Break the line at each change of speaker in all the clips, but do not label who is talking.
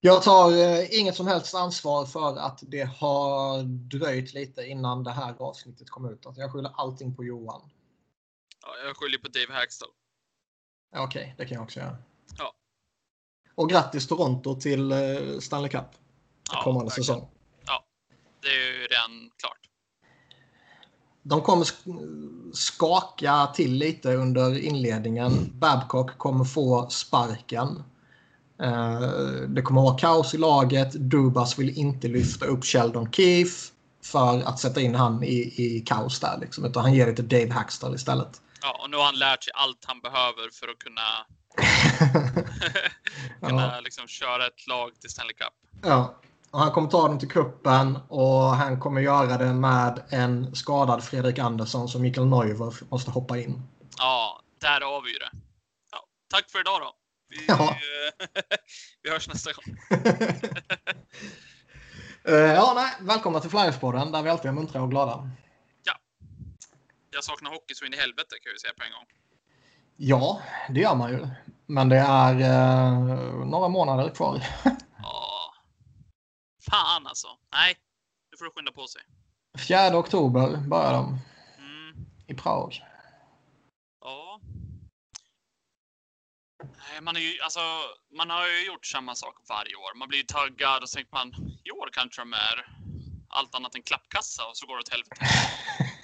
Jag tar eh, inget som helst ansvar för att det har dröjt lite innan det här avsnittet kom ut. Alltså, jag skyller allting på Johan.
Ja, jag skyller på Dave Hackstall.
Ja, Okej, okay, det kan jag också göra.
Ja.
Och grattis Toronto till eh, Stanley Cup.
Ja,
kommande
verkligen.
säsong.
Ja, det är ju redan klart.
De kommer sk- skaka till lite under inledningen. Babcock kommer få sparken. Eh, Det kommer vara kaos i laget. Dubas vill inte lyfta upp Sheldon Keefe för att sätta in han i, i kaos där. Liksom. Utan han ger det till Dave Hackstall istället.
Ja, och nu har han lärt sig allt han behöver för att kunna, kunna liksom köra ett lag till Stanley Cup.
Ja. Och han kommer ta dem till kuppen och han kommer göra det med en skadad Fredrik Andersson som Mikael Neuver måste hoppa in.
Ja, där har vi ju det. Ja, tack för idag då. Vi,
Ja.
vi hörs nästa gång.
Eh, ja, nej, välkomna till Flyerspodden där vi alltid är muntra och glada.
Jag saknar hockey så in i helvete kan vi säga på en gång.
Ja, det gör man ju. Men det är eh, några månader kvar.
Ja. Fan alltså. Nej, nu får du skynda på sig.
4 oktober börjar de
Mm.
i Prag.
Ja. Nej, Man, är ju, alltså, man har ju gjort samma sak varje år. Man blir ju taggad och så tänker man i år kanske de är allt annat än klappkassa och så går det åt helvete.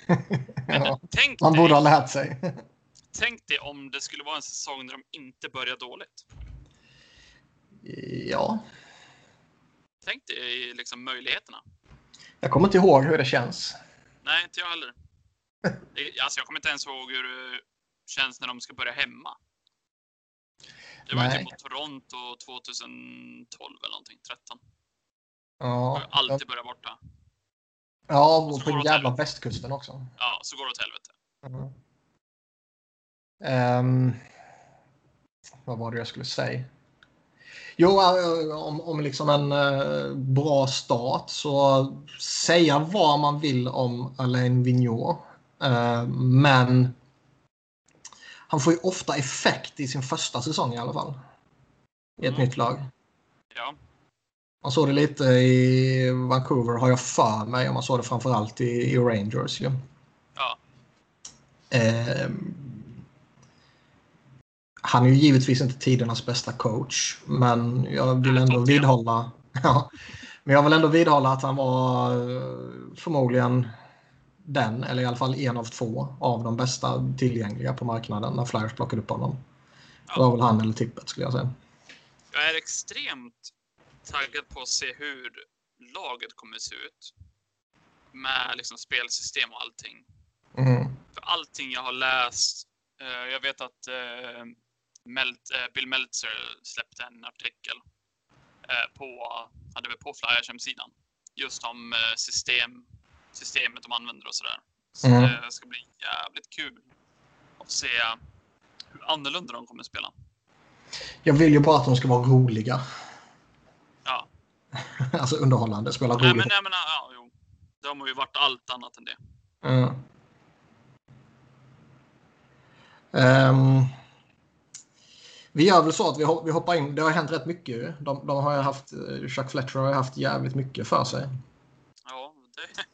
Ja,
tänk,
man
dig,
borde ha lärt sig.
tänk dig om det skulle vara en säsong där de inte börjar dåligt.
ja,
Tänk dig liksom möjligheterna.
jag kommer inte ihåg hur det känns.
Nej, inte jag heller. Alltså, jag kommer inte ens ihåg hur det känns när de ska börja hemma. Det var ju typ mot Toronto 2012 eller någonting, 13.
Ja,
Jag alltid börjat borta.
ja och
går
på jävla västkusten också.
Ja, så går det åt helvete.
Mm. Ehm, vad var det jag skulle säga? Jo, eh, om, om liksom en eh, bra start så säga vad man vill om Alain Vigneault. Eh, men han får ju ofta effekt i sin första säsong i alla fall. I ett
Mm.
nytt lag.
Ja,
Man såg det lite i Vancouver har jag för mig. Och man såg det framförallt i, i Rangers. Ju.
ja,
Ehm, han är ju givetvis inte tidernas bästa coach. Men jag vill ändå vidhålla. Ja, men jag vill ändå vidhålla att han var eh, förmodligen den, eller i alla fall en av två av de bästa tillgängliga på marknaden när Flyers plockade upp honom. Det var väl han eller tippet skulle jag säga.
jag är extremt taggad på att se hur laget kommer se ut. Med liksom spelsystem och allting.
Mm.
För allting jag har läst. Eh, jag vet att eh, eh, Bill Meltzer släppte en artikel på, hade vi på Flyers hemsidan. Just om system, systemet de använder och sådär. Så
Mm.
det ska bli jävligt kul att se hur annorlunda de kommer spela.
Jag vill ju bara att de ska vara roliga.
Ja,
alltså underhållande, spela
nej
roligt.
men, nej, men ja, jo. De har ju varit allt annat än det.
Mm. Ehm, vi gör väl så att vi, hop- vi hoppar in. Det har hänt rätt mycket. De, de har haft, eh, Chuck Fletcher har haft jävligt mycket för sig.
Ja, det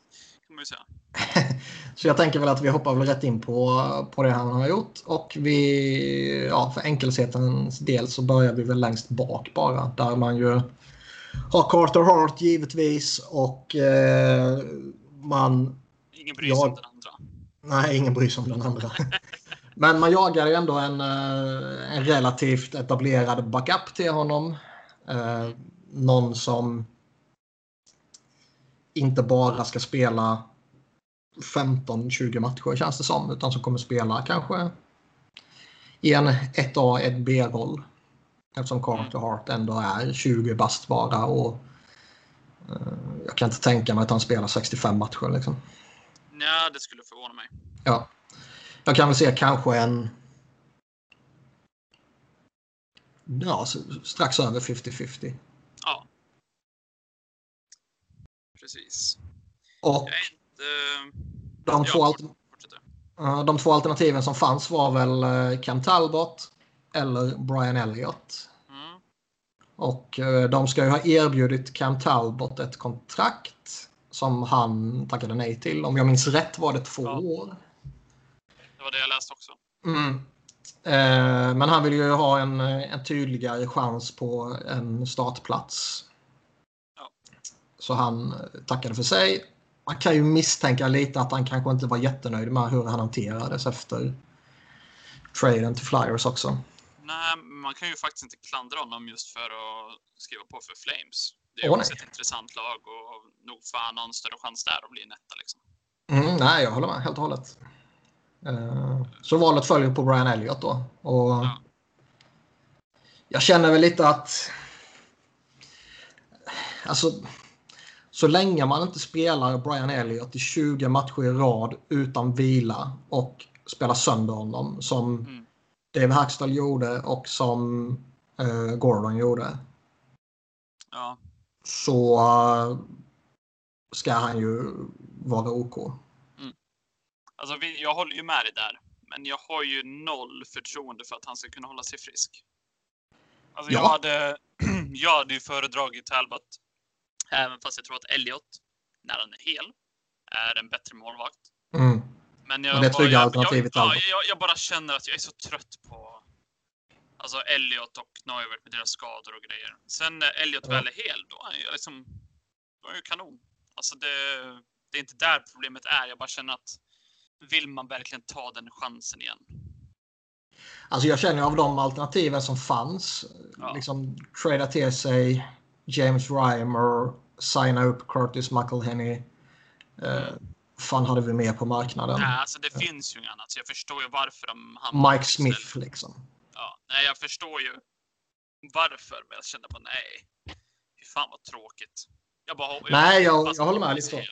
man ju säga.
Så jag tänker väl att vi hoppar väl rätt in på, på det han har gjort. Och vi, ja, för enkelhetens del så börjar vi väl längst bak bara. Där man ju har Carter Hart givetvis och eh, man
Ingen bryr sig
Ja.
om den andra.
Nej, ingen bryr sig om den andra. Men man jagar ju ändå en, eh, en relativt etablerad backup till honom. Eh, någon som inte bara ska spela 15-20 matcher känns det som. Utan som kommer spela kanske i en 1A, 1B-roll. Eftersom Carter Hart ändå är 20 bast bara. Och, eh, jag kan inte tänka mig att han spelar 65 matcher. Liksom.
Nej, det skulle förvåna mig.
Ja. Jag kan väl se kanske en... Ja, strax över 50-50.
Ja. Precis.
Och De,
ja,
två
fortsätter.
eh, de två alternativen som fanns var väl eh, Cam Talbot eller Brian Elliott.
Mm.
Och eh, de ska ju ha erbjudit Cam Talbot ett kontrakt som han tackade nej till. Om jag minns rätt var det två
Ja.
år.
Det var det jag läste också.
Mm. Eh, men han vill ju ha en, en tydligare chans på en startplats.
Ja.
Så han tackade för sig. Man kan ju misstänka lite att han kanske inte var jättenöjd med hur han hanterades efter traden till Flyers också.
Nej, man kan ju faktiskt inte klandra honom just för att skriva på för Flames. Det är
Åh,
också
nej.
ett intressant lag och nog ha en större chans där att bli en etta liksom.
Mm, nej, jag håller med helt och hållet. Eh, så valet följer på Brian Elliott då. Och
Ja.
Jag känner väl lite att... Alltså, så länge man inte spelar Brian Elliott i 20 matcher i rad utan vila och spelar sönder honom som
Mm.
Dave Hackstall gjorde och som eh, Gordon gjorde
Ja,
så eh, ska han ju vara OK.
alltså vi, jag håller ju med dig där. Men jag har ju noll förtroende för att han ska kunna hålla sig frisk. Alltså jag
Ja.
hade, jag hade ju föredragit Talbot, även fast jag tror att Elliot, när han är hel, är en bättre målvakt.
Mm.
Men jag,
det
bara- jag, jag, jag, jag bara känner att jag är så trött på alltså Elliot och Neuwert med deras skador och grejer. Sen när Elliot
Ja.
väl är hel, då är jag liksom, då är jag kanon. Alltså det, det är inte där problemet är. Jag bara känner att vill man verkligen ta den chansen igen?
Alltså jag känner av de alternativen som fanns,
Ja.
liksom trada till sig James Reimer, signa upp Curtis McElhenney. Eh, fan hade vi mer på marknaden?
Nej, alltså det finns ju inget annat. Så jag förstår ju varför de
Mike Smith liksom.
Ja, nej, jag förstår ju varför, men jag kände bara nej. Fy fan vad tråkigt. Jag bara, jag
Nej, jag- jag håller med lite.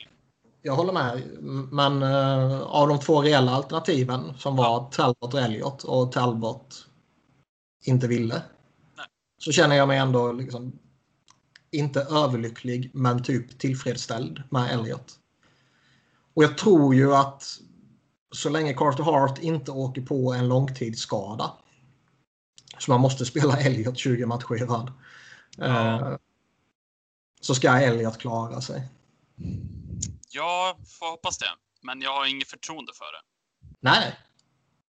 Jag håller med. Men eh, av de två reella alternativen som var Talbot och Elliot och Talbot inte ville.
Nej.
Så känner jag mig ändå liksom inte överlycklig men typ tillfredsställd med Elliot. Och jag tror ju att så länge Carter Hart inte åker på en långtidsskada så man måste spela Elliot 20 matcher i rad.
Ja.
eh, Så ska Elliot klara sig.
Jag får hoppas det. Men jag har inget förtroende för det.
Nej.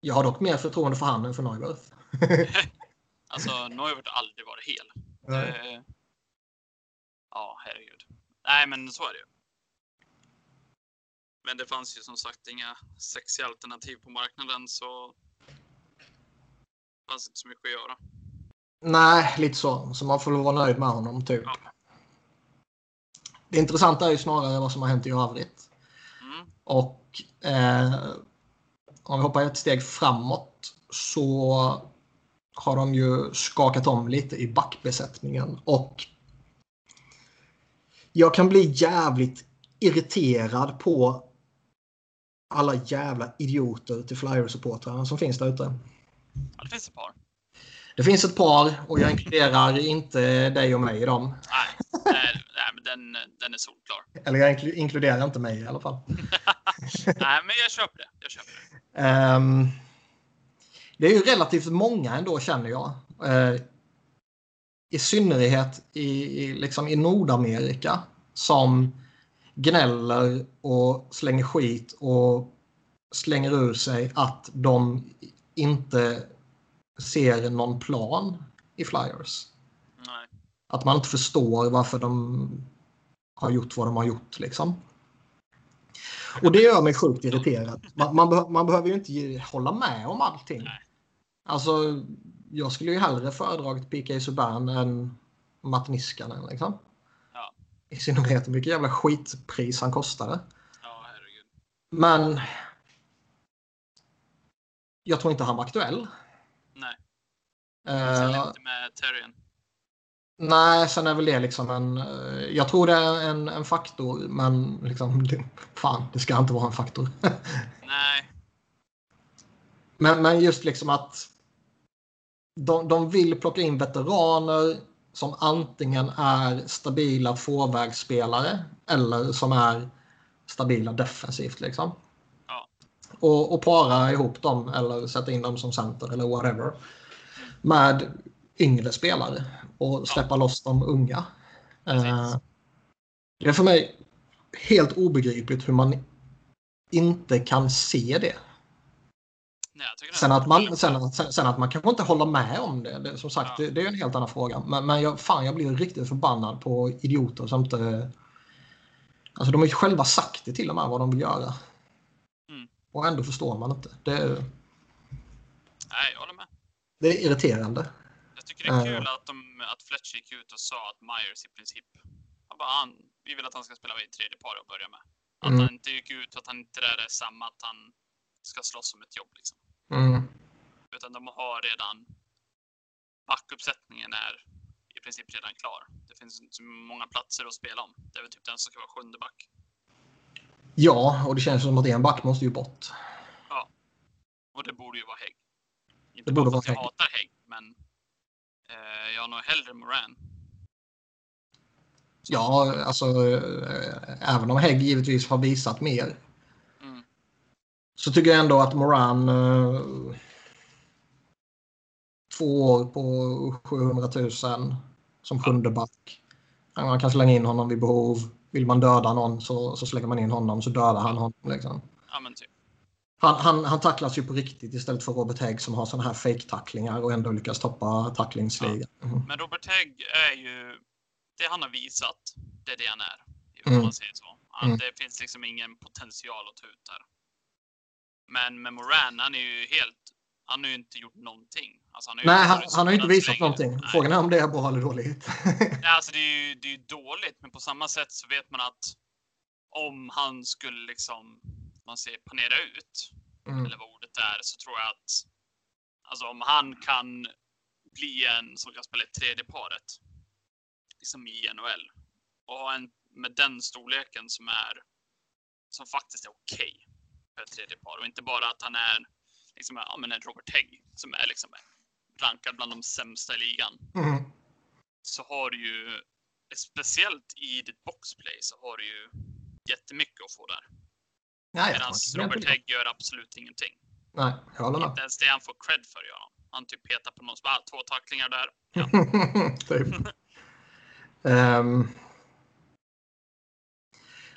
Jag har dock mer förtroende för han än för Neuwirth.
Alltså, Neuvert har aldrig varit hel.
Nej.
Ja, herregud. Nej, men så är det ju. Men det fanns ju som sagt inga sexiga alternativ på marknaden så det fanns inte så mycket att göra.
Nej, lite så. Så man får väl vara nöjd med honom typ.
Ja.
Det intressanta är ju snarare vad som har hänt i övrigt.
Mm.
Och eh, om vi hoppar ett steg framåt så har de ju skakat om lite i backbesättningen. Och jag kan bli jävligt irriterad på alla jävla idioter till Flyers-supportrarna som finns där ute.
Ja, det finns ett par.
Det finns ett par och jag inkluderar inte dig och mig i dem.
Nej, nej, nej men den, den är solklar.
Eller jag inklu- inkluderar inte mig i alla fall.
nej, men jag köper det. Jag köper det.
Ehm, det är ju relativt många ändå känner jag. Eh, I synnerhet i, i, liksom i Nordamerika som gnäller och slänger skit och slänger ur sig att de inte ser någon plan i Flyers.
Nej.
Att man inte förstår varför de har gjort vad de har gjort. Liksom. Och det gör mig sjukt irriterad. Man, man, beh- man behöver ju inte hålla med om allting.
Nej.
Alltså, jag skulle ju hellre föredragit P.K. Subban än Matt Niskanen. Liksom.
Ja.
I synnerhet hur mycket jävla skitpris han kostade.
Ja, herregud.
Men jag tror inte han var aktuell.
Nej.
Eh,
Sen inte med Terrien.
Nej, sen är väl det liksom en... eh, Jag tror det är en, en faktor, men liksom... Det, fan, det ska inte vara en faktor.
Nej.
men, men just liksom att de, de vill plocka in veteraner som antingen är stabila tvåvägsspelare eller som är stabila defensivt. Liksom.
Ja.
Och, och para ihop dem eller sätta in dem som center eller whatever. Med yngre spelare. och släppa loss de unga.
Precis.
Eh, det är för mig helt obegripligt hur man inte kan se det.
Nej,
Sen att, man, sen, sen, sen att man kanske inte håller med om det, det som sagt,
Ja.
det, det är en helt annan fråga. Men, men jag, fan, jag blir riktigt förbannad på idioter som inte... Alltså de har ju själva sagt det till och med vad de vill göra.
Mm.
Och ändå förstår man inte. Det,
Nej, jag håller med.
det är irriterande.
Jag tycker det är kul att, de, att Fletcher gick ut och sa att Myers i princip, han bara, han, vi vill att han ska spela i tredje par och börja med. Att
Mm.
han inte gick ut, att han inte är samma, att han ska slåss om ett jobb liksom.
Mm.
Utan de har redan, backuppsättningen är i princip redan klar. Det finns inte så många platser att spela om. Det är väl typ den som ska vara sjunde back.
Ja, och det känns som att en back måste ju bort.
Och det borde ju vara Hägg. Inte
Det
bara
borde
jag
vara Hägg.
hatar Hägg, men eh, jag har nog hellre Moran.
Ja, alltså eh, även om Hägg givetvis har visat mer. Så tycker jag ändå att Moran eh, två år på 700 000 som sjunde back. Man kan slänga in honom vid behov. Vill man döda någon så, så slänger man in honom så dödar han honom. Liksom.
Typ.
Han, han, han tacklas ju på riktigt istället för Robert Hägg som har sådana här fake-tacklingar och ändå lyckas toppa tacklingsligan. Mm.
Men Robert Hägg är ju, det han har visat, det är det han är. Om
Mm.
man säger så. Han,
Mm.
Det finns liksom ingen potential att ta ut där. Men med Moran, han är ju helt, han har ju inte gjort någonting. Alltså, han har
Nej, han, han har ju inte visat
så länge.
någonting.
Nej.
Frågan är om det är bra eller dåligt.
Nej, alltså det är ju det är dåligt, men på samma sätt så vet man att om han skulle liksom, man säger panera ut,
Mm.
eller vad ordet är, så tror jag att alltså om han kan bli en som kan spela i tredje paret, liksom i NHL, och ha en med den storleken som är, som faktiskt är okej för ett tredje par och inte bara att han är liksom, ja, men en Robert Hägg som är liksom rankad bland de sämsta i ligan
Mm.
så har du ju, speciellt i ditt boxplay, så har du ju jättemycket att få där.
Nej,
Medan Robert. Hägg gör absolut ingenting.
Nej, jag håller med.
Inte ens det han får cred för gör han. Han typ petar på någon, så bara, "Ah, två tacklingar där. Ja.
typ. Ehm,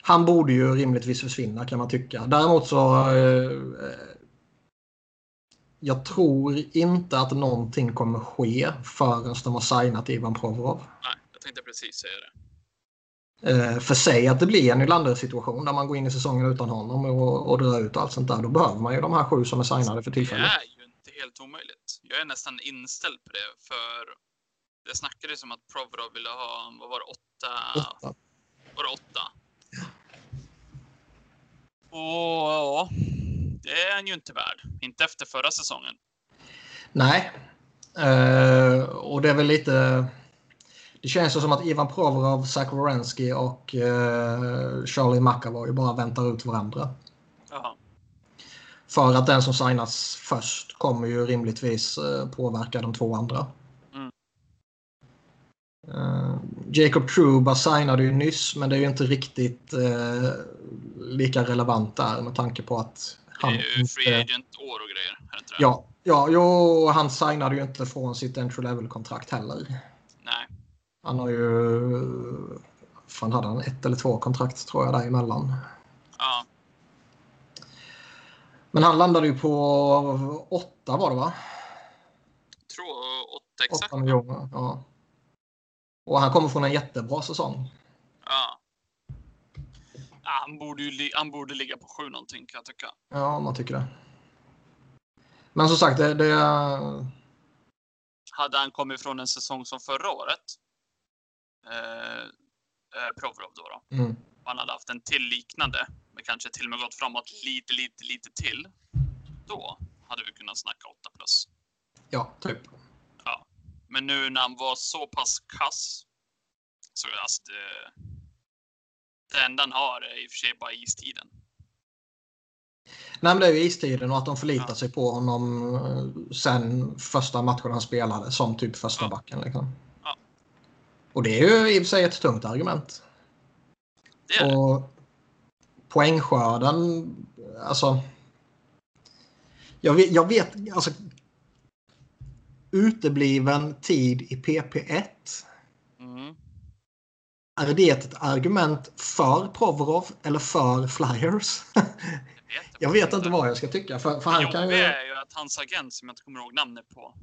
han borde ju rimligtvis försvinna kan man tycka. Däremot så... eh, jag tror inte att någonting kommer ske förrän de har signat Ivan Provorov.
Nej, jag tänkte precis säga det.
Eh, för sig att det blir en Nylander-situation där man går in i säsongen utan honom och, och drar ut allt sånt där. Då behöver man ju de här sju som är signade för
Det
tillfället.
är ju inte helt omöjligt. Jag är nästan inställd på det, för det snackades om att Provorov ville ha, vad var det, åtta?
Åtta.
Var det åtta? Och ja, det är han ju inte värd. Inte efter förra säsongen.
Nej. Eh, och det är väl lite... Det känns ju som att Ivan Provorov, Zach Wierenski och eh, Charlie McAvoy bara väntar ut varandra.
Jaha.
För att den som signas först kommer ju rimligtvis eh, påverka de två andra.
Mm.
Jacob Truba signade ju nyss men det är ju inte riktigt eh, lika relevant där med tanke på att
Det
han
är ju free agent-år och grejer. Det inte det?
Ja, ja jo, han signade ju inte från sitt entry level-kontrakt heller.
Nej.
Han har ju... Fan hade han ett eller två kontrakt tror jag däremellan.
Ja.
Men han landade ju på åtta var det va?
Jag tror åtta exakt.
Åtta miljoner. Ja. Och han kommer från en jättebra säsong.
Ja. ja han, borde ju han borde ligga på sju någonting kan jag tycka.
Ja, man tycker det. Men som sagt, det... det
Hade han kommit från en säsong som förra året, eh, eh, Provorov då, då
mm,
han hade haft en till liknande, men kanske till och med gått framåt lite, lite, lite till, då hade vi kunnat snacka 8 plus.
ja, typ.
Men nu när han var så pass kass, så alltså det, det enda han har är i och för sig bara istiden.
Nej, men det är ju istiden och att de förlitar
Ja.
sig på honom eh, sen första matchen han spelade som typ första
Ja.
backen. Liksom.
Ja.
Och det är ju i och för sig ett tungt argument.
Det är det.
Och poängskörden, alltså. Jag vet, jag vet alltså. Utebliven tid i PP1.
Mm.
Är det ett argument för Provorov eller för Flyers?
Jag vet,
jag vet inte vad jag ska tycka. För, för han kan ju...
är ju att hans agent, som jag inte kommer ihåg namnet på,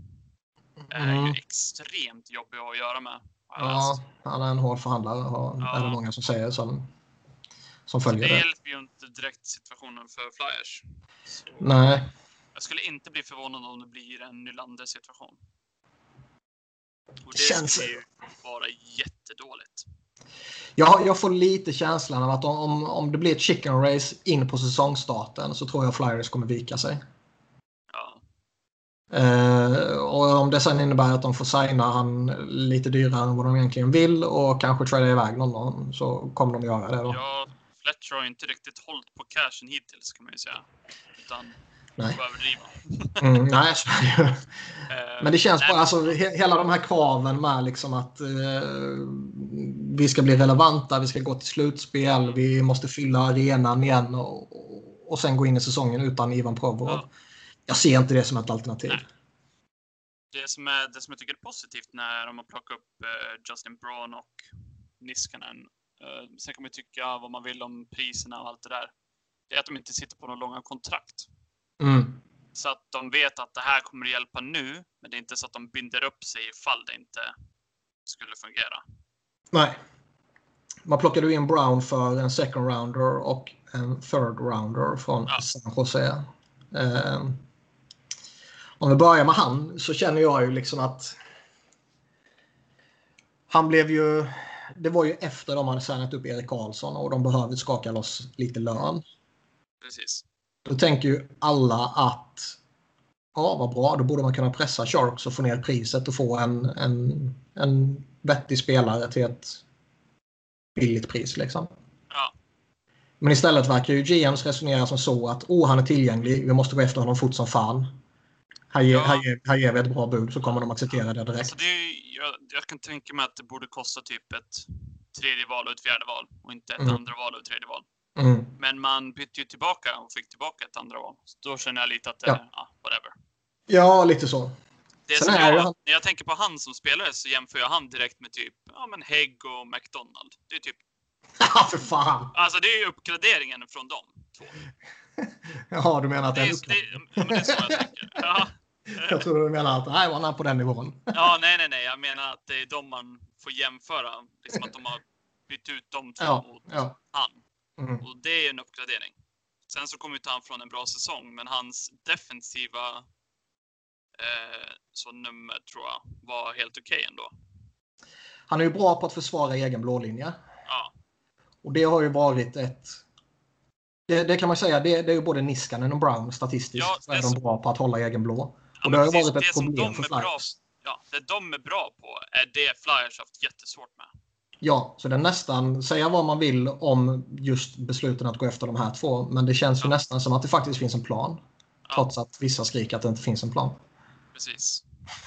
är
Mm.
ju extremt jobbig att göra med.
Ja, han är en hård förhandlare har,
Ja.
är det många som säger som, som följer
det
det.
hjälper ju inte direkt situationen för Flyers. Så
Nej,
jag skulle inte bli förvånad om det blir en Nylander-situation. Och det
Känns-
skulle ju vara jättedåligt.
jag, jag får lite känslan av att om, om, det blir ett chicken race in på säsongstarten så tror jag Flyers kommer vika sig.
Ja,
Eh, och om det sen innebär att de får signa han lite dyrare än vad de egentligen vill och kanske trada iväg någon så kommer de göra det då.
ja Fletcher har inte riktigt hållit på cashen hittills kan man ju säga. Utan
Nej. Mm, nej, så är det ju. Men det känns bara, alltså, he, hela de här kraven med liksom att eh, vi ska bli relevanta, vi ska gå till slutspel, vi måste fylla arenan igen och, och, sen gå in i säsongen utan Ivan Provorov.
Ja.
Jag ser inte det som ett alternativ.
Nej. Det som, är, det som jag tycker är positivt när de har plockat upp eh, Justin Braun och Niskanen. Eh, sen kan man tycka vad man vill om priserna och allt det där. Det är att de inte sitter på några långa kontrakt.
Mm.
Så att de vet att det här kommer att hjälpa nu, men det är inte så att de binder upp sig ifall det inte skulle fungera.
Nej. Man plockade in Brown för en second rounder och en third rounder från
Ja.
San Jose. Eh, om vi börjar med han så känner jag ju liksom att han blev ju... Det var ju efter de hade signat upp Erik Karlsson och de behövde skaka loss lite lön.
Precis.
Då tänker ju alla att ja, vad bra, då borde man kunna pressa Sharks och få ner priset och få en, en, en vettig spelare till ett billigt pris. Liksom.
Ja,
Men istället verkar ju GMs resonera som så att oh, han är tillgänglig, vi måste gå efter honom fort som fan. Här, ger,
Ja.
här, ger, här ger vi ett bra bud så kommer de acceptera det direkt.
alltså det är, jag, jag kan tänka mig att det borde kosta typ ett tredje val och ett fjärde val och inte ett
Mm.
andra val och ett tredje val.
Mm.
Men man bytte ju tillbaka och fick tillbaka ett andra val. Så då känner jag lite att det,
Ja.
ja. whatever.
Ja, lite så.
Det
Sen är
jag,
han-
När jag tänker på han som spelare så jämför jag han direkt med typ ja, men Hägg och McDonald. Det är typ,
Ja, för fan!
alltså det är ju uppgraderingen från dem två.
Ja, du menar att
Det
det
är, det, ja, men det är så jag tänker. Ja.
Jag tror du menar att nej, han är på den nivån.
ja, nej, nej, nej. Jag menar att det är de man får jämföra. Liksom att de har bytt ut de två
Ja,
mot
ja.
han.
Mm.
Och det är en uppgradering. Sen så kommer inte han från en bra säsong, men hans defensiva eh, så nummer tror jag var helt okej ändå.
Han är ju bra på att försvara egen blålinje.
Ja,
Och det har ju varit ett... Det, det kan man säga, det, det är ju både Niskanen och Brown statistiskt.
Ja,
så är de
så.
bra på att hålla egen blå.
ja
Och det har ju varit ett
som
problem för
är bra,
Flyers.
ja, det de är bra på är det Flyers haft jättesvårt med.
Ja, så det är nästan, säga vad man vill om just besluten att gå efter de här två. Men det känns ju
Ja.
nästan som att det faktiskt finns en plan.
Ja.
Trots att vissa skriker att det inte finns en plan.
Precis.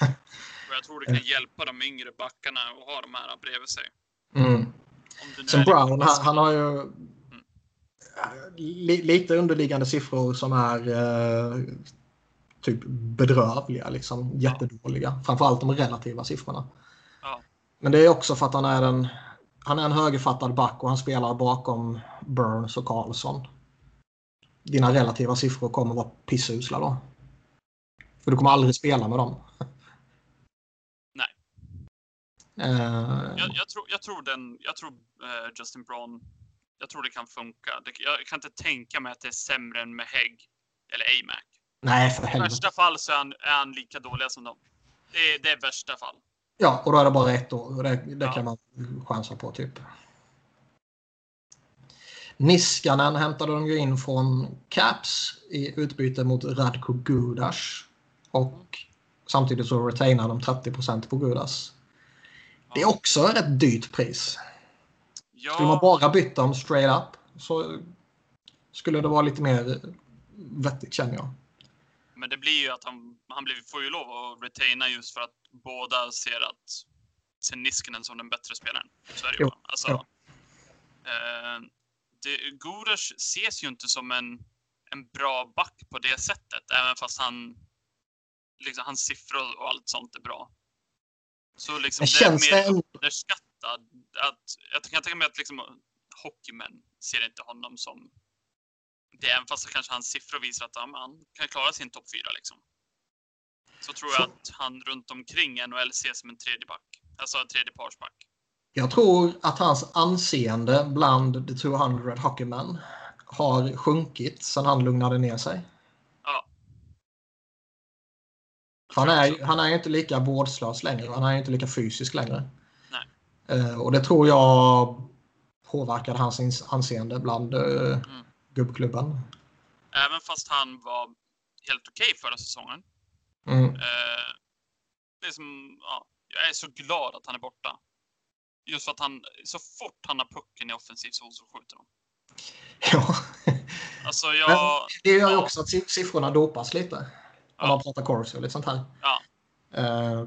Och jag tror det kan hjälpa de yngre backarna att ha de här bredvid sig.
Mm. Sen Brown, han, han har ju li, lite underliggande siffror som är eh, typ bedrövliga. Liksom, jättedåliga. Framförallt de relativa siffrorna. Men det är också för att han är en, han är en högerfattad back och han spelar bakom Burns och Karlsson. Dina relativa siffror kommer vara pissusla då. För du kommer aldrig spela med dem.
Nej.
Eh,
Jag, jag, tror, jag tror den, jag tror eh, Justin Braun, jag tror det kan funka. Det, jag kan inte tänka mig att det är sämre än med Hägg eller AMAC.
nej, för
I
helvete.
värsta fall så är han, är han lika dåliga som dem. Det är, det är värsta fall.
Ja, och då är det bara ett år. Och Det, det
Ja.
kan man chansa på typ. Niskanen hämtade de ju in från Caps i utbyte mot Radko Gudas. Och samtidigt så retainar de 30% på Gudas. Det är också ett rätt dyrt pris. Skulle man
Ja,
bara byta dem straight up så skulle det vara lite mer vettigt känner jag.
Men det blir ju att han, han blir, får ju lov att retaina just för att båda ser att ser Niskanen som den bättre spelaren. Så är det ju. Alltså,
ja.
eh, det, ses ju inte som en, en bra back på det sättet, även fast han liksom, hans siffror och allt sånt är bra. Så liksom, det är mer underskattat. Att, jag kan tänka mig att liksom, hockeymän ser inte honom som det, även fast kanske hans siffror visar att men han kan klara sin topp fyra. Liksom. Så tror jag
Så-
att han runt omkring NHL ses som en tredje back. Alltså en tredje parsback.
Jag tror att hans anseende bland the 200 hockeymen har sjunkit sedan han lugnade ner sig.
Ja.
Han är, han är inte lika vårdslös längre. Han är inte lika fysisk längre.
Nej.
Eh, och det tror jag påverkade hans anseende bland uh,
Mm.
Gubbklubben.
Även fast han var helt okej förra säsongen.
Mm.
Eh, det är som, ja, jag är så glad att han är borta. Just för att han, så fort han har pucken i offensiv zon så skjuter de.
Ja.
Alltså jag,
Det gör ju
Ja.
också att si- siffrorna dopas lite. Om
Ja.
man pratar Corsi och lite sånt här.
Ja.
Eh,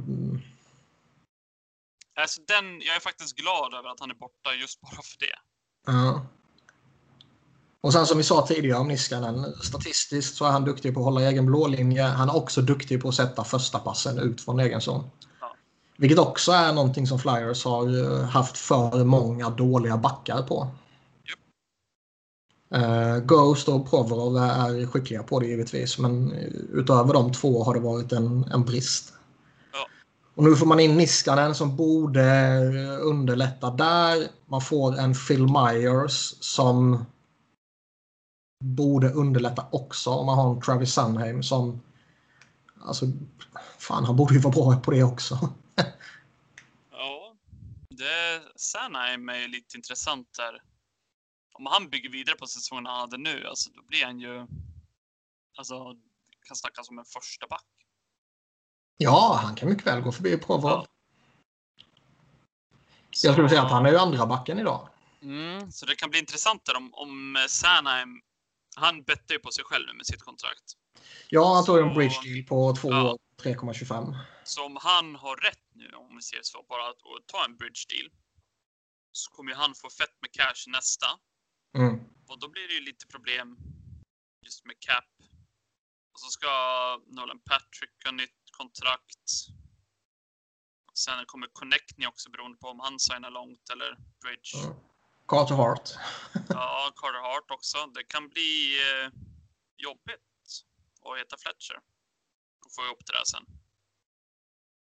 alltså den, jag är faktiskt glad över att han är borta just bara för det.
Ja. Och sen som vi sa tidigare om Niskanen, statistiskt så är han duktig på att hålla egen blålinje. Han är också duktig på att sätta första passen ut från egen zon.
Ja.
Vilket också är någonting som Flyers har haft för många dåliga backar på. Eh, Ghost och Provorov är skickliga på det givetvis, men utöver de två har det varit en, en brist.
Ja.
Och nu får man in Niskanen som borde underlätta där. Man får en Phil Myers som borde underlätta också om man har en Travis Sunheim som... Alltså, fan han borde ju vara bra på det också.
Ja, det Sanheim är ju lite intressant där. Om han bygger vidare på säsongen han hade nu, alltså då blir han ju... Alltså, kan snackas om en första back.
Ja, han kan mycket väl gå förbi Provorov.
Ja.
Jag skulle säga att han är ju andra backen idag.
Mm, så det kan bli intressant där om, om Sanheim... Han bettar ju på sig själv nu med sitt kontrakt.
Ja, han tog en bridge deal på två
Ja.
år, 3,25.
Så om han har rätt nu, om vi ser så, bara att, att ta en bridge deal, så kommer ju han få fett med cash nästa.
Mm.
Och då blir det ju lite problem just med cap. Och så ska Nolan Patrick ha nytt kontrakt. Sen kommer Connectney också beroende på om han signar långt eller bridge.
Mm. Carter Hart.
Ja, Carter Hart också. Det kan bli eh, jobbigt att heta Fletcher. Och få ihop det där sen.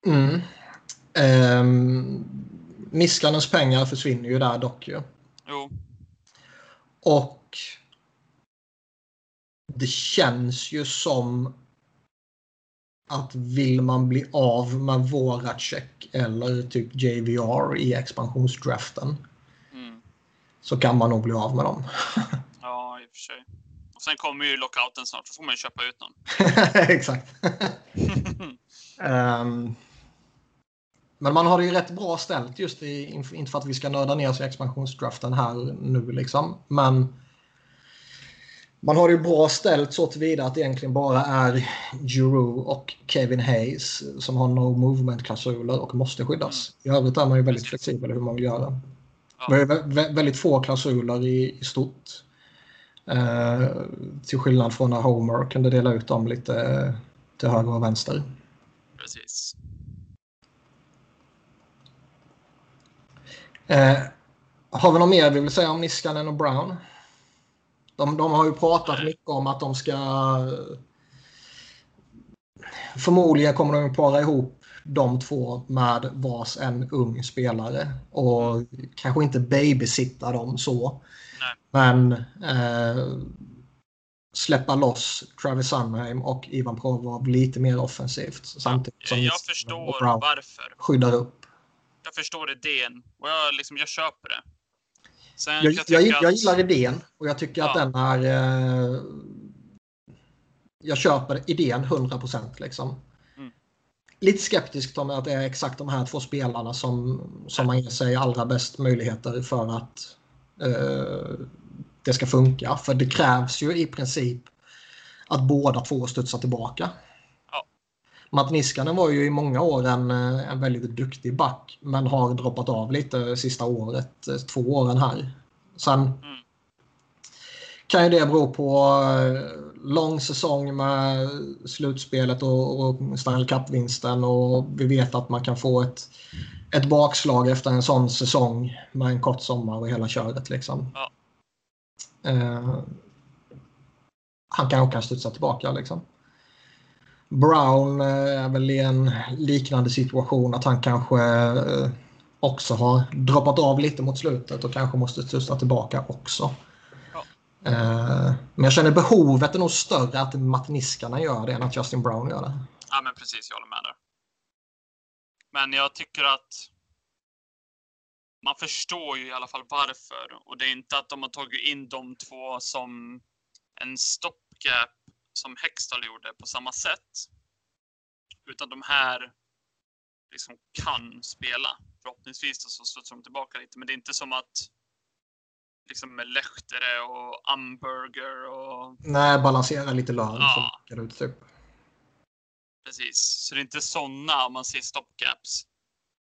Mm. Ehm, Niskanens pengar försvinner ju där dock ju.
Jo,
Och det känns ju som att vill man bli av med Voracek eller typ JVR i expansionsdraften. Så kan man nog bli av med dem.
ja i och för sig. Och sen kommer ju lockouten snart, så får man ju köpa ut någon.
Exakt. Ehm, men man har det ju rätt bra ställt just i, inte för att vi ska nörda ner oss i expansionsdraften här nu liksom. Men man har det ju bra ställt så tillvida att det egentligen bara är Giroux och Kevin Hayes som har no movement-klausuler och måste skyddas. I övrigt är man ju väldigt flexibel hur man vill göra.
Ja.
Vä- vä- väldigt få klausuler i, i stort. Eh, till skillnad från när Homer kunde dela ut dem lite eh, till höger och vänster.
Precis.
Eh, har vi något mer vi vill säga om Niskanen och Brown? De, de har ju pratat mycket om att de ska... Förmodligen kommer de att para ihop de två med vars en ung spelare. Och kanske inte babysitta dem så.
Nej.
Men eh, släppa loss Travis Sunheim och Ivan Provorov lite mer offensivt. Samtidigt som
Jag förstår varför.
skyddar upp.
Jag förstår idén och jag, liksom, jag köper det. Sen
Jag, jag, jag,
att-
gillar idén och jag tycker att
Ja.
den är... Eh, jag köper idén 100% liksom. Lite skeptisk Tommy att det är exakt de här två spelarna som, som man ger sig allra bäst möjligheter för att eh, det ska funka. För det krävs ju i princip att båda två studsar tillbaka.
Ja.
Matt Niskanen var ju i många år en, en väldigt duktig back men har droppat av lite sista året, eh, två åren här. Sen
Mm.
Kan ju det bero på eh, lång säsong med slutspelet och, och Stanley Cup-vinsten och vi vet att man kan få ett, ett bakslag efter en sån säsong med en kort sommar och hela köret. Liksom.
Ja.
Eh, han kanske kan studsa tillbaka. Liksom. Brown eh, är väl i en liknande situation att han kanske också har droppat av lite mot slutet och kanske måste studsa tillbaka också. Eh, men jag känner behovet är nog större att Martiniskarna gör det än att Justin Brown gör det.
Ja, men precis. Jag håller med där. Men jag tycker att man förstår ju i alla fall varför. Och det är inte att de har tagit in de två som en stopgap som Hextall gjorde på samma sätt. Utan de här liksom kan spela. Förhoppningsvis så studsar de tillbaka lite. Men det är inte som att liksom Lehtere och Amberger och
Nej, balansera lite lön.
Ja.
som ut, typ.
precis. Så det är inte sådana om man ser stopgaps.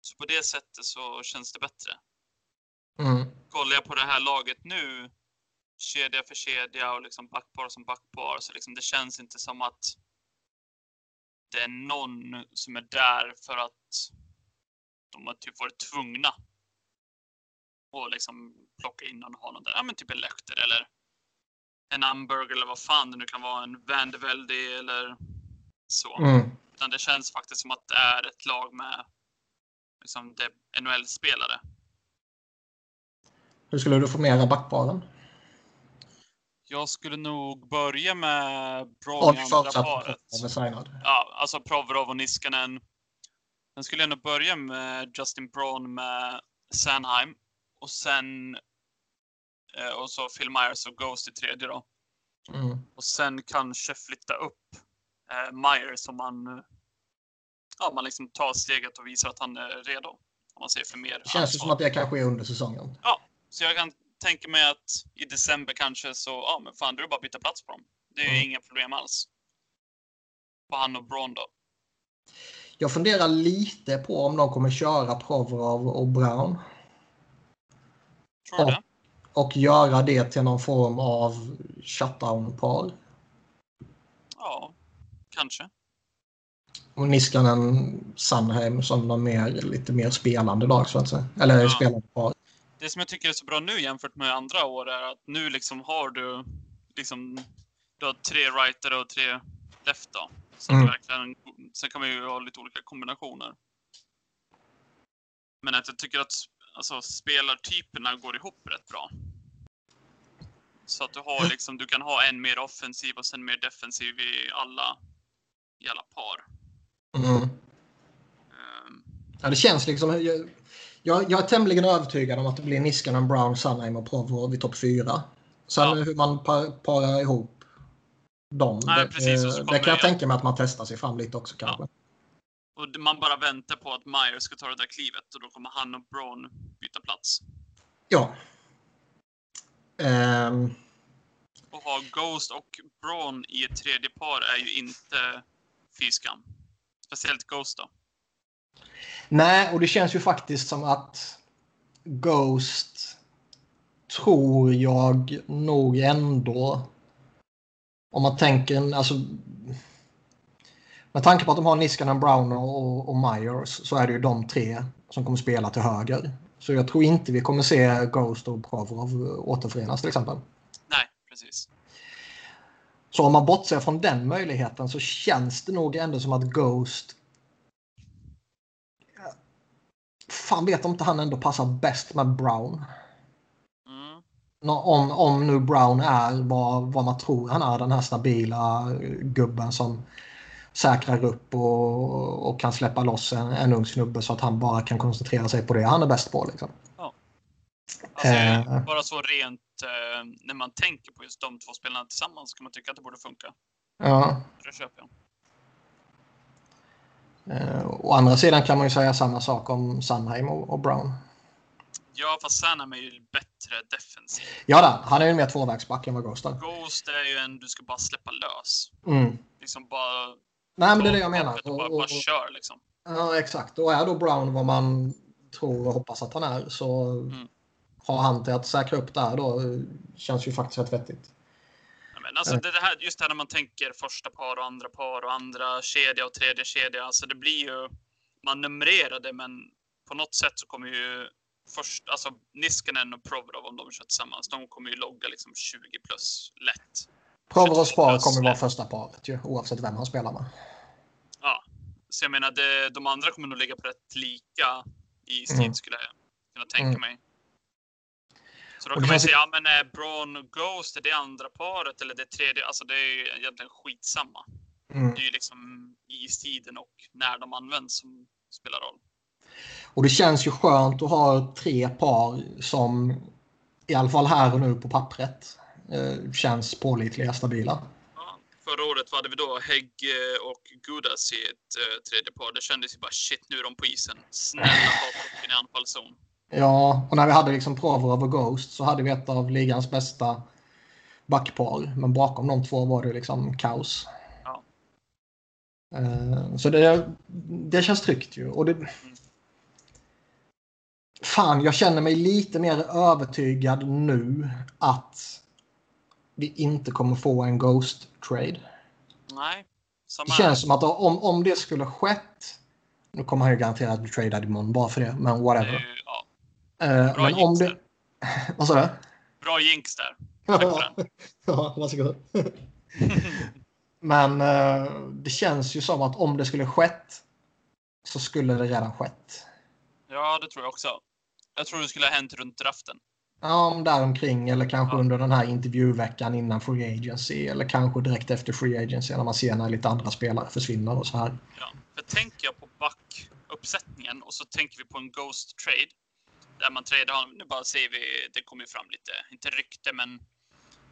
Så på det sättet så känns det bättre.
Mm.
kollar jag på det här laget nu, kedja för kedja och liksom backpar som backpar, så liksom det känns inte som att det är någon som är där för att de har typ varit tvungna att liksom plocka in någon och ha någon där. Ja, men typ en Lechter eller en Amberg eller vad fan det nu kan vara, en Van de Velde eller så.
Mm.
Utan det känns faktiskt som att det är ett lag med liksom, det- NHL-spelare.
Hur skulle du formera backparen?
Jag skulle nog börja med
Och
Braun i andra paret. Ja, alltså Provorov och Niskanen. Sen skulle jag nog börja med Justin Braun med Sanheim. Och sen... eh, Och så Phil Myers och Ghost i tredje då.
Mm.
Och sen kanske flytta upp eh, Myers om man... Ja, man liksom tar steget och visar att han är redo. Om man säger för mer
Det känns ju som att det kanske är under säsongen.
Så jag kan tänka mig att i december kanske så, ja men fan, då är det bara att byta plats på dem. Det är
Mm.
inga problem alls. På han och Braun då.
Jag funderar lite på om de kommer köra Provorov och Brown.
Tror du det?
Och göra det till någon form av shutdown-par.
Ja, kanske.
Och Niskanen, Sandheim som de mer, lite mer spelande lag så att säga. Eller
Ja.
spelande par.
Det som jag tycker är så bra nu jämfört med andra år är att nu liksom har du liksom du har tre righter och tre left då. Så
Mm.
verkligen, sen kan man ju ha lite olika kombinationer. Men att jag tycker att alltså, spelartyperna går ihop rätt bra. Så att du har liksom, du kan ha en mer offensiv och sen mer defensiv i alla, i alla par.
Mm.
Ehm,
Ja, det känns liksom... Jag, jag, jag är tämligen övertygad om att det blir Niskanen, Brown, Sandheim och Provorov i topp fyra. Sen
Ja.
hur man par, parar ihop dem.
Nej,
det,
precis,
eh, det kan jag
det-
tänka mig att man testar sig fram lite också kanske.
Och man bara väntar på att Myers ska ta det där klivet och då kommer han och Braun byta plats.
Ja. Ehm,
Och ha Ghost och Braun i ett tredje par är ju inte fy skam. Speciellt Ghost då.
nej, och det känns ju faktiskt som att Ghost tror jag nog ändå om man tänker alltså med tanke på att de har Niskanen, Brown och, och Myers så är det ju de tre som kommer spela till höger. Så jag tror inte vi kommer se Ghost och Provorov återförenas till exempel.
Nej, precis.
Så om man bortser från den möjligheten så känns det nog ändå som att Ghost... Fan vet om inte han ändå passar bäst med Brown.
Mm.
Om, om nu Brown är vad, vad man tror han är, den här stabila gubben som säkrar upp och, och kan släppa loss en, en ung snubbe så att han bara kan koncentrera sig på det han är bäst på. Liksom.
Alltså,
Eh.
Bara så rent eh, när man tänker på just de två spelarna tillsammans kan man tycka att det borde funka.
Ja.
Det köper jag.
Eh, å andra sidan kan man ju säga samma sak om Sandheim och, och Brown.
Ja, fast Sanham är ju bättre defensiv.
Ja, då, han är ju mer tvåvägsback än vad Ghost är.
Ghost är ju en du ska bara släppa lös.
Mm.
Liksom bara...
Nej, men det är det jag menar.
Och bara,
Och-
bara kör liksom.
Ja, exakt. Och är då Brown vad man tror och hoppas att han är så
Mm.
har han till att säkra upp där då eh, känns ju faktiskt rätt vettigt.
Men alltså det här, just det här när man tänker första par och andra par och andra kedja och tredje kedja. Alltså det blir ju, man numrerar det men på något sätt så kommer ju först, alltså Niskanen och Provorov om de kör tillsammans, de kommer ju logga liksom 20 plus lätt.
Provorovs par kommer vara första paret ju, oavsett vem han spelar med.
Ja, så jag menar det, de andra kommer nog ligga på rätt lika i stil mm. skulle jag kunna tänka mm. mig. Så då kan man ju säga, ja men är Braun Ghost, är det andra paret eller det tredje? Alltså det är ju egentligen skitsamma. Mm. Det är ju liksom istiden och när de används som spelar roll.
Och det känns ju skönt att ha tre par som i alla fall här och nu på pappret eh, känns pålitliga, stabila.
Ja, förra året hade vi då Hägg och Gudas i ett eh, tredje par. Det kändes ju bara shit, nu är de på isen. Snälla ha pucken i anfallszon.
Ja, och när vi hade liksom Provorov och Ghost så hade vi ett av ligans bästa backpar. Men bakom de två var det liksom kaos. Ja. Så det, det känns tryggt ju. Och det, mm. Fan, jag känner mig lite mer övertygad nu att vi inte kommer få en Ghost-trade.
Nej.
Det känns som att om, om det skulle skett nu kommer han ju garanterat bli tradad imorgon bara för det, men whatever. Det, ja.
Uh, men om det...
Vad sa du?
Bra jinx där. Tack
den. ja, varsågod. men uh, det känns ju som att om det skulle skett så skulle det redan skett.
Ja, det tror jag också. Jag tror det skulle ha hänt runt draften.
Ja, däromkring eller kanske ja. under den här intervjuveckan innan Free Agency eller kanske direkt efter Free Agency när man ser när lite andra spelare försvinner och så här.
Ja, för tänker jag på backuppsättningen och så tänker vi på en Ghost Trade där man tradar, nu bara säger vi, det kommer ju fram lite, inte rykte men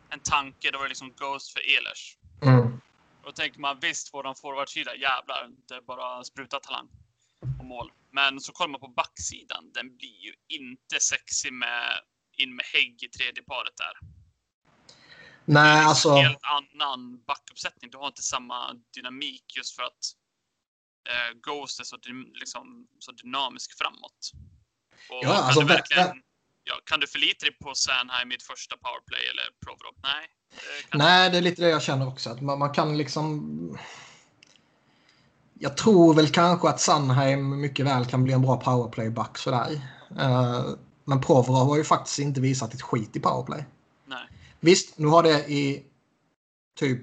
en tanke, då var det liksom Ghost för Ehlers. Mm. Och då tänker man visst, de forwardsida, jävlar, det är bara spruta talang och mål. Men så kollar man på backsidan, den blir ju inte sexig med in med Hägg i tredje paret där.
Nej, liksom alltså.
En helt annan backuppsättning. Du har inte samma dynamik just för att eh, Ghost är så, liksom, så dynamisk framåt. Och ja, alltså, du verkligen, ja, kan du förlita dig på Sanheim i ett första powerplay eller Provorov? Nej.
Det Nej, det är lite det jag känner också. Att man, man kan liksom... Jag tror väl kanske att Sanheim mycket väl kan bli en bra powerplay-back sådär. Uh, men Provorov har ju faktiskt inte visat ett skit i powerplay.
Nej.
Visst, nu har det i typ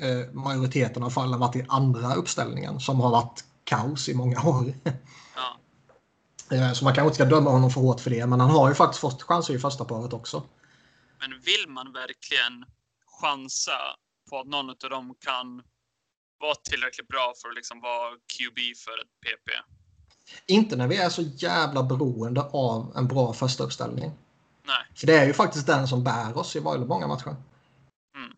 eh, majoriteten av fallen varit i andra uppställningen som har varit kaos i många år.
Ja.
eh, så man kanske inte ska döma honom för hårt för det, men han har ju faktiskt fått chanser i första paret också.
Men vill man verkligen chansa på att någon av dem kan vara tillräckligt bra för att liksom vara QB för ett PP?
Inte när vi är så jävla beroende av en bra första uppställning.
Nej.
För det är ju faktiskt den som bär oss i väldigt många matcher.
Mm.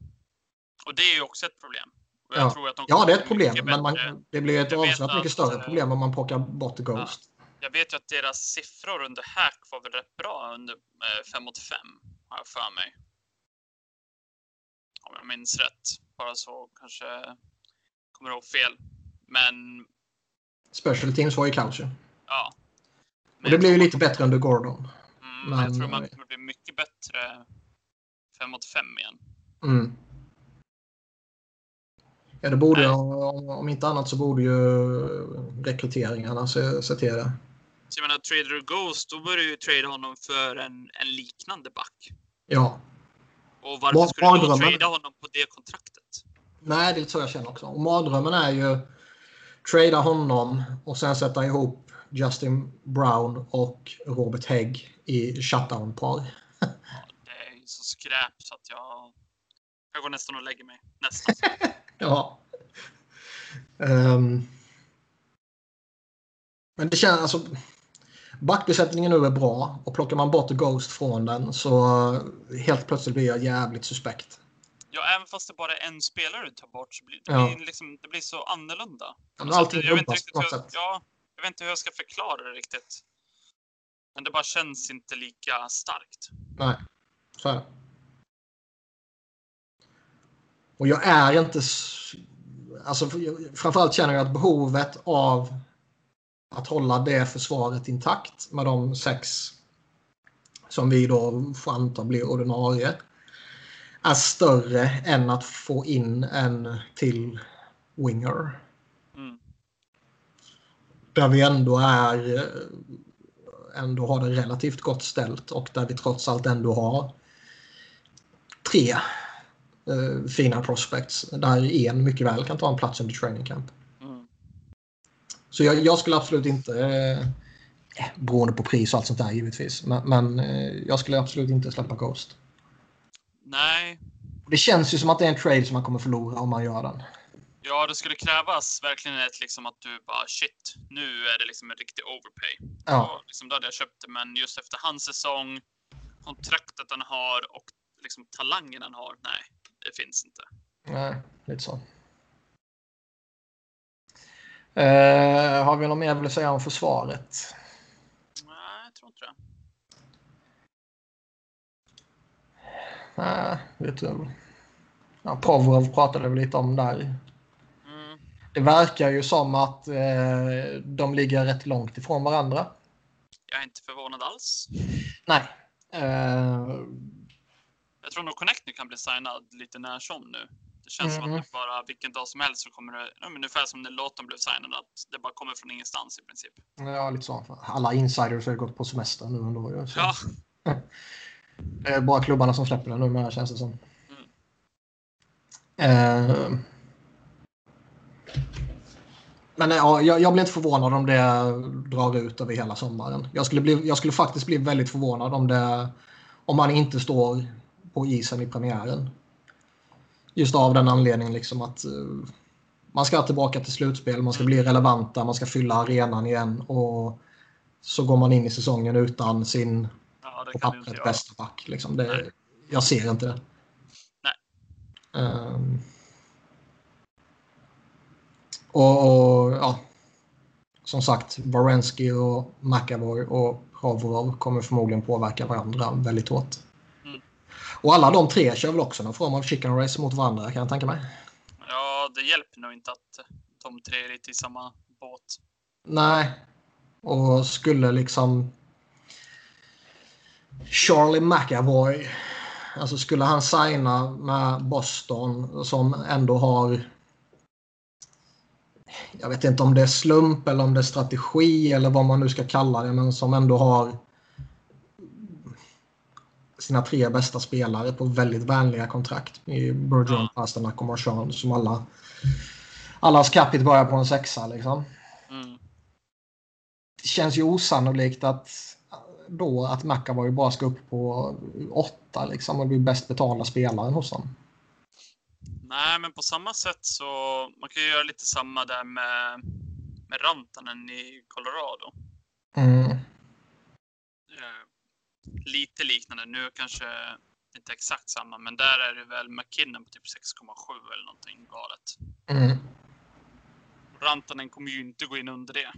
Och det är ju också ett problem. ja. De
ja, det är ett problem. Men man, det blir ett avsevärt mycket större eh, problem om man plockar bort Ghost. Ja.
Jag vet ju att deras siffror under hack var väl rätt bra under 5 eh, mot 5, har jag för mig. Om jag minns rätt. Bara så kanske kommer ihåg fel. Men
Special Teams var ju ju.
Ja.
Men och det blev ju lite bättre under Gordon.
Mm, men jag tror man kommer bli mycket bättre 5 mot 5 igen.
Mm. Ja, det borde, om, om inte annat så borde ju rekryteringarna se, se till det.
Så jag menar, trader Ghost, då börjar ju trade honom för en, en liknande back.
Ja.
Och varför skulle du då trada honom på det kontraktet?
Nej, det är så jag känner också. Och mardrömmen är ju trada honom och sen sätta ihop Justin Brown och Robert Hägg i shutdown-par.
Det är så skräp så att jag... Jag går nästan och lägger mig. Nästan.
ja. Um... Men det känns alltså... Backbesättningen nu är bra och plockar man bort Ghost från den så helt plötsligt blir jag jävligt suspekt.
Ja, även fast det bara är en spelare du tar bort så blir det, ja. blir, liksom, det blir så annorlunda.
Ja, allting jag, vet inte
hur, ja, jag vet inte hur jag ska förklara det riktigt. Men det bara känns inte lika starkt.
Nej, så är det. Och jag är inte... Alltså, framförallt känner jag att behovet av att hålla det försvaret intakt med de sex som vi då får anta blir ordinarie är större än att få in en till winger.
Mm.
Där vi ändå är eh, ändå har det relativt gott ställt och där vi trots allt ändå har tre eh, fina prospects där en mycket väl kan ta en plats under training camp.
Mm.
Så jag, jag, skulle absolut inte, eh, beroende på pris och allt sånt där givetvis, men, men eh, jag skulle absolut inte släppa Ghost.
Nej.
Det känns ju som att det är en trade som man kommer förlora om man gör den.
Ja, det skulle krävas verkligen ett liksom att du bara shit, nu är det liksom en riktig overpay.
Ja.
Och liksom då hade jag köpt det, men just efter hans säsong, kontraktet han har och liksom talangen han har, nej, det finns inte.
Nej, lite så. Uh, har vi något mer att säga om försvaret?
Nej, jag tror inte det.
Nej, vet du. Ja, Provorov pratade vi lite om där.
Mm.
Det verkar ju som att eh, de ligger rätt långt ifrån varandra.
Jag är inte förvånad alls.
Nej. Eh,
Jag tror nog Connect nu kan bli signad lite när som nu. Det känns som
Mhm.
att det bara vilken dag som helst så kommer det, ja, men ungefär som när låten blev signad, att det bara kommer från ingenstans i princip.
ja, lite så. Alla insiders har ju gått på semester nu ändå. ju, Så.
Ja,
Det är bara klubbarna som släpper den numera känns det som.
Mm.
Eh, men ja, jag, jag blir inte förvånad om det drar ut över hela sommaren. Jag skulle, bli, jag skulle faktiskt bli väldigt förvånad om, det, om man inte står på isen i premiären. Just av den anledningen liksom att uh, man ska tillbaka till slutspel, man ska bli relevanta, man ska fylla arenan igen och så går man in i säsongen utan sin
ja det kan inte
bästa back. Liksom. Det, jag ser inte det.
Nej.
Ehm. och, och ja, som sagt, Varensky och McAvoy och Provorov kommer förmodligen påverka varandra väldigt hårt.
Mm.
Och alla de tre kör väl också någon form av chicken race mot varandra kan jag tänka mig.
Ja, det hjälper nog inte att de tre är lite i samma båt.
Nej. Och skulle liksom Charlie McAvoy, alltså skulle han signa med Boston som ändå har jag vet inte om det är slump eller om det är strategi eller vad man nu ska kalla det, men som ändå har sina tre bästa spelare på väldigt vänliga kontrakt i Bergeron,
Ja.
Pasternak och Marchand som alla allas capita börjar på en sexa liksom
Mm.
det känns ju osannolikt att då att McAvoy bara ska upp på åtta liksom och bli bäst betalda spelaren hos dem.
Nej, men på samma sätt så man kan ju göra lite samma där med, med Rantanen i Colorado.
Mm.
Eh, lite liknande. Nu kanske inte exakt samma, men där är det väl McKinnon på typ 6,7 eller någonting galet.
Mm.
Rantanen kommer ju inte gå in under det.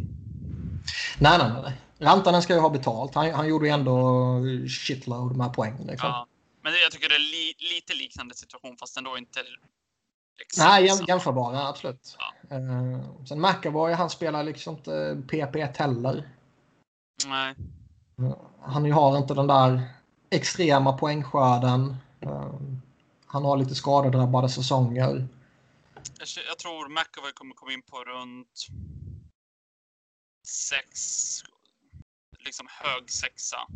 Nej, nej, nej. Rantanen ska ju ha betalt. Han, han gjorde ju ändå shitload med poäng. Liksom.
Ja, men jag tycker det är li, lite liknande situation, fast ändå inte exakt
Nej, jäm, jämförbara, absolut.
Ja.
Uh, sen McAvoy, han spelar liksom inte PP1 heller.
Nej,
Han har inte den där extrema poängskörden. Uh, han har lite skadedrabbade säsonger.
jag, jag tror McAvoy kommer komma in på runt sex, liksom hög sexa.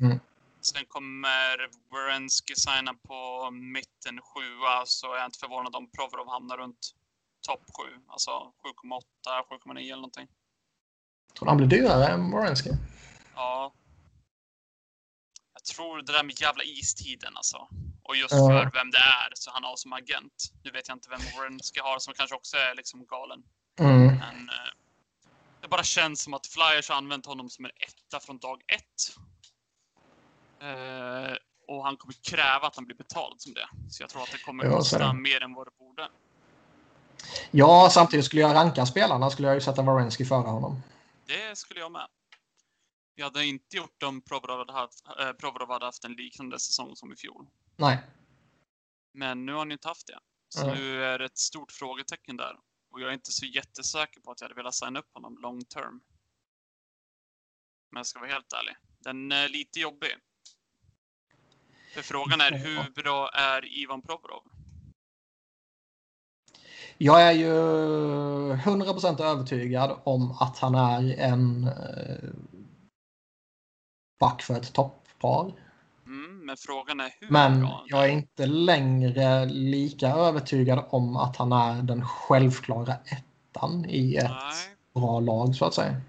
Mm.
Sen kommer Werensky signa på mitten sjua, så är jag inte förvånad om Provorov hamnar runt topp sju. Alltså 7,8, 7,9 eller någonting.
Tror du han blir dyrare än Morensky?
Ja. Jag tror det där med jävla istiden alltså. Och just
Ja.
för vem det är, så han har som agent. Nu vet jag inte vem Werensky har som kanske också är liksom galen.
Mm.
Men eh, det bara känns som att Flyers har använt honom som en etta från dag ett. Eh, och han kommer kräva att han blir betald som det. Så jag tror att det kommer
Ja,
kosta
det.
mer än vad det borde.
Ja, samtidigt skulle jag ranka spelarna skulle jag ju sätta Varensky före honom.
Det skulle jag med. Jag hade inte gjort om Provorov hade eh, hade haft en liknande säsong som i fjol.
Nej.
Men nu har han ju inte haft det. Så
Mm.
nu är det ett stort frågetecken där. Och jag är inte så jättesäker på att jag hade velat signa upp honom long term. Men jag ska vara helt ärlig. Den är lite jobbig. För frågan är hur bra är Ivan Provorov?
Jag är ju 100% övertygad om att han är en eh, back för ett topppar.
Men frågan är hur
Men
bra?
jag är inte längre lika övertygad om att han är den självklara ettan i ett
Nej.
bra lag så att säga.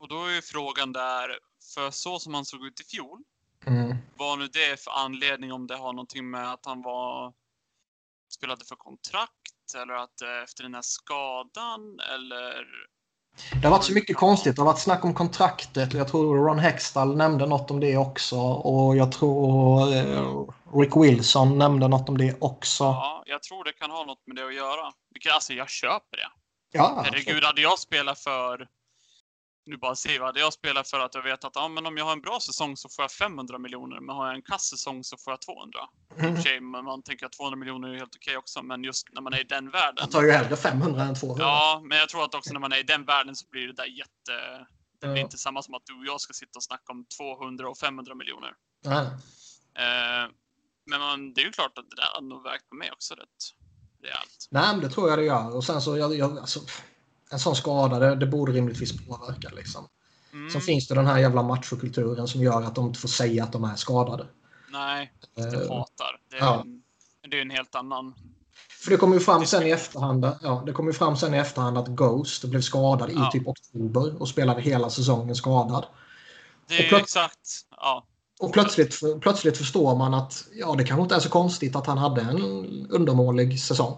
Och då är ju frågan där, för så som han såg ut i fjol,
Mm.
vad nu det är för anledning, om det har någonting med att han var spelade för kontrakt eller att eh, efter den här skadan eller
Det har varit så mycket konstigt. Det har varit snack om kontraktet. Jag tror Ron Hextall nämnde något om det också. Och jag tror eh, Rick Wilson nämnde något om det också.
ja, jag tror det kan ha något med det att göra. Vilket, alltså jag köper det.
Ja,
Herregud, hade jag spelat för nu bara säger vi, hade jag spelat för att jag vet att ja, men om jag har en bra säsong så får jag 500 miljoner, men har jag en kass säsong så får jag 200. I och
Mm.
sig, men man tänker att 200 miljoner är helt okej också, men just när man är i den världen.
Jag tar ju hellre 500 än 200.
Ja, men jag tror att också när man är i den världen så blir det där jätte... Det blir
Ja.
inte samma som att du och jag ska sitta och snacka om 200 och 500 miljoner. Eh, men man, det är ju klart att det där hade nog vägt på mig också rätt rejält.
Nej, men det tror jag det gör. Och sen så, jag, jag, alltså, en sån skada, det, det borde rimligtvis påverka. Liksom.
Mm,
Sen finns det den här jävla machokulturen som gör att de inte får säga att de är skadade.
nej, det
Eh,
hatar. Det är,
ja.
det är en helt annan...
För det kom ju fram sen i efterhand, ja, det kom ju fram sen i efterhand att Ghost blev skadad
Ja.
i typ oktober och spelade hela säsongen skadad.
Det är
Och
exakt... Ja,
Och plötsligt, plötsligt förstår man att ja, det kanske inte är så konstigt att han hade en undermålig säsong.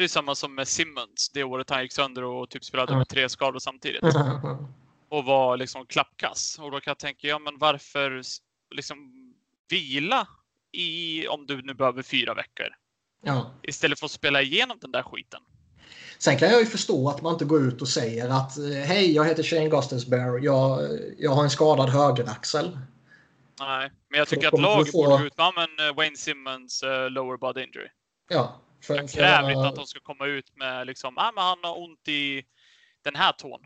Det är samma som med Simmons, det året han gick sönder och typ spelade med tre skador samtidigt. och var liksom klappkass. Och då kan jag tänka, ja men varför liksom vila i, om du nu behöver fyra veckor,
ja.
istället för att spela igenom den där skiten.
Sen kan jag ju förstå att man inte går ut och säger att eh, hej, jag heter Shane Gostensberry, jag, jag har en skadad högeraxel.
Nej, men jag tycker att laget
få-
borde gå ut med men, eh, Wayne Simmons uh, lower body injury.
Ja,
Jag kräver inte att de ska komma ut med liksom, ah, men han har ont i den här tån.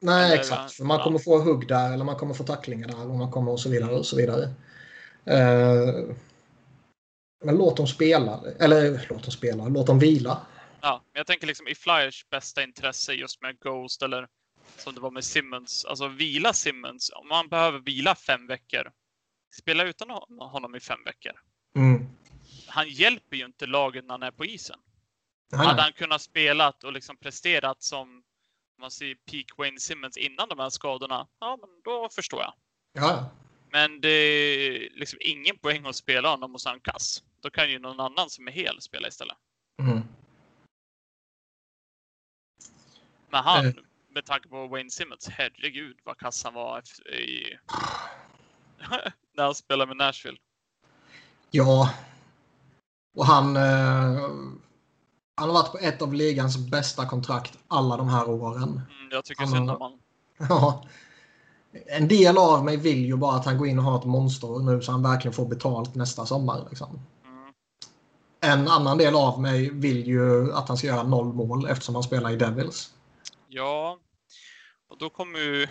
Nej,
Eller,
exakt. För man kommer få hugg där eller man kommer få tacklingar där och man kommer och så vidare och så vidare. Eh, men låt dem spela. Eller låt dem spela. Låt dem vila.
Ja, men jag tänker liksom i Flyers bästa intresse just med Ghost eller som det var med Simmons. Alltså vila Simmons. Om man behöver vila fem veckor. Spela utan hon- honom i fem veckor.
Mm.
Han hjälper ju inte laget när han är på isen.
Nej,
Hade han kunnat spela och liksom presterat som om man säger peak Wayne Simmons innan de här skadorna. Ja, men då förstår jag.
Ja,
Men det är liksom ingen poäng att spela honom och sen kass. Då kan ju någon annan som är hel spela istället.
mm.
Men han,
Eh.
med tanke på Wayne Simmons, herregud vad kass han var i... när han spelade med Nashville.
ja. Och han, eh, han har varit på ett av ligans bästa kontrakt alla de här åren.
Mm, jag tycker
Han
synd om honom.
Ja. En del av mig vill ju bara att han går in och har ett monster nu så han verkligen får betalt nästa sommar. Liksom.
Mm.
En annan del av mig vill ju att han ska göra noll mål eftersom han spelar i Devils.
Ja, och då kommer ju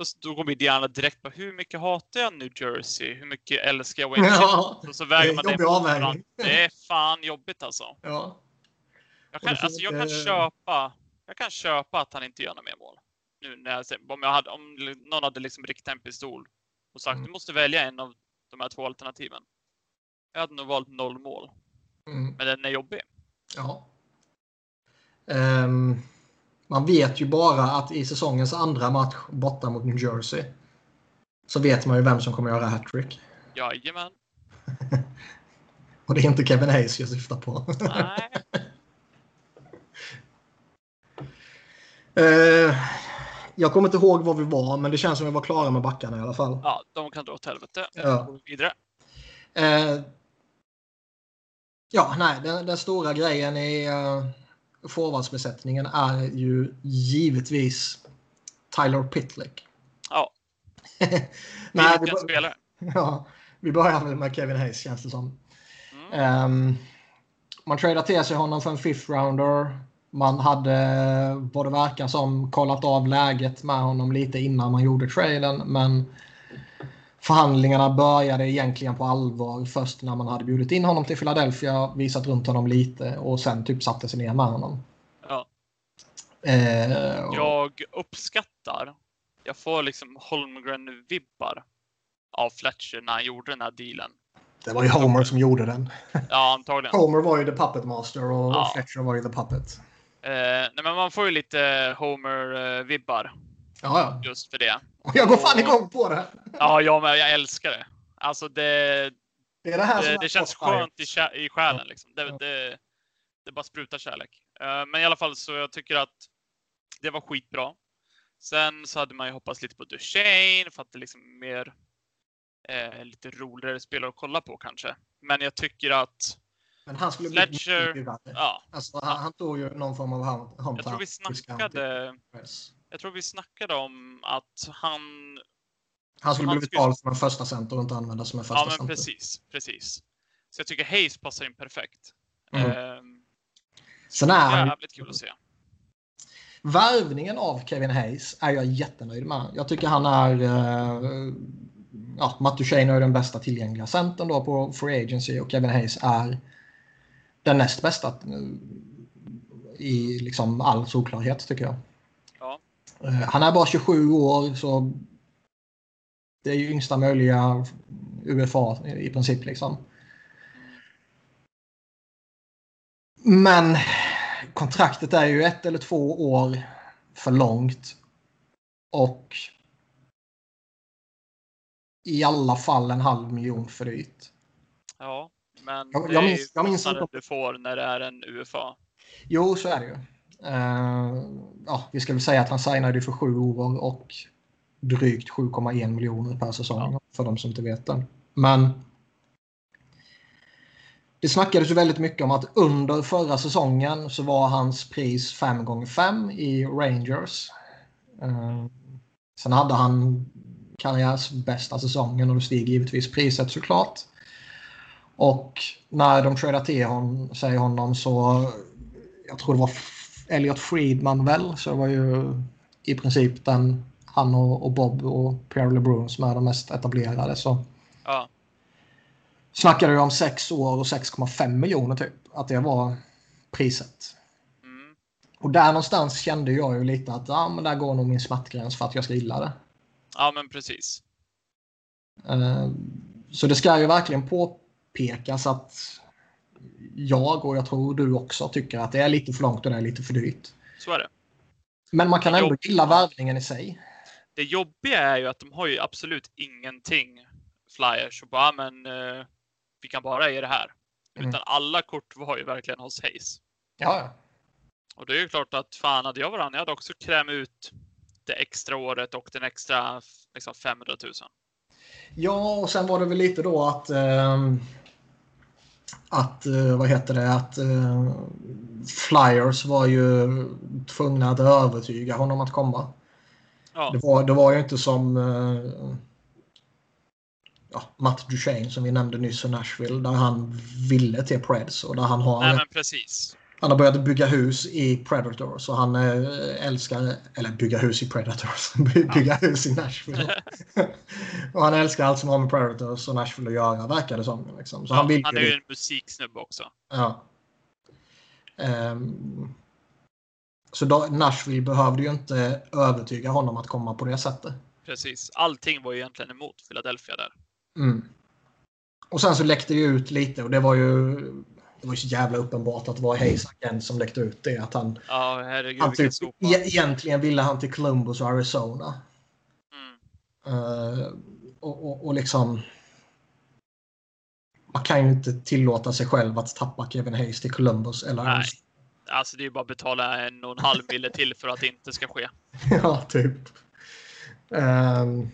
då, då går min hjärna direkt på hur mycket hatar jag New Jersey? Hur mycket älskar jag Wayne
Ja?
Och så väger man
det
mot varandra. Det är fan jobbigt alltså.
Ja.
Jag kan, alltså, jag kan köpa jag kan köpa att han inte gör några mer mål. Nu när jag, om, jag hade, om någon hade liksom riktat en pistol och sagt
Mm.
du måste välja en av de här två alternativen. Jag hade nog valt noll mål.
Mm,
Men den är jobbig.
ja. Ehm, man vet ju bara att i säsongens andra match borta mot New Jersey så vet man ju vem som kommer göra hattrick.
Jajamän.
Och det är inte Kevin Hayes jag syftar på.
Nej.
Ehm, jag kommer inte ihåg var vi var, men det känns som att vi var klara med backarna i alla fall.
Ja, de kan dra åt helvete.
Ja.
Går vidare.
Eh, ja, nej, den, den stora grejen i uh, forwardsbesättningen är ju givetvis Tyler Pitlick.
Ja.
nej, vi,
spelare.
ja, vi börjar väl med Kevin Hayes känns det som.
Mm.
Ehm, man tradar till sig honom för en fifth rounder. Man hade, vad det verkar som, kollat av läget med honom lite innan man gjorde traden. Men Förhandlingarna började egentligen på allvar först när man hade bjudit in honom till Philadelphia, visat runt honom lite och sen typ satte sig ner med honom.
Ja.
Eh,
Jag uppskattar, jag får liksom Holmgren-vibbar av Fletcher när han gjorde den här dealen.
Det var ju Homer som gjorde den.
Ja, antagligen.
Homer var ju the puppet master och
Ja.
Fletcher var ju the puppet.
Eh, nej, men man får ju lite Homer-vibbar
Ja, ja.
just för det.
Och jag går fan igång på det.
Ja, jag med. Jag älskar det. Alltså det,
Det är det här
det, det känns skönt i, i själen.
Ja.
Liksom. Det,
Ja.
det, det bara sprutar kärlek. Eh, men i alla fall så jag tycker att det var skitbra. Sen så hade man ju hoppats lite på Duchene för att det liksom mer eh, lite roligare spelare att kolla på kanske. Men jag tycker att
Men han skulle bli
Fletcher-
mycket värre.
ja,
Alltså, han, han tog ju någon form av home
jag tror vi snackade.
discount.
Jag tror vi snackade om att han
Han skulle
han
bli
skulle-
betald som en första center och inte användas som en första
Ja, men
center.
precis, precis. Så jag tycker Hayes passar in perfekt.
Mm.
Ehm,
Sen är han,
jävligt kul att se.
värvningen av Kevin Hayes är jag jättenöjd med. Jag tycker han är... Uh, ja, Duchene är den bästa tillgängliga centern då på Free Agency och Kevin Hayes är den näst bästa eh, i liksom all solklarhet tycker jag. Eh, han är bara 27 år så det är ju yngsta möjliga UFA i princip liksom. Men kontraktet är ju ett eller två år för långt. Och i alla fall en halv miljon för dyrt.
Ja, men
Jag-
det
jag
är
minns-
ju
jag minns inte-
du får när det är en UFA.
Jo, så är det ju. Eh, ja, vi ska väl säga att han signade för sju år och drygt 7,1 miljoner per säsong för de som inte vet det. Men det snackades ju väldigt mycket om att under förra säsongen så var hans pris 5 gånger 5 i Rangers. Eh, sen hade han karriärs bästa säsongen och då stiger givetvis priset såklart. Och när de tradar till hon, sig honom så jag tror det var Elliot Friedman väl, så det var ju i princip den han och, och Bob och Pierre LeBrun som är de mest etablerade. Så
Ja,
snackade jag om 6 år och 6,5 miljoner typ. Att det var priset.
mm.
Och där någonstans kände jag ju lite att ja, men där går nog min smärtgräns för att jag ska gilla det.
ja men precis.
Eh, Så det ska ju verkligen påpekas att jag och jag tror du också tycker att det är lite för långt och det är lite för dyrt.
Så är det.
Men man kan ändå gilla värvningen i sig.
Det jobbiga är ju att de har ju absolut ingenting Flyers och bara, "Ah, men eh, vi kan bara ge det här.
Mm.
Utan alla kort var ju verkligen hos Hayes.
Ja, ja.
Och det är ju klart att fan hade jag varit han, jag hade också krämt ut det extra året och den extra liksom 500 000.
Ja, och sen var det väl lite då att... ehm, att, eh, vad heter det, att eh, Flyers var ju tvungna att övertyga honom att komma.
Ja,
Det var, det var ju inte som eh, ja, Matt Duchene som vi nämnde nyss i Nashville där han ville till Preds och där han har,
nej men precis.
Han har börjat bygga hus i Predators och han eh, älskar, eller bygga hus i Predators, By- bygga hus i Nashville. och han älskar allt som har med Predators och Nashville att göra verkar det som. Liksom. Så
Ja,
han vill
han är ju en musiksnubbe också.
Ja. Ehm, så då, Nashville behövde ju inte övertyga honom att komma på det sättet.
Precis. Allting var ju egentligen emot Philadelphia där.
Mm. Och sen så läckte det ju ut lite och det var ju det var ju så jävla uppenbart att det var Hayes agent som läckte ut det. Att han,
Ja, herregud
han typ, e- egentligen ville han till Columbus och Arizona.
Mm.
Eh, och, och, och liksom... Man kan ju inte tillåta sig själv att tappa Kevin Hayes till Columbus eller
Nej.
Arizona.
Alltså det är ju bara att betala en och en halv mille till för att det inte ska ske.
ja, typ. Ehm,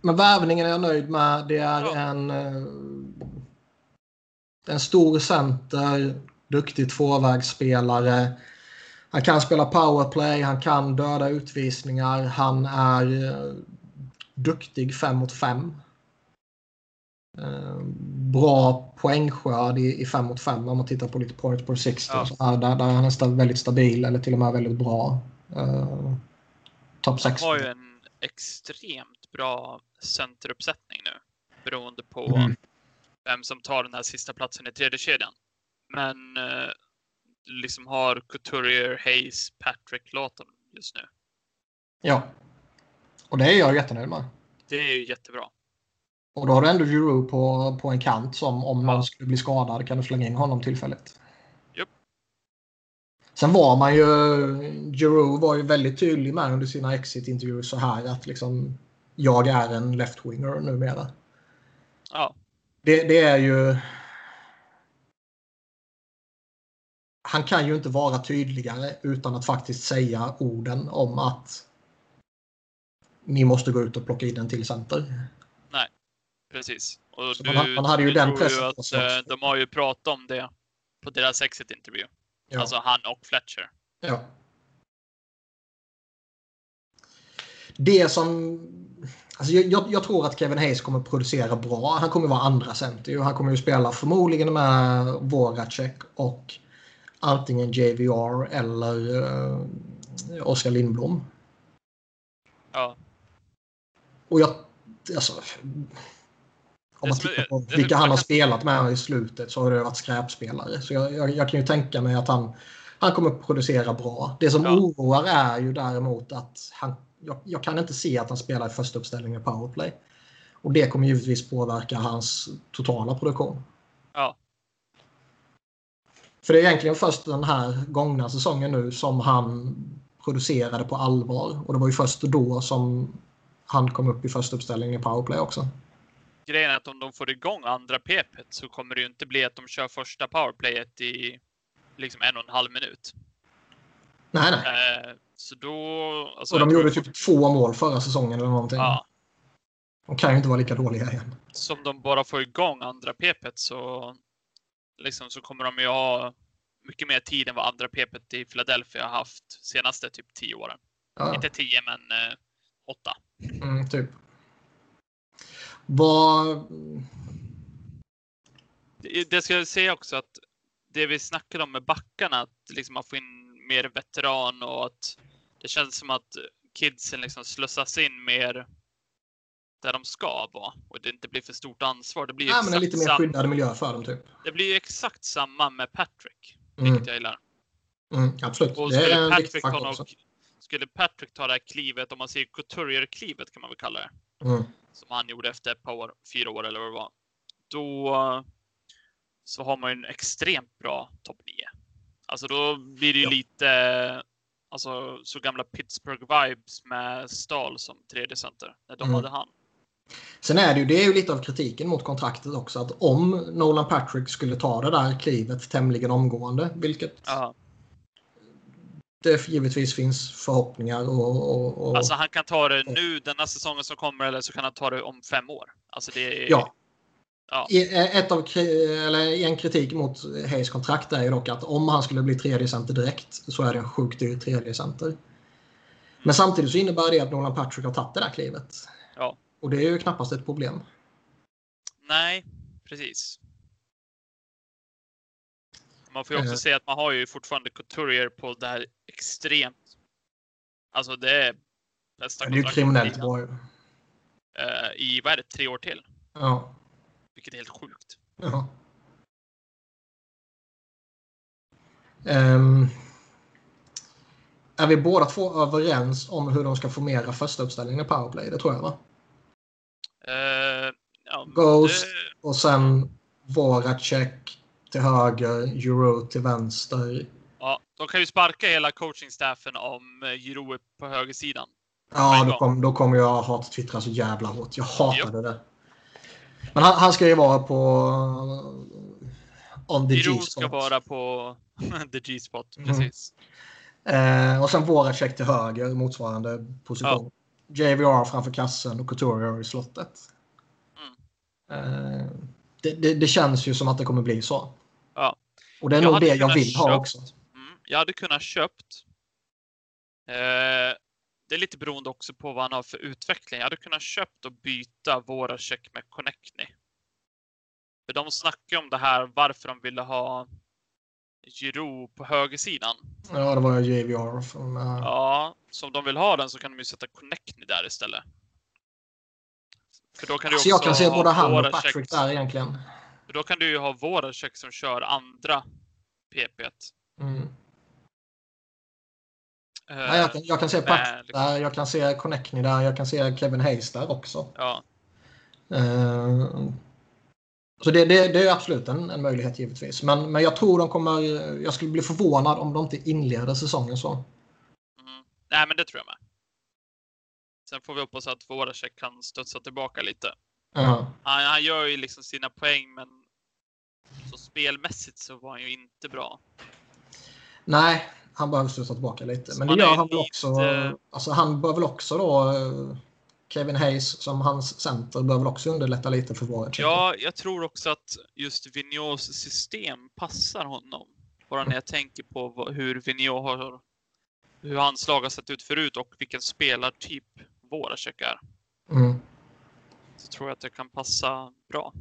men värvningen är jag nöjd med. Det är
Ja.
en, eh, en stor center, duktig tvåvägsspelare. Han kan spela powerplay, han kan döda utvisningar, han är eh, duktig fem mot fem. Eh, bra poängskörd i, i fem mot fem om man tittar på lite point per 60.
Ja.
Så här, där, där är han nästan väldigt stabil eller till och med väldigt bra. Uh, Topp
Han
6.
har ju en extremt bra centeruppsättning nu. Beroende på
Mm.
Vem som tar den här sista platsen i tredje kedjan. Men eh, liksom har Couturier, Hayes, Patrick Lawton just nu.
Ja. Och det är jag jättenöjd med.
Det är ju jättebra.
Och då har du ändå Giroud på, på en kant som om
Ja.
skulle bli skadad kan du slänga in honom tillfälligt.
Japp.
Sen var man ju... Giroud var ju väldigt tydlig med under sina exit-intervjuer så här att liksom jag är en left-winger numera.
Ja,
Det, det är ju... Han kan ju inte vara tydligare utan att faktiskt säga orden om att ni måste gå ut och plocka in en till center.
precis. Och
Så man man hade ju
du
den pressen på
att, eh. De har ju pratat om det på deras exit-intervju.
Ja.
Alltså han och Fletcher.
Ja. Det som... Alltså jag, jag, jag tror att Kevin Hayes kommer producera bra. Han kommer vara andra center. Han kommer ju spela förmodligen med Voracek och antingen JVR eller uh, Oskar Lindblom.
Ja,
Och jag... Alltså, om man tittar på vilka han har spelat med i slutet så har det varit skräpspelare. Så jag, jag, jag kan ju tänka mig att han, han kommer producera bra. Det som
Ja.
oroar är ju däremot att han, jag, jag kan inte se att han spelar i första uppställningen i powerplay. Och det kommer givetvis påverka hans totala produktion.
ja,
För det är egentligen först den här gångna säsongen nu som han producerade på allvar. Och det var ju först då som han kom upp i första uppställningen i powerplay också.
grejen är att om de får igång andra PP så kommer det ju inte bli att de kör första powerplayet i liksom en och en halv minut.
Nej, nej.
Eh, så då... Alltså,
Och de gjorde typ två mål förra säsongen eller någonting.
Ja,
De kan ju inte vara lika dåliga igen.
som de bara får igång andra PP så liksom så kommer de ju ha mycket mer tid än vad andra PP i Philadelphia har haft senaste typ tio åren.
Ja,
Inte tio, men eh, åtta.
mm, typ. Vad...
Det, det ska jag säga också att det vi snackade om med backarna, att liksom man får in mer veteran och att det känns som att kidsen liksom slussas in mer där de ska vara och det inte blir för stort ansvar. Det blir ju
Ja, men en lite mer skyddad miljö för dem typ.
det blir ju exakt samma med Patrick,
Mm,
vilket jag gillar.
mm, absolut.
Och
Det är en viktig faktor också.
skulle Patrick ta det här klivet, om man säger Couturier-klivet kan man väl kalla det,
Mm.
som han gjorde efter ett par år, fyra år eller vad det var, då så har man ju en extremt bra topp 9. Alltså då blir det ju
Ja.
lite alltså, så gamla Pittsburgh-vibes med Stahl som tredje center när de
Mm.
hade han.
Sen är det ju, det är ju lite av kritiken mot kontraktet också att om Nolan Patrick skulle ta det där klivet tämligen omgående, vilket
Ja.
det givetvis finns förhoppningar och... och, och
Alltså han kan ta det nu denna säsongen som kommer eller så kan han ta det om fem år. Alltså det är...
Ja.
Ja.
I- Ett av, eller en kritik mot Hayes kontrakt är ju dock att om han skulle bli tredje center direkt så är det en sjukt dyr tredje center. Men samtidigt så innebär det att Nolan Patrick har tagit det där klivet.
Ja.
Och det är ju knappast ett problem.
Nej, precis. Man får ju också
Eh.
se att man har ju fortfarande Couturier på det här extremt. Alltså det är bästa
Det är ju kriminellt
i-
bra ju.
eh, i, vad är det, tre år till?
Ja.
Vilket är helt sjukt.
ja. Ehm, är vi båda två överens om hur de ska formera första uppställningen i powerplay? Det tror jag va?
Eh, ja,
Ghost.
det-
Och sen Voracek till höger, Euro till vänster.
ja, de kan ju sparka hela coachingstaffen om eh, Giroud är på högersidan.
Ja, då, kom, då kommer jag hat-twittra så jävla hårt. Jag hatade det. Men han, han ska ju vara på... On the G-spot.
ska vara på the G-spot,
Mhm.
precis.
Eh, och sen Voracek till höger, motsvarande position. JVR framför kassen och Couturier i slottet. Eh, det, det, det känns ju som att det kommer bli så.
Ja.
Och det är
Jag
nog det jag vill ha
köpt-
också.
Mm, jag hade kunnat köpt. Eh, det är lite beroende också på vad han har för utveckling. Jag hade kunnat köpt och byta våra check med Connectny. För de snackar om det här varför de ville ha Giroud på högersidan.
Ja, det var JVR. Från, eh,
Ja, så om de vill ha den så kan de ju sätta Connectny där istället. För då kan du
Så jag kan se
ha
både han och Patrick där egentligen.
För då kan du ju ha Voracek som kör andra PP.
Mm.
Eh,
Nej, jag, kan, jag kan se
med,
Patrick
liksom-
där, jag kan se Connectney där, jag kan se Kevin Hayes där också.
Ja,
Eh, så det, det, det är absolut en, en möjlighet givetvis. Men, men jag tror de kommer... Jag skulle bli förvånad om de inte inleder säsongen så.
mm. Nej, men det tror jag med. Sen får vi hoppas att Voracek kan studsa tillbaka lite.
Ja.
Han, han gör ju liksom sina poäng, men så spelmässigt så var han ju inte bra.
Nej, han behöver studsa tillbaka lite.
Så
Men det gör han väl
lite-
också. Alltså, han bör väl också då... eh, Kevin Hayes som hans center väl också underlätta lite för våra
Ja, jag tror också att just Vigneaus system passar honom. Bara när jag tänker på hur Vigneault har, hur hans lag har sett ut förut och vilken spelartyp Voracek är.
Mm.
Så tror jag att det kan passa bra.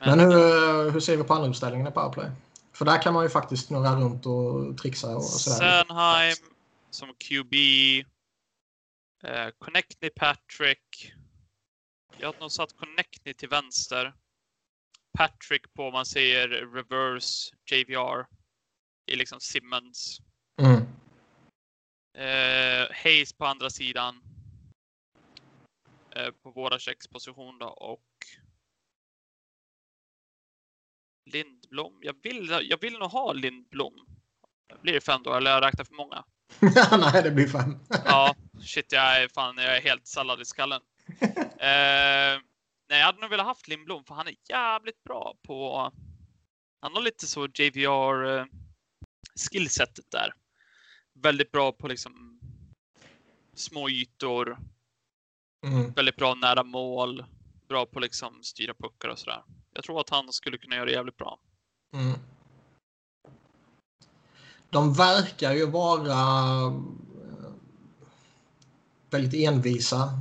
Men hur, hur ser vi på andra uppställningen i powerplay? För där kan man ju faktiskt snurra runt och trixa och sådär.
Sernheim som QB. Eh, Connectney Patrick. Jag har nog satt Connectney till vänster. Patrick på, om man säger reverse JVR. I liksom Simmons.
Mm.
Eh, Hayes på andra sidan. Eh, på Voraceks position då och Lindblom. Jag vill, jag vill nog ha Lindblom. Blir det fem då eller har jag räknat för många?
Nej, det blir fem.
Ja, shit, jag är fan, jag är helt sallad i skallen. Eh, nej, jag hade nog velat haft Lindblom för han är jävligt bra på. Han har lite så JVR eh, skillsetet där. Väldigt bra på liksom små ytor,
Mm.
väldigt bra nära mål, bra på liksom styra puckar och sådär. Jag tror att han skulle kunna göra det jävligt bra.
Mm. De verkar ju vara eh, väldigt envisa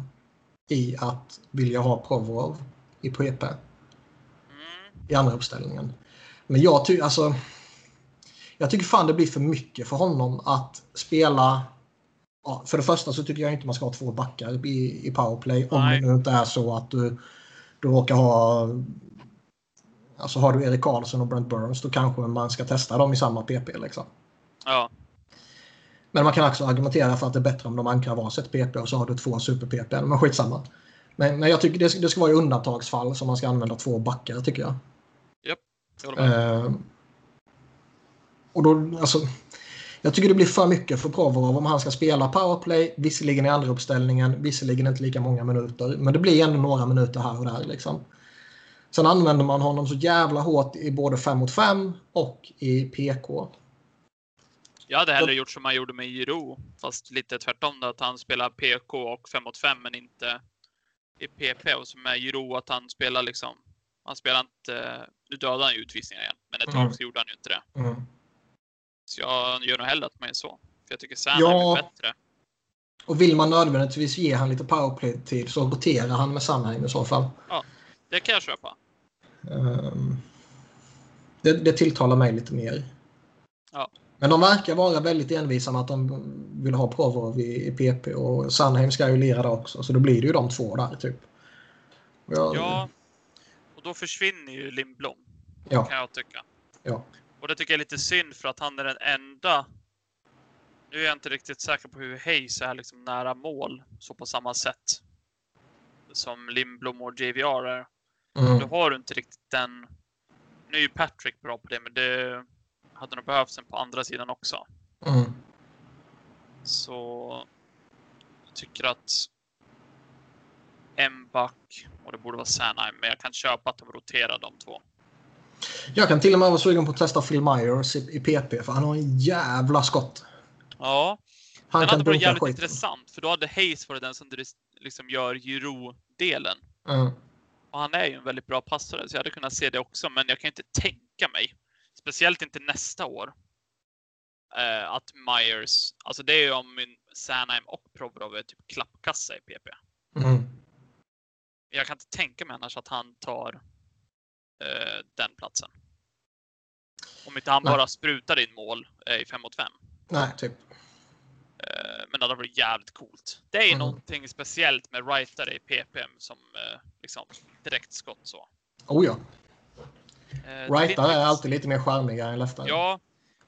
i att vilja ha Provorov i PP
Mm.
i andra uppställningen. Men jag, ty alltså, jag tycker fan det blir för mycket för honom att spela. Ja, för det första så tycker jag inte man ska ha två backar i, i powerplay om
Nej.
det nu inte är så att du, du råkar ha Alltså har du Erik Karlsson och Brent Burns då kanske man ska testa dem i samma PP. Liksom.
Ja,
Men man kan också argumentera för att det är bättre om de ankrar varsitt PP och så har du två super-PP. Men skitsamma. Men, men jag tycker det, det ska vara i undantagsfall som man ska använda två backar tycker jag.
med.
Eh, och då, alltså, jag tycker det blir för mycket för Provorov om han ska spela powerplay. Visserligen i andra uppställningen, visserligen inte lika många minuter. Men det blir ändå några minuter här och där. Liksom. Sen använder man honom så jävla hårt i både 5 mot 5 och i PK.
Jag hade hellre gjort som han gjorde med Giro, fast lite tvärtom då, att han spelar PK och 5 mot 5 men inte i PP. Och som med Giro att han spelar liksom, han spelar inte, nu dödade han ju utvisningar igen, men ett tag
Mm.
så gjorde han ju inte det.
Mm.
Så jag gör nog hellre att man är så. För jag tycker Sandheim
Ja.
är bättre.
Och vill man nödvändigtvis ge han lite powerplay-tid så roterar han med Sandheim i så fall.
Det kan jag köpa.
Ehm, det, det tilltalar mig lite mer.
Ja.
Men de verkar vara väldigt envisa med att de vill ha Provorov i, i PP och Sandheim ska ju lira där också. Så då blir det ju de två där typ. Jag-
Ja, och då försvinner ju Lindblom,
ja,
kan jag tycka.
ja.
Och det tycker jag är lite synd för att han är den enda. Nu är jag inte riktigt säker på hur Hayes är liksom nära mål så på samma sätt. Som Lindblom och JVR är.
Mm.
Då har du inte riktigt den. Nu är ju Patrick bra på det, men det hade nog behövts en på andra sidan också.
Mm.
Så jag tycker att en back och det borde vara Sanheim, men jag kan köpa att de roterar de två.
Jag kan till och med vara sugen på att testa Phil Myers i, i PP för han har en jävla skott.
Ja,
Han
den
kan
hade varit jävligt
skiten.
intressant, för då hade Hayes varit den som liksom gör Giro-delen.
Mm.
Och han är ju en väldigt bra passare, så jag hade kunnat se det också, men jag kan inte tänka mig, speciellt inte nästa år, eh, att Myers, alltså det är ju om min Sanheim och Provorov är typ klappkassa i PP.
Mm.
Jag kan inte tänka mig annars att han tar eh, den platsen. Om inte han
Nej.
bara sprutar in mål eh, i 5 mot 5.
Nej, typ.
Eh, men det hade varit jävligt coolt. Det är
Mm.
någonting speciellt med writare i PPM som eh, liksom direktskott så.
Oh ja.
Eh, inte
är alltid lite mer charmiga än leftare.
Ja,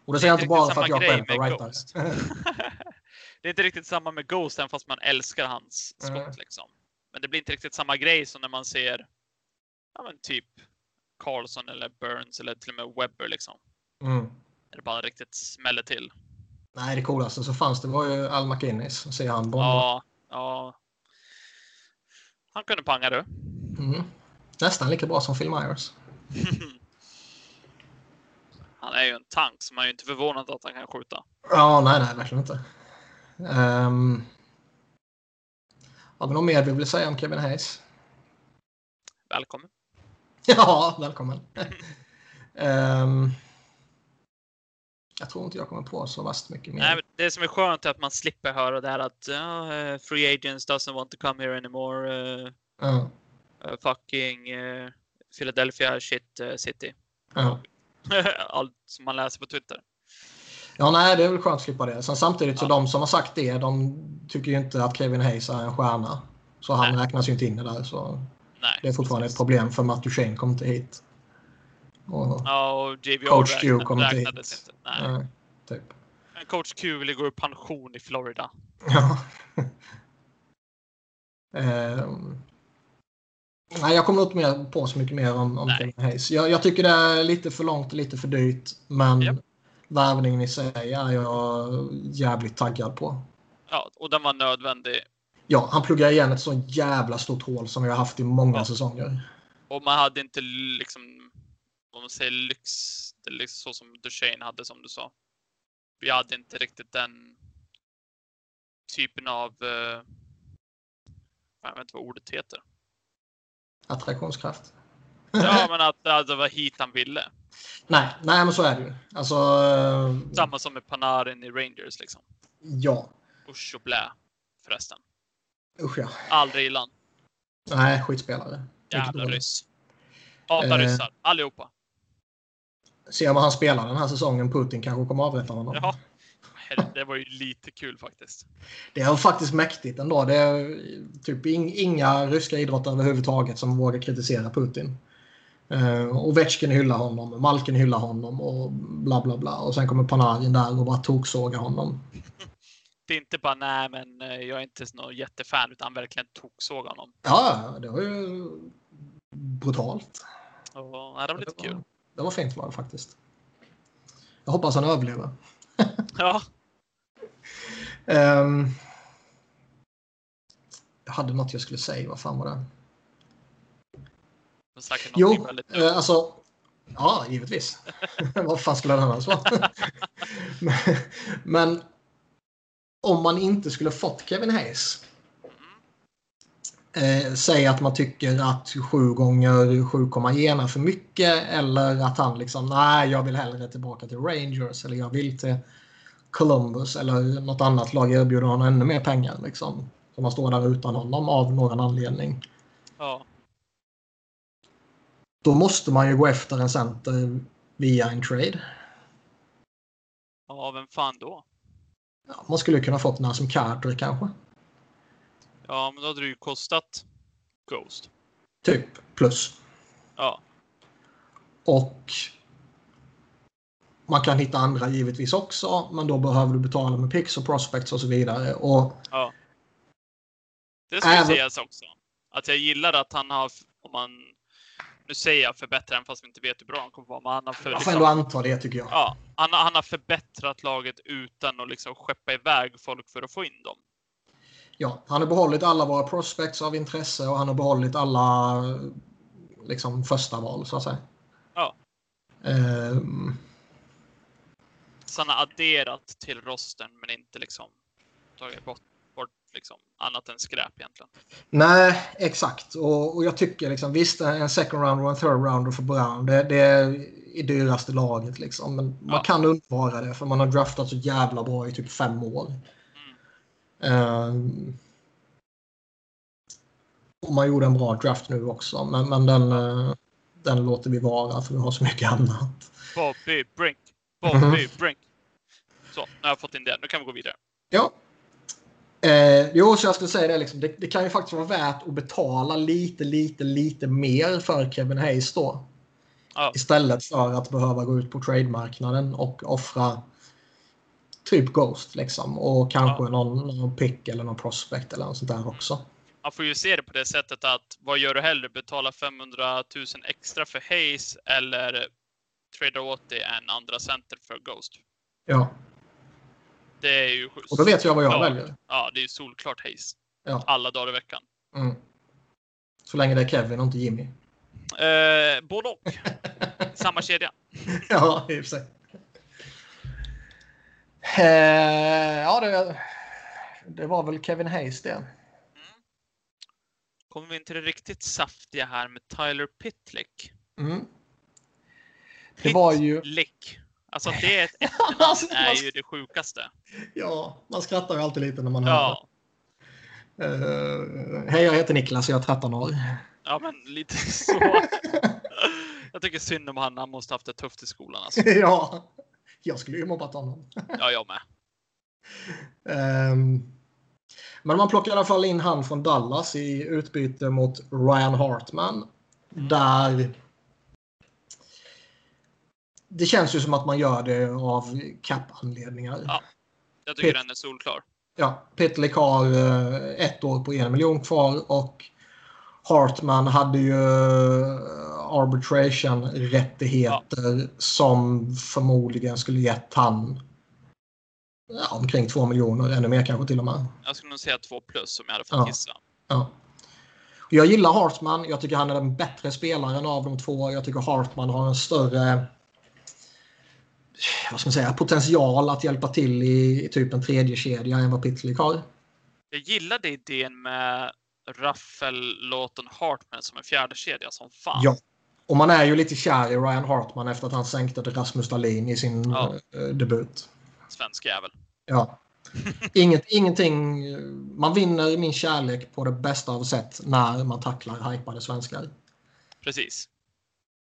och det säger jag inte bara för att jag själv är.
Ghost. det är inte riktigt samma med Ghost, även fast man älskar hans skott.
Mm.
Liksom. Men det blir inte riktigt samma grej som när man ser ja, men typ Carlson eller Burns eller till och med Webber. Liksom.
mm.
Det bara riktigt smäller till.
Nej, det coolaste som fanns det var ju Al McInnes. Ser han bomba.
Ja, ja. Han kunde panga du.
Mm. Nästan lika bra som Phil Myers.
Han är ju en tank, så man är ju inte förvånad att han kan skjuta.
Ja, nej, nej, verkligen inte. Um, har vi något mer vi vill säga om Kevin Hayes?
Välkommen.
Ja, välkommen. Ehm, jag tror inte jag kommer på så vast mycket mer.
Nej, det som är skönt är att man slipper höra det här att eh, free agents doesn't want to come here anymore. eh,
Ja,
eh, fucking eh, Philadelphia shit eh, city. Allt som man läser på Twitter.
ja, nej, det är väl skönt att slippa det. Sen samtidigt så de som har sagt det, de tycker ju inte att Kevin Hayes är en stjärna. Så han
Nej.
räknas ju inte in där. Så
Nej.
det är fortfarande ett problem för Matt Duchene kom inte hit. Och,
Ja, och JVR
Coach Q
räkna-
kom inte hit.
inte. Nej.
nej, typ.
Men Coach Q ville gå i pension i Florida.
Ja. Ehm. nej, jag kommer inte mer på så mycket mer om, om. Kevin Hayes. Jag, jag tycker det är lite för långt och lite för dyrt. Men
Japp.
värvningen i sig är jag jävligt taggad på.
Ja, och den var nödvändig.
Ja, han pluggar igen ett så jävla stort hål som vi har haft i många
Ja.
säsonger.
Och man hade inte liksom, om man säger lyx, det liksom så som Duchene hade som du sa. Vi hade inte riktigt den typen av, eh, jag vet inte vad ordet heter.
Attraktionskraft.
Ja, men att, att det var hit han ville.
nej, nej, men så är det ju. Alltså, eh,
Samma som med Panarin i Rangers liksom.
ja.
Usch och blä förresten.
Usch ja.
Aldrig gillar han.
Nej, skitspelare.
Jävla ryss. Hatar
Eh.
ryssar. Allihopa.
Ser man han spelar den här säsongen, Putin kanske kommer avrätta honom.
Ja. Det var ju lite kul faktiskt.
Det är faktiskt mäktigt ändå. Det är typ ing- inga ryska idrottare överhuvudtaget som vågar kritisera Putin. Uh, Ovechkin hyllar honom, Malkin hyllar honom och bla bla bla. Och sen kommer Panarin där och bara toksågar honom.
Det är inte bara nej, men eh, jag är inte någon jättefan utan verkligen toksåg honom.
Ja, det var ju brutalt.
Och, ja, det var lite kul.
Det var fint var det faktiskt. Jag hoppas han överlever.
Ja,
Ehm, jag hade något jag skulle säga. Vad fan var det? Jo, eh, alltså. Ja, givetvis. Vad fan skulle den annars vara? men, men om man inte skulle fått Kevin Hayes. Eh, säg att man tycker att 7 gånger 7,1 är för mycket eller att han liksom nej, jag vill hellre tillbaka till Rangers eller jag vill till Columbus eller något annat lag erbjuder honom ännu mer pengar liksom. Så man står där utan honom av någon anledning.
Ja,
Då måste man ju gå efter en center via en trade.
ja, vem fan då?
Ja, man skulle kunna fått Nassim Carter kanske.
Ja, men då hade det ju kostat Ghost.
Typ plus.
Ja,
Och man kan hitta andra givetvis också. Men då behöver du betala med pix och prospects och så vidare. Och
ja. Det ska
Även-
sägas också. Att jag gillar att han har, om man, nu säger jag förbättrat även fast vi inte vet hur bra han kommer vara, men han har, för,
jag får
liksom,
ändå anta det tycker jag.
ja, han, han har förbättrat laget utan att liksom skeppa iväg folk för att få in dem.
Ja, han har behållit alla våra prospects av intresse och han har behållit alla liksom, första val så att säga.
Ja.
Ehm,
Så han har adderat till rosten men inte liksom tagit bort, bort liksom annat än skräp egentligen.
nej, exakt. Och, och jag tycker liksom, visst en second round och en third rounder för Brown. Det, det är i dyraste laget liksom. Men man
Ja.
kan undvara det för man har draftat så jävla bra i typ fem år. Ehm, och man gjorde en bra draft nu också. Men, men den, eh, den låter vi vara för vi har så mycket annat.
Bobby Brink. Bobby
Mhm.
Brink. Så, nu har jag fått in det. Nu kan vi gå vidare.
Ja. Eh, jo, så jag skulle säga det, liksom, det. Det kan ju faktiskt vara värt att betala lite, lite, lite mer för Kevin Hayes då.
Ja.
Istället för att behöva gå ut på trademarknaden och offra typ Ghost liksom. Och kanske
Ja.
någon, någon pick eller någon prospect eller något sånt där också.
Man får ju se det på det sättet att vad gör du hellre? Betala 500 000 extra för Hayes eller trada åt det en andra center för Ghost?
Ja,
Det är ju
och då vet jag vad jag
Ja.
väljer.
Ja, det är ju solklart Hayes.
Ja.
Alla dagar i veckan.
Mm. Så länge det är Kevin och inte Jimmy.
Eh, både och. Samma kedja.
ja, i och för sig. Eh, ja, det, det var väl Kevin Hayes det.
Kommer vi in till det riktigt saftiga här med Tyler Pitlick.
Mm. Det var ju...
Lick. Alltså det är ett
Alltså,
är ju det sjukaste.
ja, man skrattar ju alltid lite när man hör
Ja,
det. Eh, Hej, jag heter Niklas och jag är 13 år.
ja men lite så. Jag tycker synd om han. Han måste haft det tufft i skolan alltså.
ja, jag skulle ju mobbat honom.
Ja, jag med.
Ehm, men man plockar i alla fall in han från Dallas i utbyte mot Ryan Hartman. Där det känns ju som att man gör det av cap-anledningar.
Ja. Jag tycker
Pit-
den är solklar.
Ja, Pitlick har eh, ett år på en miljon kvar och Hartman hade ju arbitration-rättigheter som förmodligen skulle gett han ja, omkring två miljoner, ännu mer kanske till och med.
Jag skulle nog säga två plus om jag hade fått
Ja.
gissa.
Ja. Jag gillar Hartman. Jag tycker han är den bättre spelaren av de två. Jag tycker Hartman har en större vad ska man säga, potential att hjälpa till i, i typ en tredje kedja än vad Pitlick har.
Jag gillade idén med Raffel, Lawton, Hartman som en fjärde kedja som fan.
Ja. Och man är ju lite kär i Ryan Hartman efter att han sänkte till Rasmus Dahlin i sin
Ja.
eh, debut.
Svensk jävel.
Ja. Inget, ingenting, man vinner min kärlek på det bästa av sätt när man tacklar hypade svenskar.
Precis.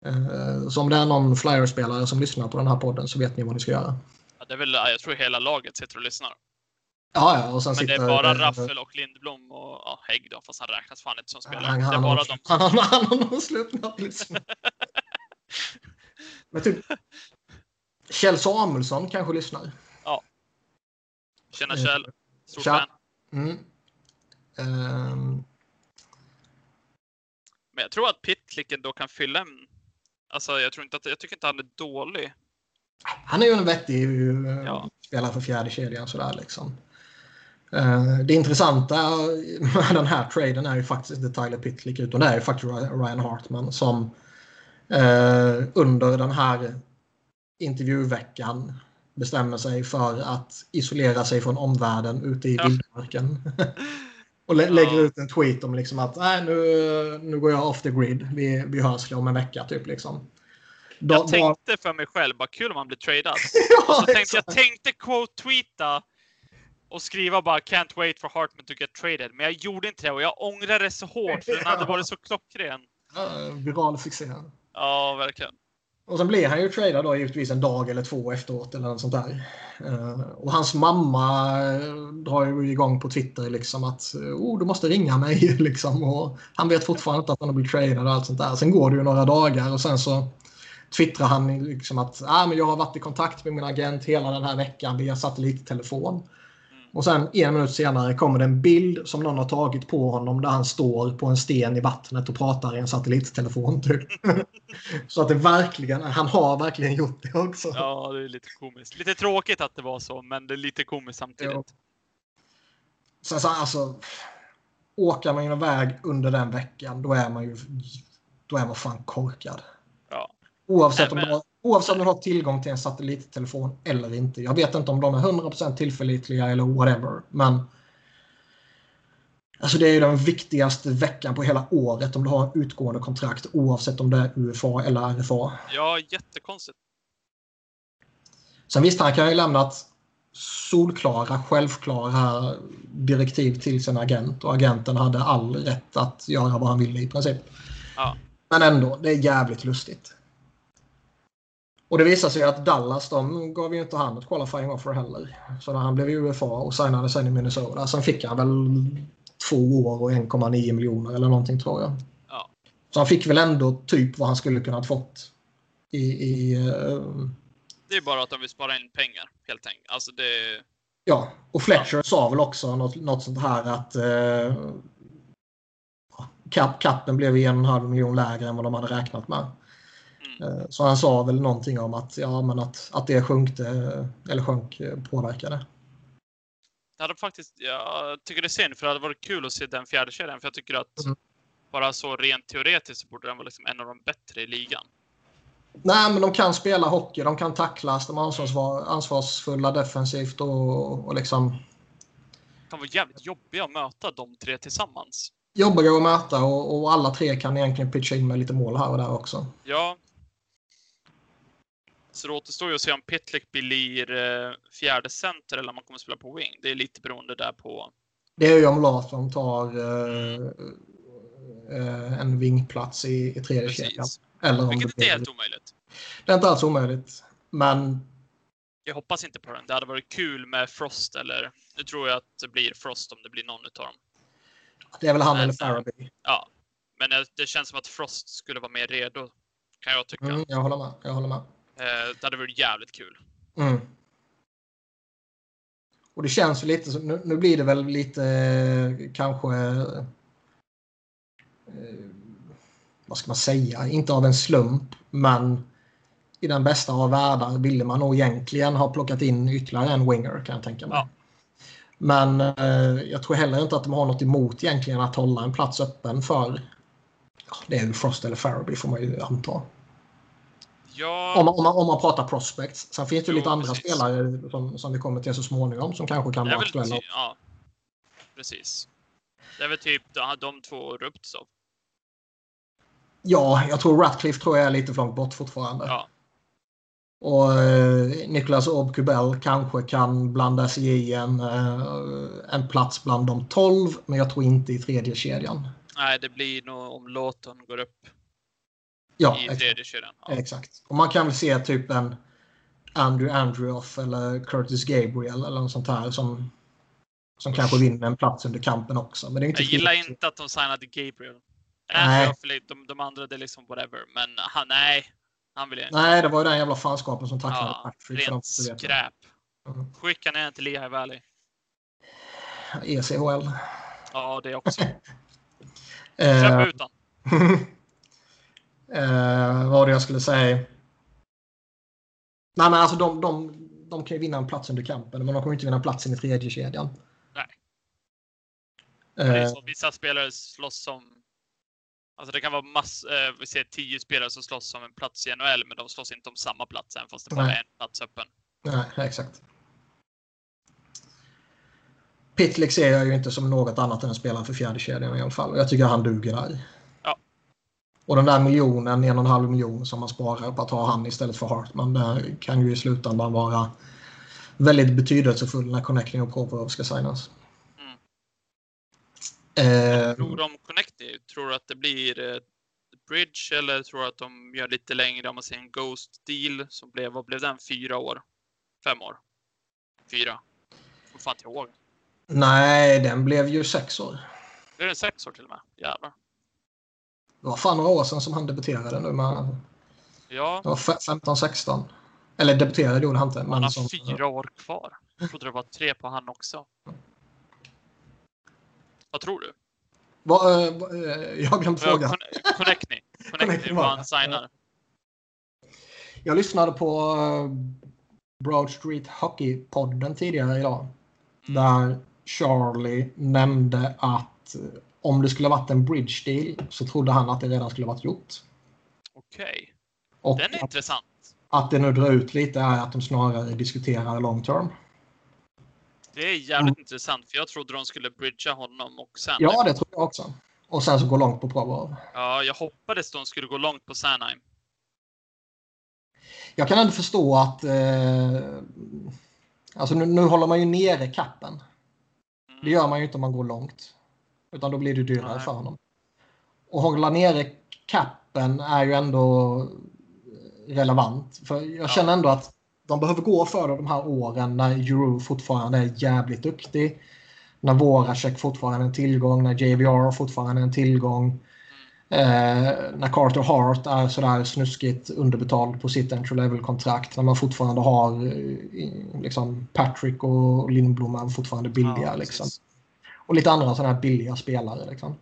Eh, Så om det är någon Flyers-spelare som lyssnar på den här podden så vet ni vad ni ska göra.
Ja, det är väl, jag tror hela laget sitter och lyssnar.
Ja, ja, och sen
Men det är bara
eh,
Raffel och Lindblom och ja, Hägg då, fast han räknas fan inte som spelare.
Han,
det är
han,
bara de.
han, han, han har nog slutat lyssna. Men typ Kjell Samuelsson kanske lyssnar.
Tjena Kjell. Stort
Tja.
fan.
Mm. Ehm,
Men jag tror att Pitlicken då kan fylla en... Alltså jag tror inte att... Jag tycker inte han är dålig.
han är ju en vettig eh,
Ja.
spelare för fjärde kedjan sådär liksom. Eh, det intressanta med den här traden är ju faktiskt inte Tyler Pitlick utan det är ju faktiskt Ryan Hartman som eh, under den här intervjuveckan bestämmer sig för att isolera sig från omvärlden ute i
Ja.
vildmarken. Och lä- lägger ut en tweet om liksom att Nej, nu, nu går jag off the grid. Vi, vi hörs om en vecka typ. Liksom. Då-
Jag tänkte för mig själv, bara kul om han blir tradad.
ja,
Så tänkte, jag tänkte quote-tweeta och skriva bara “Can't wait for Hartman to get traded”. Men jag gjorde inte det och jag ångrar det så hårt för den hade varit så klockren.
Ja, viral succé.
Ja, verkligen.
Och sen blir han ju tradad då givetvis en dag eller två efteråt eller något sånt där. Eh, och hans mamma eh, drar ju igång på Twitter liksom att oh, du måste ringa mig liksom. Och han vet fortfarande inte att han har blivit tradad och allt sånt där. Sen går det ju några dagar och sen så twittrar han liksom att ah, men jag har varit i kontakt med min agent hela den här veckan via satellittelefon. Och sen en minut senare kommer det en bild som någon har tagit på honom där han står på en sten i vattnet och pratar i en satellittelefon. Typ. så att det verkligen, han har verkligen gjort det också.
Ja, det är lite komiskt. Lite tråkigt att det var så, men det är lite komiskt samtidigt.
Ja. Sen så alltså, åker man iväg under den veckan då är man ju då är man fan korkad.
Ja.
Oavsett,
Nej,
om du har, oavsett om du har tillgång till en satellittelefon eller inte. Jag vet inte om de är 100% tillförlitliga eller whatever. Men alltså det är ju den viktigaste veckan på hela året om du har en utgående kontrakt oavsett om det är UFA eller RFA.
Ja, jättekonstigt.
Sen visst, han kan ju lämnat solklara, självklara direktiv till sin agent och agenten hade all rätt att göra vad han ville i princip.
Ja.
Men ändå, det är jävligt lustigt. Och det visade sig att Dallas de gav ju inte han ett qualifying offer heller. Så han blev UFA och signade sen i Minnesota. Sen fick han väl två år och 1,9 miljoner eller någonting tror jag.
Ja.
Så han fick väl ändå typ vad han skulle kunnat fått. I, i, uh...
Det är bara att de vill spara in pengar helt enkelt. Alltså det...
Ja, och Fletcher ja. sa väl också något, något sånt här att uh... Cap, kappen blev en halv miljon lägre än vad de hade räknat med. Mm. Så han sa väl någonting om att, ja, men att, att det sjunkte, eller sjönk påverkade.
Det hade faktiskt, jag tycker det är synd för det hade varit kul att se den fjärde kedjan för jag tycker att mm. bara så rent teoretiskt så borde den vara liksom en av de bättre i ligan.
Nej, men de kan spela hockey, de kan tacklas, de är ansvarsfulla, ansvarsfulla defensivt och, och liksom...
Det kan vara jävligt jobbiga att möta de tre tillsammans.
Jobbiga att möta och, och alla tre kan egentligen pitcha in med lite mål här och där också.
Ja, så det återstår ju att se om Pitlick blir eh, fjärde center eller om man kommer spela på wing. Det är lite beroende där på.
Det är ju om Larsson tar eh, eh, en vingplats i, i tredje kedjan.
Eller om Vilket det inte är helt omöjligt.
Det är inte alls omöjligt. Men...
Jag hoppas inte på den. Det hade varit kul med Frost eller... Nu tror jag att det blir Frost om det blir någon utav dem.
Det är väl han men, eller Faraby.
Ja. Men det känns som att Frost skulle vara mer redo. Kan jag tycka.
Mm, jag håller med. Jag håller med.
Eh, det hade varit jävligt kul.
Mm. Och det känns lite som, nu, nu blir det väl lite eh, kanske eh, vad ska man säga, inte av en slump men i den bästa av världar ville man nog egentligen ha plockat in ytterligare en winger kan jag tänka mig. Ja. Men eh, jag tror heller inte att de har något emot egentligen att hålla en plats öppen för ja, det är ju Frost eller Faraby får man ju anta.
Ja.
Om, om, man, om man pratar prospects. Sen finns det jo, lite andra precis. spelare som, som vi kommer till så småningom som kanske kan vara aktuella.
Ty, ja, precis. Det är väl typ de två Ruptsov.
Ja, jag tror Ratcliffe tror jag är lite för långt bort fortfarande.
Ja.
Och eh, Niklas Obkubel kanske kan blanda sig i en, eh, en plats bland de 12, men jag tror inte i tredje kedjan.
Nej, det blir nog om Låton går upp
ja,
i tredje kedjan.
Ja. Exakt. Och man kan väl se typ en Andrew Andreoff eller Curtis Gabriel eller något sånt här som, som kanske vinner en plats under kampen också. Men det är inte
jag gillar inte att de signade Gabriel. Andreoff, de, de andra det är liksom whatever. Men han, nej. Han vill inte.
Nej, det var ju den jävla fanskapen som tacklade
ja, Patrick. Rent skräp. Mm. Skicka ner till Lehigh Valley.
ECHL.
Ja, det också. Släpp ut den.
Eh, vad det jag skulle säga? Nej, men alltså de, de, de kan ju vinna en plats under kampen, men de kommer inte vinna platsen i tredje kedjan.
Nej. Eh, vissa spelare slåss om... Alltså det kan vara mass, eh, vi ser tio spelare som slåss om en plats i NHL, men de slåss inte om samma plats än, fast det bara är en plats öppen.
Nej, exakt. Pitlick ser jag ju inte som något annat än en spelare för fjärde kedjan i alla fall. Jag tycker han duger där. Och den där miljonen, en och en halv miljon som man sparar på att ha han istället för Hartman, det kan ju i slutändan vara väldigt betydelsefull när Connecting och Provorov ska signas. Mm.
Eh, tror du om Connecting? Tror du att det blir eh, Bridge eller tror du att de gör lite längre om man säger en Ghost deal som blev, vad blev den? Fyra år? Fem år? Fyra? Jag fan inte ihåg.
Nej, den blev ju sex år.
Är det sex år till och med? Jävlar.
Det var fan några år sedan som han debuterade nu med...
Ja.
Det var 15-16. Eller debuterade gjorde han inte.
Han har som... fyra år kvar. Jag trodde det var tre på han också. Vad tror du?
Va, uh, jag har glömt frågan.
Connectney. Connectney vad han signar.
Jag lyssnade på Broad Street Hockey-podden tidigare idag. Mm. Där Charlie nämnde att om det skulle varit en bridge deal så trodde han att det redan skulle varit gjort.
Okej. Okay. Den är
att,
intressant.
Att det nu drar ut lite är att de snarare diskuterar long term.
Det är jävligt mm. intressant för jag trodde de skulle bridgea honom och sen...
Ja, det tror jag också. Och sen så gå långt på Provorov.
Ja, jag hoppades de skulle gå långt på Sanheim.
Jag kan ändå förstå att... Eh, alltså nu, nu håller man ju nere kappen. Mm. Det gör man ju inte om man går långt. Utan då blir det dyrare Nej. för honom. Och hålla nere kappen är ju ändå relevant. För jag
Ja.
känner ändå att de behöver gå för det de här åren när Euro fortfarande är jävligt duktig. När Voracek fortfarande är en tillgång, när JVR fortfarande är en tillgång. Eh, när Carter Hart är sådär snuskigt underbetald på sitt entry level-kontrakt. När man fortfarande har eh, liksom Patrick och Lindblom är fortfarande billiga.
Ja,
liksom. Och lite andra sådana här billiga spelare. Liksom.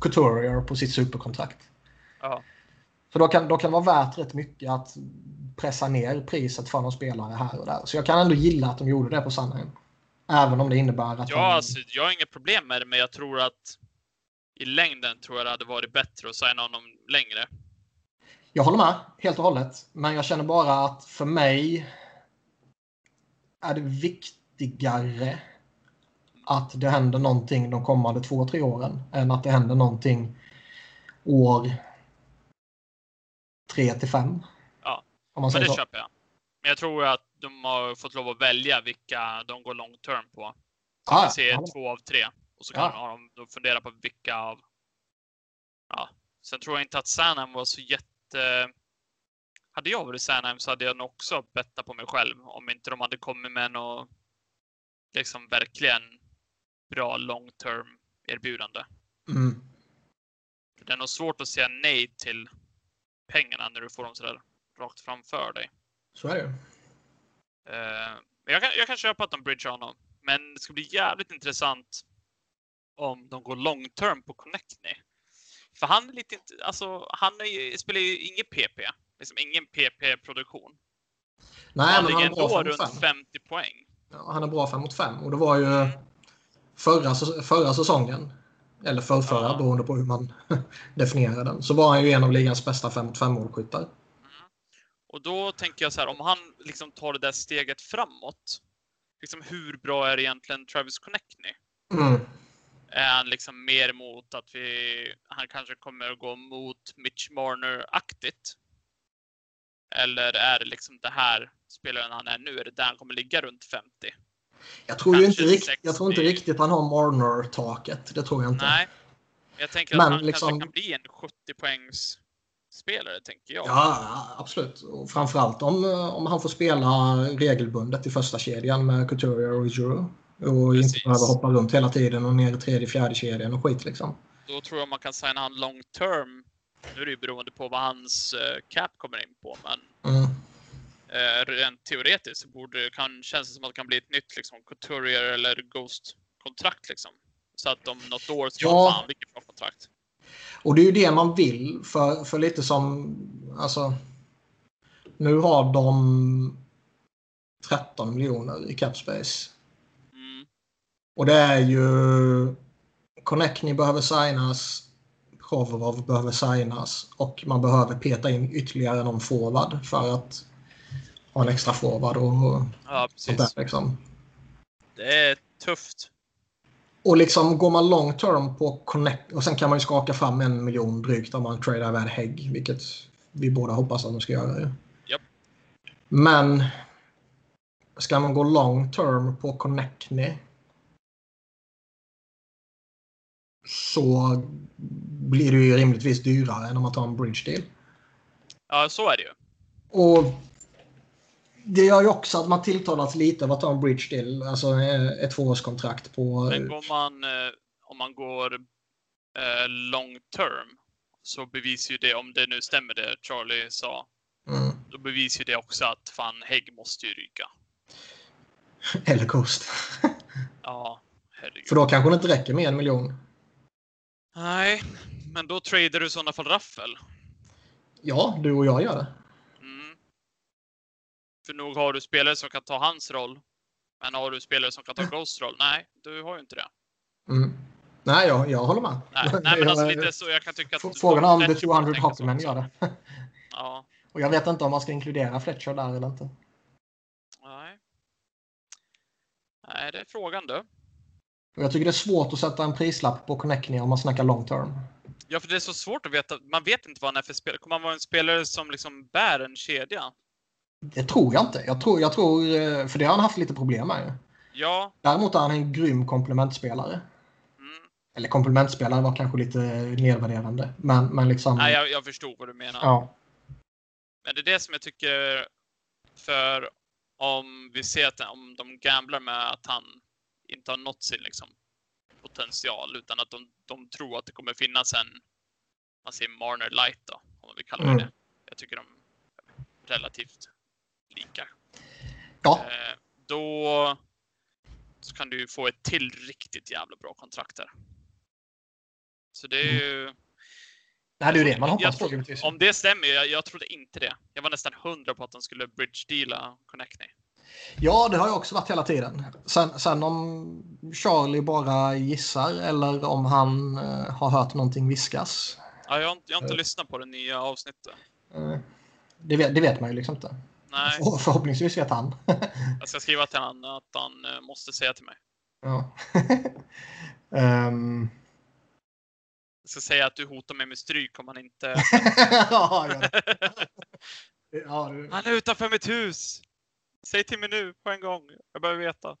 Couturier på sitt superkontrakt.
Ja.
Så då kan, då kan det vara värt rätt mycket att pressa ner priset för någon spelare här och där. Så jag kan ändå gilla att de gjorde det på Sandheim. Även om det innebär att
Ja,
de...
alltså, jag har inget problem med det, men jag tror att i längden tror jag det hade varit bättre att signa honom längre.
Jag håller med helt och hållet. Men jag känner bara att för mig är det viktigare att det händer någonting de kommande två, tre åren än att det händer någonting år tre till fem.
Ja,
Om man
Men det
så.
köper jag. Men jag tror att de har fått lov att välja vilka de går long term på. Så vi ser
ja.
två av tre. Och så kan
Ja.
de, fundera på vilka av... Ja. Sen tror jag inte att Sanheim var så jätte... Hade jag varit Sanheim så hade jag nog också bettat på mig själv om inte de hade kommit med något liksom verkligen bra long term erbjudande.
Mm.
För det är nog svårt att säga nej till pengarna när du får dem sådär rakt framför dig.
Så är det
men jag, kan, jag kan köpa att de bridgar honom. Men det ska bli jävligt intressant om de går long term på Connectney. För han är lite inte, alltså han är, spelar ju ingen PP. Liksom ingen PP-produktion.
Nej,
Han
men han är bra
ändå runt
fem.
50 poäng.
Ja, han är bra fem mot fem. Och det var ju förra, förra säsongen. Eller förrförra,
Ja.
beroende på hur man definierar den. Så var han ju en av ligans bästa fem mot fem målskyttar.
Och då tänker jag så här, om han liksom tar det där steget framåt. Liksom hur bra är egentligen Travis Connectney?
Mm.
Är han liksom mer mot att vi, han kanske kommer att gå mot Mitch Marner-aktigt? Eller är det liksom det här spelaren han är nu, är det där han kommer ligga runt 50?
Jag tror ju inte, rikt, jag tror inte
60.
riktigt han har Marner-taket. Det tror jag inte.
Nej. Jag tänker
Men
att han
liksom-
kanske kan bli en 70 poängs spelare, tänker jag.
Ja, absolut. Och framförallt om, om han får spela regelbundet i första kedjan med Couturier och Giroux. Och
Precis.
inte behöver hoppa runt hela tiden och ner i tredje, fjärde kedjan och skit liksom.
Då tror jag man kan signa han long term. Nu är det ju beroende på vad hans eh, cap kommer in på, men
Mm.
Eh, rent teoretiskt så borde, kan, känns det som att det kan bli ett nytt liksom, Couturier eller Ghost-kontrakt. Liksom. Så att om något år så
Ja.
fan vilket bra kontrakt.
Och det är ju det man vill. För, för lite som... Alltså, nu har de 13 miljoner i capspace.
Mm.
Och det är ju... Konechny behöver signas. Provorov behöver signas. Och man behöver peta in ytterligare någon forward för att ha en extra forward och
Ja,
sånt där. Liksom.
Det är tufft.
Och liksom går man long term på Connect och sen kan man ju skaka fram en miljon drygt om man tradar iväg Hägg, vilket vi båda hoppas att de ska göra. ju.
Japp.
Men ska man gå long term på Connectny så blir det ju rimligtvis dyrare än om man tar en bridge deal.
Ja, så är det ju.
Och det gör ju också att man tilltalas lite av att ta en bridge deal, alltså eh, ett tvåårskontrakt på...
Men går man, eh, om man går eh, long term så bevisar ju det, om det nu stämmer det Charlie sa,
Mm,
då bevisar ju det också att fan Hägg måste ju ryka.
eller Coast.
Ja, herregud.
För då kanske det inte räcker med en miljon.
Nej, men då tradar du i sådana fall Raffel.
Ja, du och jag gör det.
Mm. För nog har du spelare som kan ta hans roll. Men har du spelare som kan ta Ghosts roll? Nej, du har ju inte det.
Mm. Nej, jag, jag håller med.
Nej, nej men alltså
Jag-
lite så jag kan tycka att...
Frågan om The
Fletcher
200
tänker så
Hockeymen gör det.
Ja,
Och jag vet inte om man ska inkludera Fletcher där eller inte.
nej. Nej, det är frågan du.
Och jag tycker det är svårt att sätta en prislapp på Connectny om man snackar long term.
Ja, för det är så svårt att veta. Man vet inte vad han är för spelare. Kommer han vara en spelare som liksom bär en kedja?
Det tror jag inte. Jag tror, jag tror, eh, för det har han haft lite problem med.
Ja.
Däremot är han en grym komplementspelare.
Mm.
Eller komplementspelare var kanske lite nedvärderande. Men, men liksom...
Nej, jag, jag förstod vad du menar.
ja.
Men det är det som jag tycker, för om vi ser att om de gamblar med att han inte har nått sin liksom, potential, utan att de, de tror att det kommer finnas en, man säger Marner light då, om man vill kalla det
Mm.
det. Jag tycker de relativt lika.
Ja,
Eh, då så kan du få ett till riktigt jävla bra kontrakt där. Så det är ju...
det är ju det man hoppas på givetvis.
Om det stämmer, jag, jag trodde inte det. Jag var nästan hundra på att de skulle bridge-deala Connectney.
Ja, det har jag också varit hela tiden. Sen, sen om Charlie bara gissar eller om han eh, har hört någonting viskas.
Ja, jag, har inte- jag har inte
Eh.
lyssnat på det nya avsnittet.
Eh, det, vet, det vet man ju liksom inte.
Nej,
För, förhoppningsvis vet han.
jag ska skriva till honom att han eh, måste säga till mig.
ja. Ehm,
Jag ska säga att du hotar mig med stryk om han inte...
ja, ja. ja, det-
Han är utanför mitt hus! Säg till mig nu på en gång. Jag behöver veta.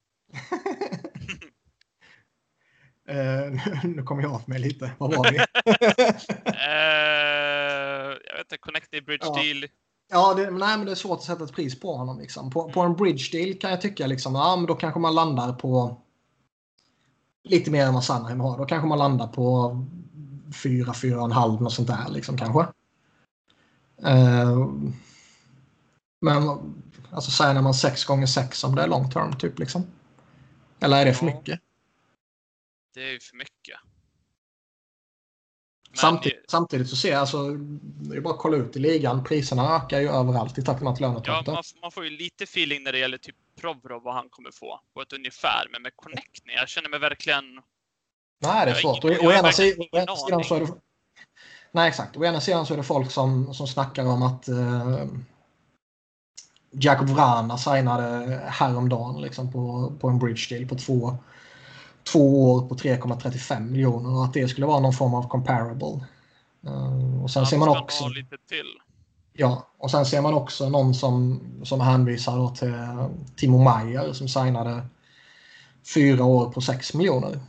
Eh, nu kommer jag av mig lite. Vad var vi?
Eh, jag vet inte, Connectney Bridge
Ja.
Deal.
Ja, det, nej, men det är svårt att sätta ett pris på honom. Liksom. På, på en bridge deal kan jag tycka liksom, ja, men då kanske man landar på lite mer än vad Sandheim har. Då kanske man landar på 4, 4,5 något sånt där liksom kanske. Eh, men alltså säger man 6 gånger 6 om det är long term typ liksom. Eller är det för mycket?
Det är ju för mycket.
Samtidigt, samtidigt så ser jag alltså, det är bara att kolla ut i ligan. Priserna ökar ju överallt i takt med att
Ja,
lönetaket
man, man får ju lite feeling när det gäller typ Provorov vad han kommer få på ett ungefär. Men med Connectney, jag känner mig verkligen...
Nej, det är svårt. Å, ena ena sidan så är det... Nej, exakt. Å ena sidan så är det folk som, som snackar om att eh, Jakob Vrana signade häromdagen liksom på, på en bridge deal på två, två år på 3,35 miljoner och att det skulle vara någon form av comparable. Eh, och sen ser man också...
lite till.
Ja, och sen ser man också någon som, som hänvisar till Timo Meyer som signade fyra år på 6 miljoner.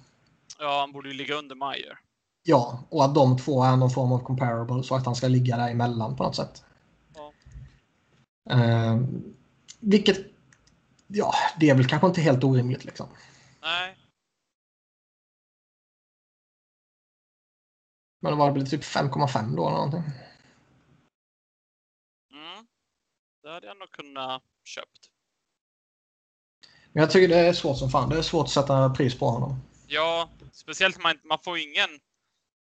Ja, han borde ju ligga under Meyer.
Ja, och att de två är någon form av comparable så att han ska ligga där emellan på något sätt.
Ja.
Eh, vilket, ja, det är väl kanske inte helt orimligt liksom.
Nej,
Men det var väl typ 5,5 då eller någonting.
mm. det hade jag nog kunnat köpt.
Men jag tycker det är svårt som fan. Det är svårt att sätta pris på honom.
Ja, speciellt man, man får ingen...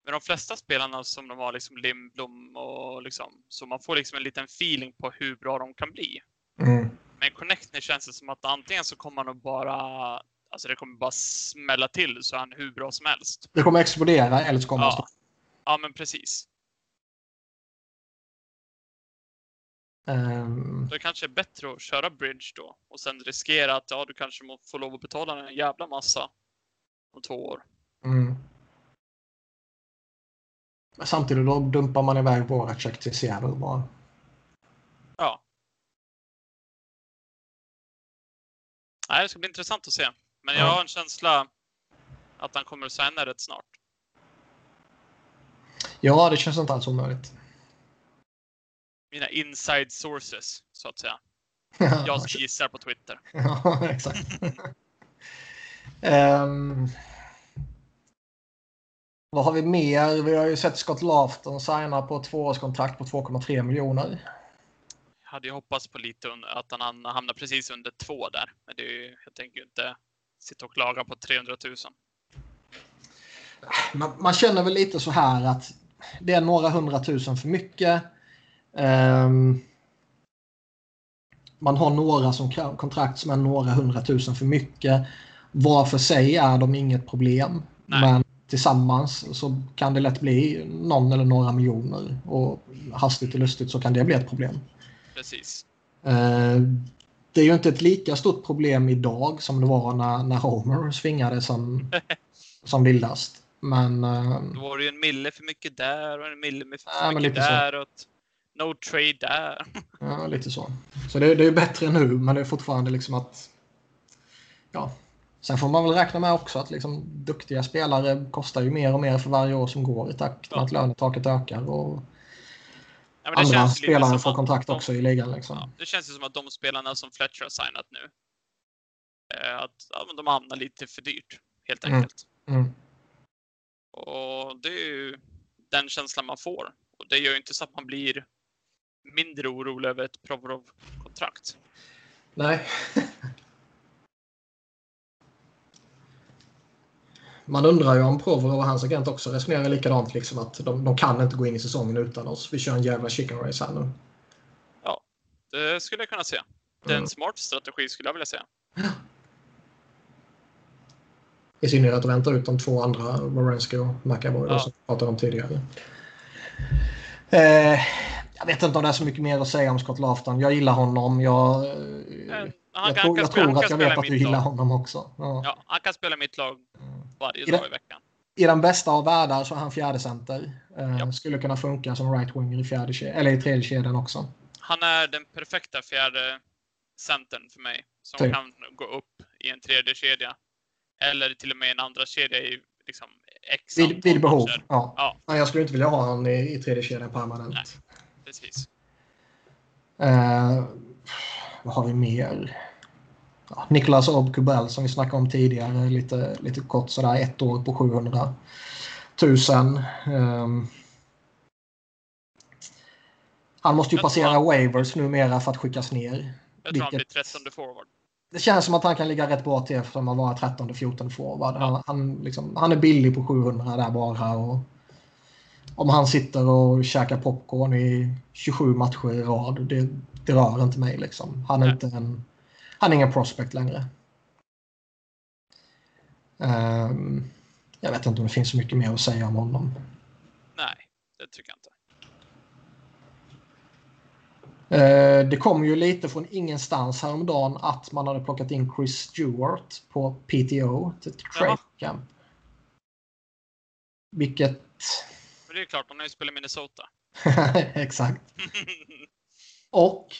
Med de flesta spelarna som de har liksom Lindblom och liksom, så man får liksom en liten feeling på hur bra de kan bli.
Mm.
Men Connectney känns det som att antingen så kommer han att bara, alltså det kommer bara smälla till så är han hur bra som helst.
Det kommer explodera eller så kommer han
Ja, ja men precis.
Ehm,
Då kanske det är bättre att köra bridge då och sen riskera att ja, du kanske får lov att betala en jävla massa om två år.
mm. Men Samtidigt då dumpar man iväg våra check till Seattle bara.
Ja. Nej, det ska bli intressant att se. Men jag
Ja.
har en känsla att han kommer att signa rätt snart.
Ja, det känns inte alls omöjligt.
Mina inside sources, så att säga. Jag som gissar på Twitter.
Ja, exakt. Ehm, vad har vi mer? Vi har ju sett Scott Lafton signa på tvåårskontrakt på 2,3 miljoner.
Jag hade ju hoppats på lite att han hamnar precis under två där. Men det är ju, jag tänker ju inte sitta och klaga på 300 000.
Man, man känner väl lite så här att det är några hundratusen för mycket. Ehm, man har några som kontrakt som är några hundratusen för mycket. Var för sig är de inget problem.
Nej.
Men tillsammans så kan det lätt bli någon eller några miljoner. Och hastigt och lustigt så kan det bli ett problem.
Precis.
Eh, Det är ju inte ett lika stort problem idag som det var när, när Homer svingade som, som vildast. Men eh,
Då var det ju en mille för mycket där och en mille för
men
mycket
så.
där. Och ett no trade där.
ja, lite så. Så det, det är bättre nu, men det är fortfarande liksom att... Ja. Sen får man väl räkna med också att liksom, duktiga spelare kostar ju mer och mer för varje år som går i takt med
Ja.
att lönetaket ökar. Och,
Ja,
andra
lite
spelare får kontrakt
de-
också i ligan. Liksom.
Ja, det känns ju som att de spelarna som Fletcher har signat nu, eh, att ja, de hamnar lite för dyrt, helt
Mm.
enkelt.
Mm.
Och det är ju den känslan man får. Och det gör ju inte så att man blir mindre orolig över ett Provorov-kontrakt.
Nej. Man undrar ju om Provorov och hans agent också resonerar likadant. Liksom att de, de kan inte gå in i säsongen utan oss. Vi kör en jävla chicken race här nu.
Det skulle jag kunna se. Det är en
Mm.
smart strategi skulle jag vilja säga.
I synnerhet att vänta ut de två andra, Wawrinski och McAvoy,
Ja.
som vi pratade om tidigare. Eh, jag vet inte om det är så mycket mer att säga om Scott Lafton. Jag gillar honom. Jag, eh, jag,
Han,
tror,
kan
jag
spela,
tror
kan
att jag vet att du gillar
lag.
honom också. Ja.
Ja, han kan spela mitt lag varje
I
dag i veckan.
I den bästa av världar så är han fjärde center. Eh,
Ja.
Skulle kunna funka som right winger i, fjärde, eller i tredje kedjan också.
Han är den perfekta fjärde centern för mig. Som
Typ.
kan gå upp i en tredje kedja Eller till och med en andra kedja i liksom X
Vid, vid behov. Ja.
Ja,
Nej, jag skulle inte vilja ha honom i, i tredje kedjan permanent.
Nej. precis.
Eh, vad har vi mer? Ja, Nicolas Obkubel som vi snackade om tidigare. Lite, lite kort sådär. Ett år på 700 000. Ehm, han måste ju
Jag
passera
han-
waivers numera för att skickas ner.
Jag tror han blir
Vilket-
13 forward.
Det känns som att han kan ligga rätt bra till eftersom han var 13-14 forward. Han, han, liksom, han är billig på 700 där bara. Och om han sitter och käkar popcorn i 27 matcher i rad, det, det rör inte mig. Liksom. Han, är
Nej.
inte en, han är ingen prospect längre. Ehm, jag vet inte om det finns så mycket mer att säga om honom.
Nej, det tycker jag inte.
Eh, det kom ju lite från ingenstans häromdagen att man hade plockat in Chris Stewart på PTO till ett trade camp. Vilket...
Men det är klart, han har ju spelat i Minnesota.
Exakt. Och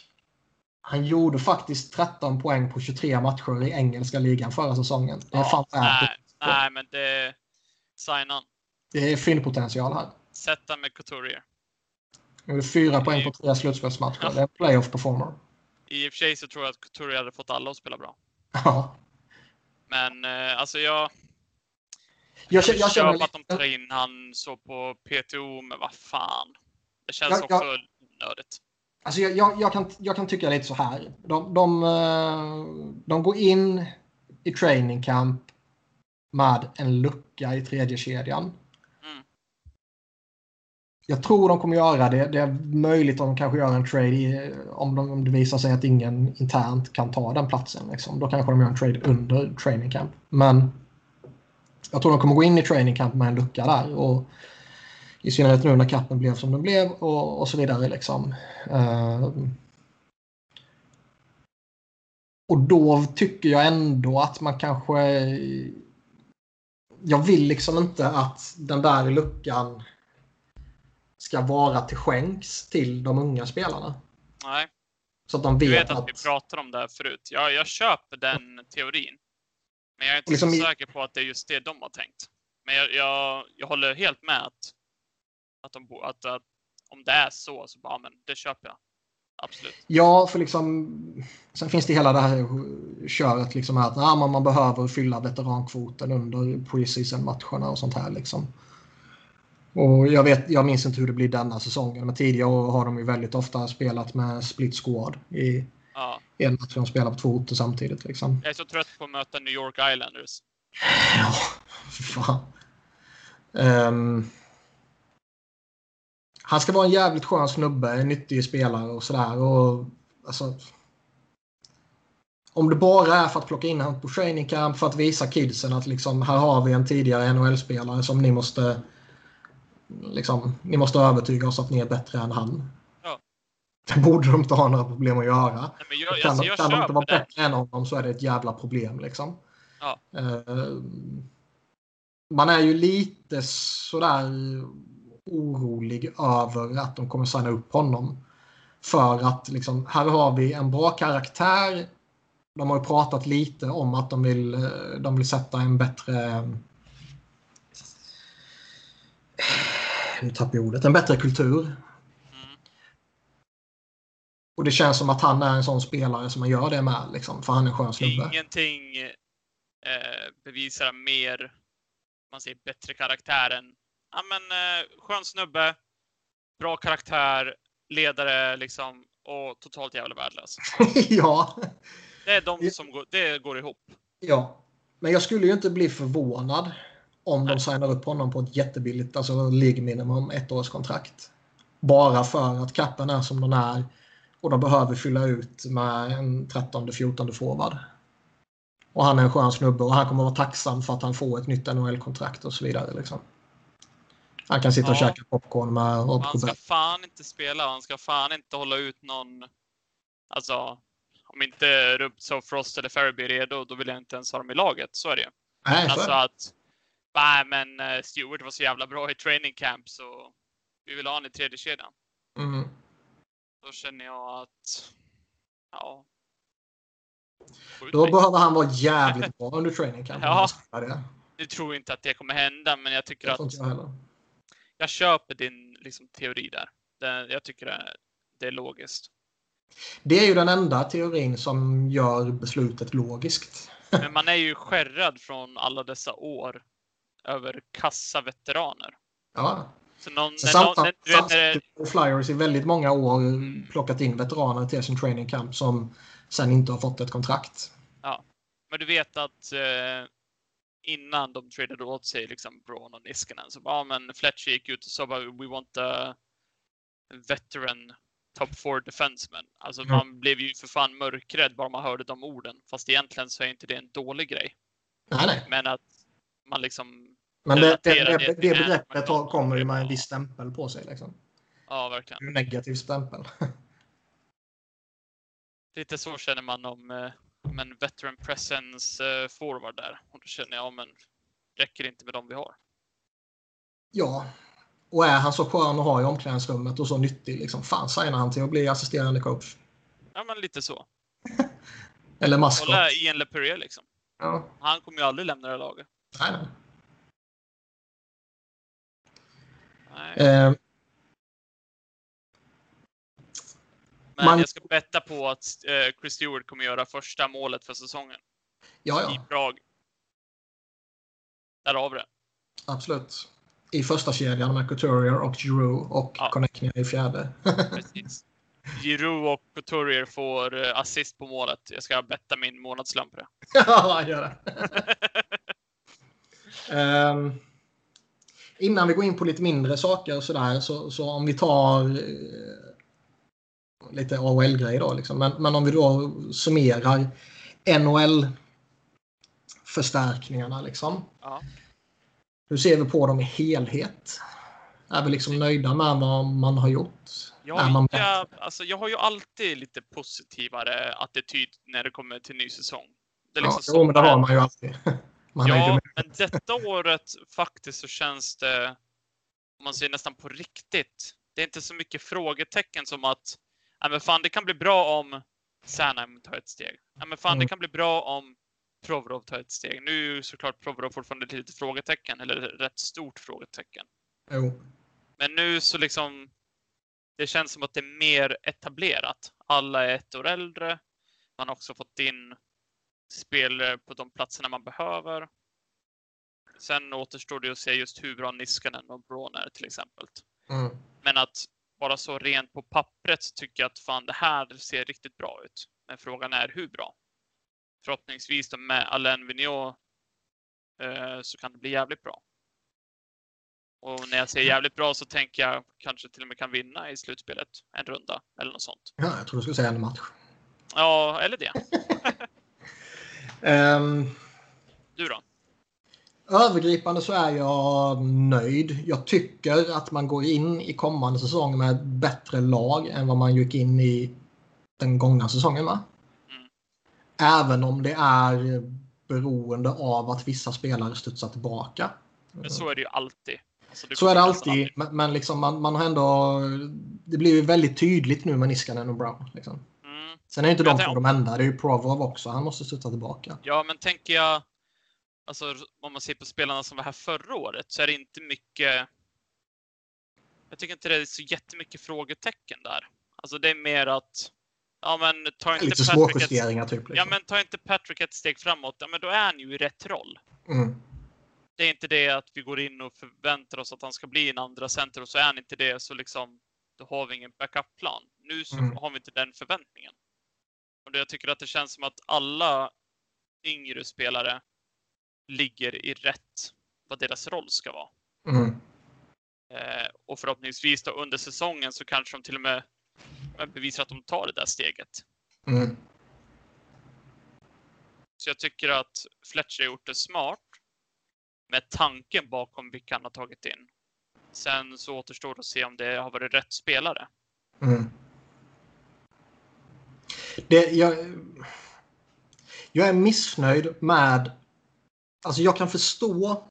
han gjorde faktiskt 13 poäng på 23 matcher i engelska ligan förra säsongen. Det är värt
nej, nej, men det... Sign on.
Det är fyndpotential här.
Sätta med Couturier.
Fyra poäng på tre slutspelsmatcher. Det är en playoff performer.
I och för sig så tror jag att Couturier hade fått alla att spela bra.
Ja.
Men eh, alltså jag...
Jag, känner- jag känner
att de tar in han så på PTO, men vad fan. Det känns
Jag-
också
jag-
onödigt.
Alltså jag, jag, jag, kan, jag kan tycka lite så här. De, de, eh, de går in i training camp med en lucka i tredje kedjan. Jag tror de kommer göra det. Det är möjligt att de kanske gör en trade i, om, de, om det visar sig att ingen internt kan ta den platsen. Liksom. Då kanske de gör en trade under training camp. Men jag tror de kommer gå in i training camp med en lucka där. Och I synnerhet nu när kappen blev som den blev och, och så vidare. Liksom. Uh, och då tycker jag ändå att man kanske... Jag vill liksom inte att den där luckan ska vara till skänks till de unga spelarna.
Nej,
Så att de vet,
vet att vi pratade om det här förut. Jag, jag köper den teorin. Men jag är inte
Liksom
så säker på att det är just det de har tänkt. Men jag, jag, jag håller helt med att, att, de, att, att om det är så, så bara, men det köper jag. Absolut.
Ja, för liksom... Sen finns det hela det här köret liksom att ja, man, man behöver fylla veterankvoten under preseason-matcherna och sånt här liksom. Och jag, vet, jag minns inte hur det blir denna säsongen, men tidigare har de ju väldigt ofta spelat med split squad i
Ja,
en match. De spelar på två orter samtidigt liksom.
jag är så trött på att möta New York Islanders.
Ja, för fan. Ehm, han ska vara en jävligt skön snubbe, en nyttig spelare och sådär. Och, alltså, om det bara är för att plocka in honom på training camp för att visa kidsen att liksom, här har vi en tidigare NHL-spelare som ni måste liksom, ni måste övertyga oss att ni är bättre än han.
Ja.
Det borde de inte ha några problem att göra.
Nej, men jag,
Kan,
alltså, jag
kan de inte vara
det.
bättre än honom så är det ett jävla problem. Liksom.
Ja.
Eh, man är ju lite sådär orolig över att de kommer signa upp honom. För att liksom, här har vi en bra karaktär. De har ju pratat lite om att de vill, eh, de vill sätta en bättre... Nu tappar jag ordet. En bättre kultur
Mm.
det känns som att han är en sån spelare som man gör det med. Liksom, för han är en skön snubbe.
Ingenting eh, bevisar mer, man säger bättre karaktär än, ja men eh, skön snubbe, bra karaktär, ledare liksom och totalt jävla värdelös.
ja.
Det är de som går, det går ihop.
Ja. Men jag skulle ju inte bli förvånad om de signar upp honom på ett jättebilligt, alltså League minimum, ettårskontrakt. Bara för att kappen är som den är och de behöver fylla ut med en 13-14 forward. Och han är en skön snubbe och han kommer vara tacksam för att han får ett nytt NHL-kontrakt och så vidare. Liksom. Han kan sitta och
Ja.
käka popcorn med Rob
Han ska fan inte spela, han ska fan inte hålla ut någon, alltså om inte Rubtsov, Frost eller Ferriby är redo, då vill jag inte ens ha dem i laget. Så är det ju.
Nej, så
Alltså att, nej men eh, Stewart var så jävla bra i training camp så vi vill ha honom i tredje kedjan.
Mm.
Då känner jag att, ja.
Då behöver han vara jävligt bra under training camp.
Ja.
Det.
Nu tror jag inte att det kommer hända, men jag tycker
Det
att
jag
jag köper din liksom, teori där. Jag tycker det, det är logiskt.
Det är ju den enda teorin som gör beslutet logiskt.
Men man är ju skärrad från alla dessa år över kassa veteraner.
Ja.
Så någon, när någon, när,
Samtidigt
du vet, när det,
Flyers i väldigt många år plockat in veteraner till sin training camp som sen inte har fått ett kontrakt.
men du vet att eh, innan de tradade åt sig liksom Braun och Niskanen så bara, ja, men Fletcher gick ut och sa bara we want a veteran top four defenseman. Alltså
Mm.
man blev ju för fan mörkrädd bara man hörde de orden. Fast egentligen så är inte det en dålig grej.
Nej, nej.
Men att man liksom,
Men det, det, det,
det
begreppet kommer ju med en viss stämpel på sig. Liksom.
ja verkligen.
En negativ stämpel.
Lite så känner man om, eh, om en veteran presence eh, forward där. Och då känner jag, ja, men räcker det inte med dem vi har?
Ja. Och är han så skön att ha i omklädningsrummet och så nyttig, liksom, fan signar han till att bli assisterande coach.
Ja, men lite så.
Eller maskot.
Kolla Ian LePerrier liksom.
Ja.
Han kommer ju aldrig lämna det laget.
Nej, nej. Eh,
Men
man-
jag ska betta på att eh, Chris Stewart kommer göra första målet för säsongen
ja,
i
ja.
Prag. Där har vi det.
Absolut. I första kedjan med Couturier och Giroux och
Ja.
Connecting i fjärde.
Precis. Giroux och Couturier får eh, assist på målet. Jag ska betta min månadslön på det.
ja, gör det. Ehm, innan vi går in på lite mindre saker och sådär, så, så om vi tar eh, lite AHL-grejer då. Liksom. Men, men om vi då summerar NHL-förstärkningarna. Liksom.
Ja.
Hur ser vi på dem i helhet? Är vi liksom nöjda med vad man har gjort?
Jag, jag, alltså, jag har ju alltid lite positivare attityd när det kommer till ny säsong. Det är
Ja,
liksom
jo, men det har man ju alltid. Man
Ja, men detta året faktiskt så känns det, om man säger nästan på riktigt, det är inte så mycket frågetecken som att, ja men fan det kan bli bra om Sanheim tar ett steg. Ja men fan det
Mm.
kan bli bra om Provorov tar ett steg. Nu är ju såklart Provorov fortfarande ett litet frågetecken, eller rätt stort frågetecken.
Jo.
Men nu så liksom, det känns som att det är mer etablerat. Alla är ett år äldre. Man har också fått in spelare på de platserna man behöver. Sen återstår det att se just hur bra Niskanen och Braun är till exempel.
Mm.
Men att bara så rent på pappret så tycker jag att fan det här ser riktigt bra ut. Men frågan är hur bra? Förhoppningsvis då med Alain Vigneault eh, så kan det bli jävligt bra. Och när jag säger jävligt bra så tänker jag kanske till och med kan vinna i slutspelet. En runda eller något sånt.
Ja, jag tror du skulle säga en match.
Ja, eller det.
Ehm,
Du då?
Övergripande så är jag nöjd. Jag tycker att man går in i kommande säsong med ett bättre lag än vad man gick in i den gångna säsongen med.
Mm.
Även om det är beroende av att vissa spelare studsar tillbaka.
Men så är det ju alltid. Alltså, det
Så är det
nästan
alltid, men, men liksom man, man har ändå... Det blir ju väldigt tydligt nu med Niskanen och Brown. Liksom. Sen är inte
Jag
de två de enda. Det är ju Provorov också. Han måste studsa tillbaka.
Ja, men tänker jag, alltså om man ser på spelarna som var här förra året så är det inte mycket. Jag tycker inte det är så jättemycket frågetecken där. Alltså det är mer att Ja, men tar inte
Lite
Patrick ett,
typ.
ja,
Liksom.
men tar inte Patrick ett steg framåt, ja, men då är han ju i rätt roll.
Mm.
Det är inte det att vi går in och förväntar oss att han ska bli en andra center och så är han inte det så liksom då har vi ingen backup-plan. Nu så
Mm.
har vi inte den förväntningen. Och jag tycker att det känns som att alla yngre spelare ligger i rätt vad deras roll ska vara.
Mm.
Eh, och förhoppningsvis då under säsongen så kanske de till och med bevisar att de tar det där steget.
Mm.
Så jag tycker att Fletcher har gjort det smart med tanken bakom vilka han har tagit in. Sen så återstår det att se om det har varit rätt spelare.
Mm. Det, jag, jag är missnöjd med... Alltså jag kan förstå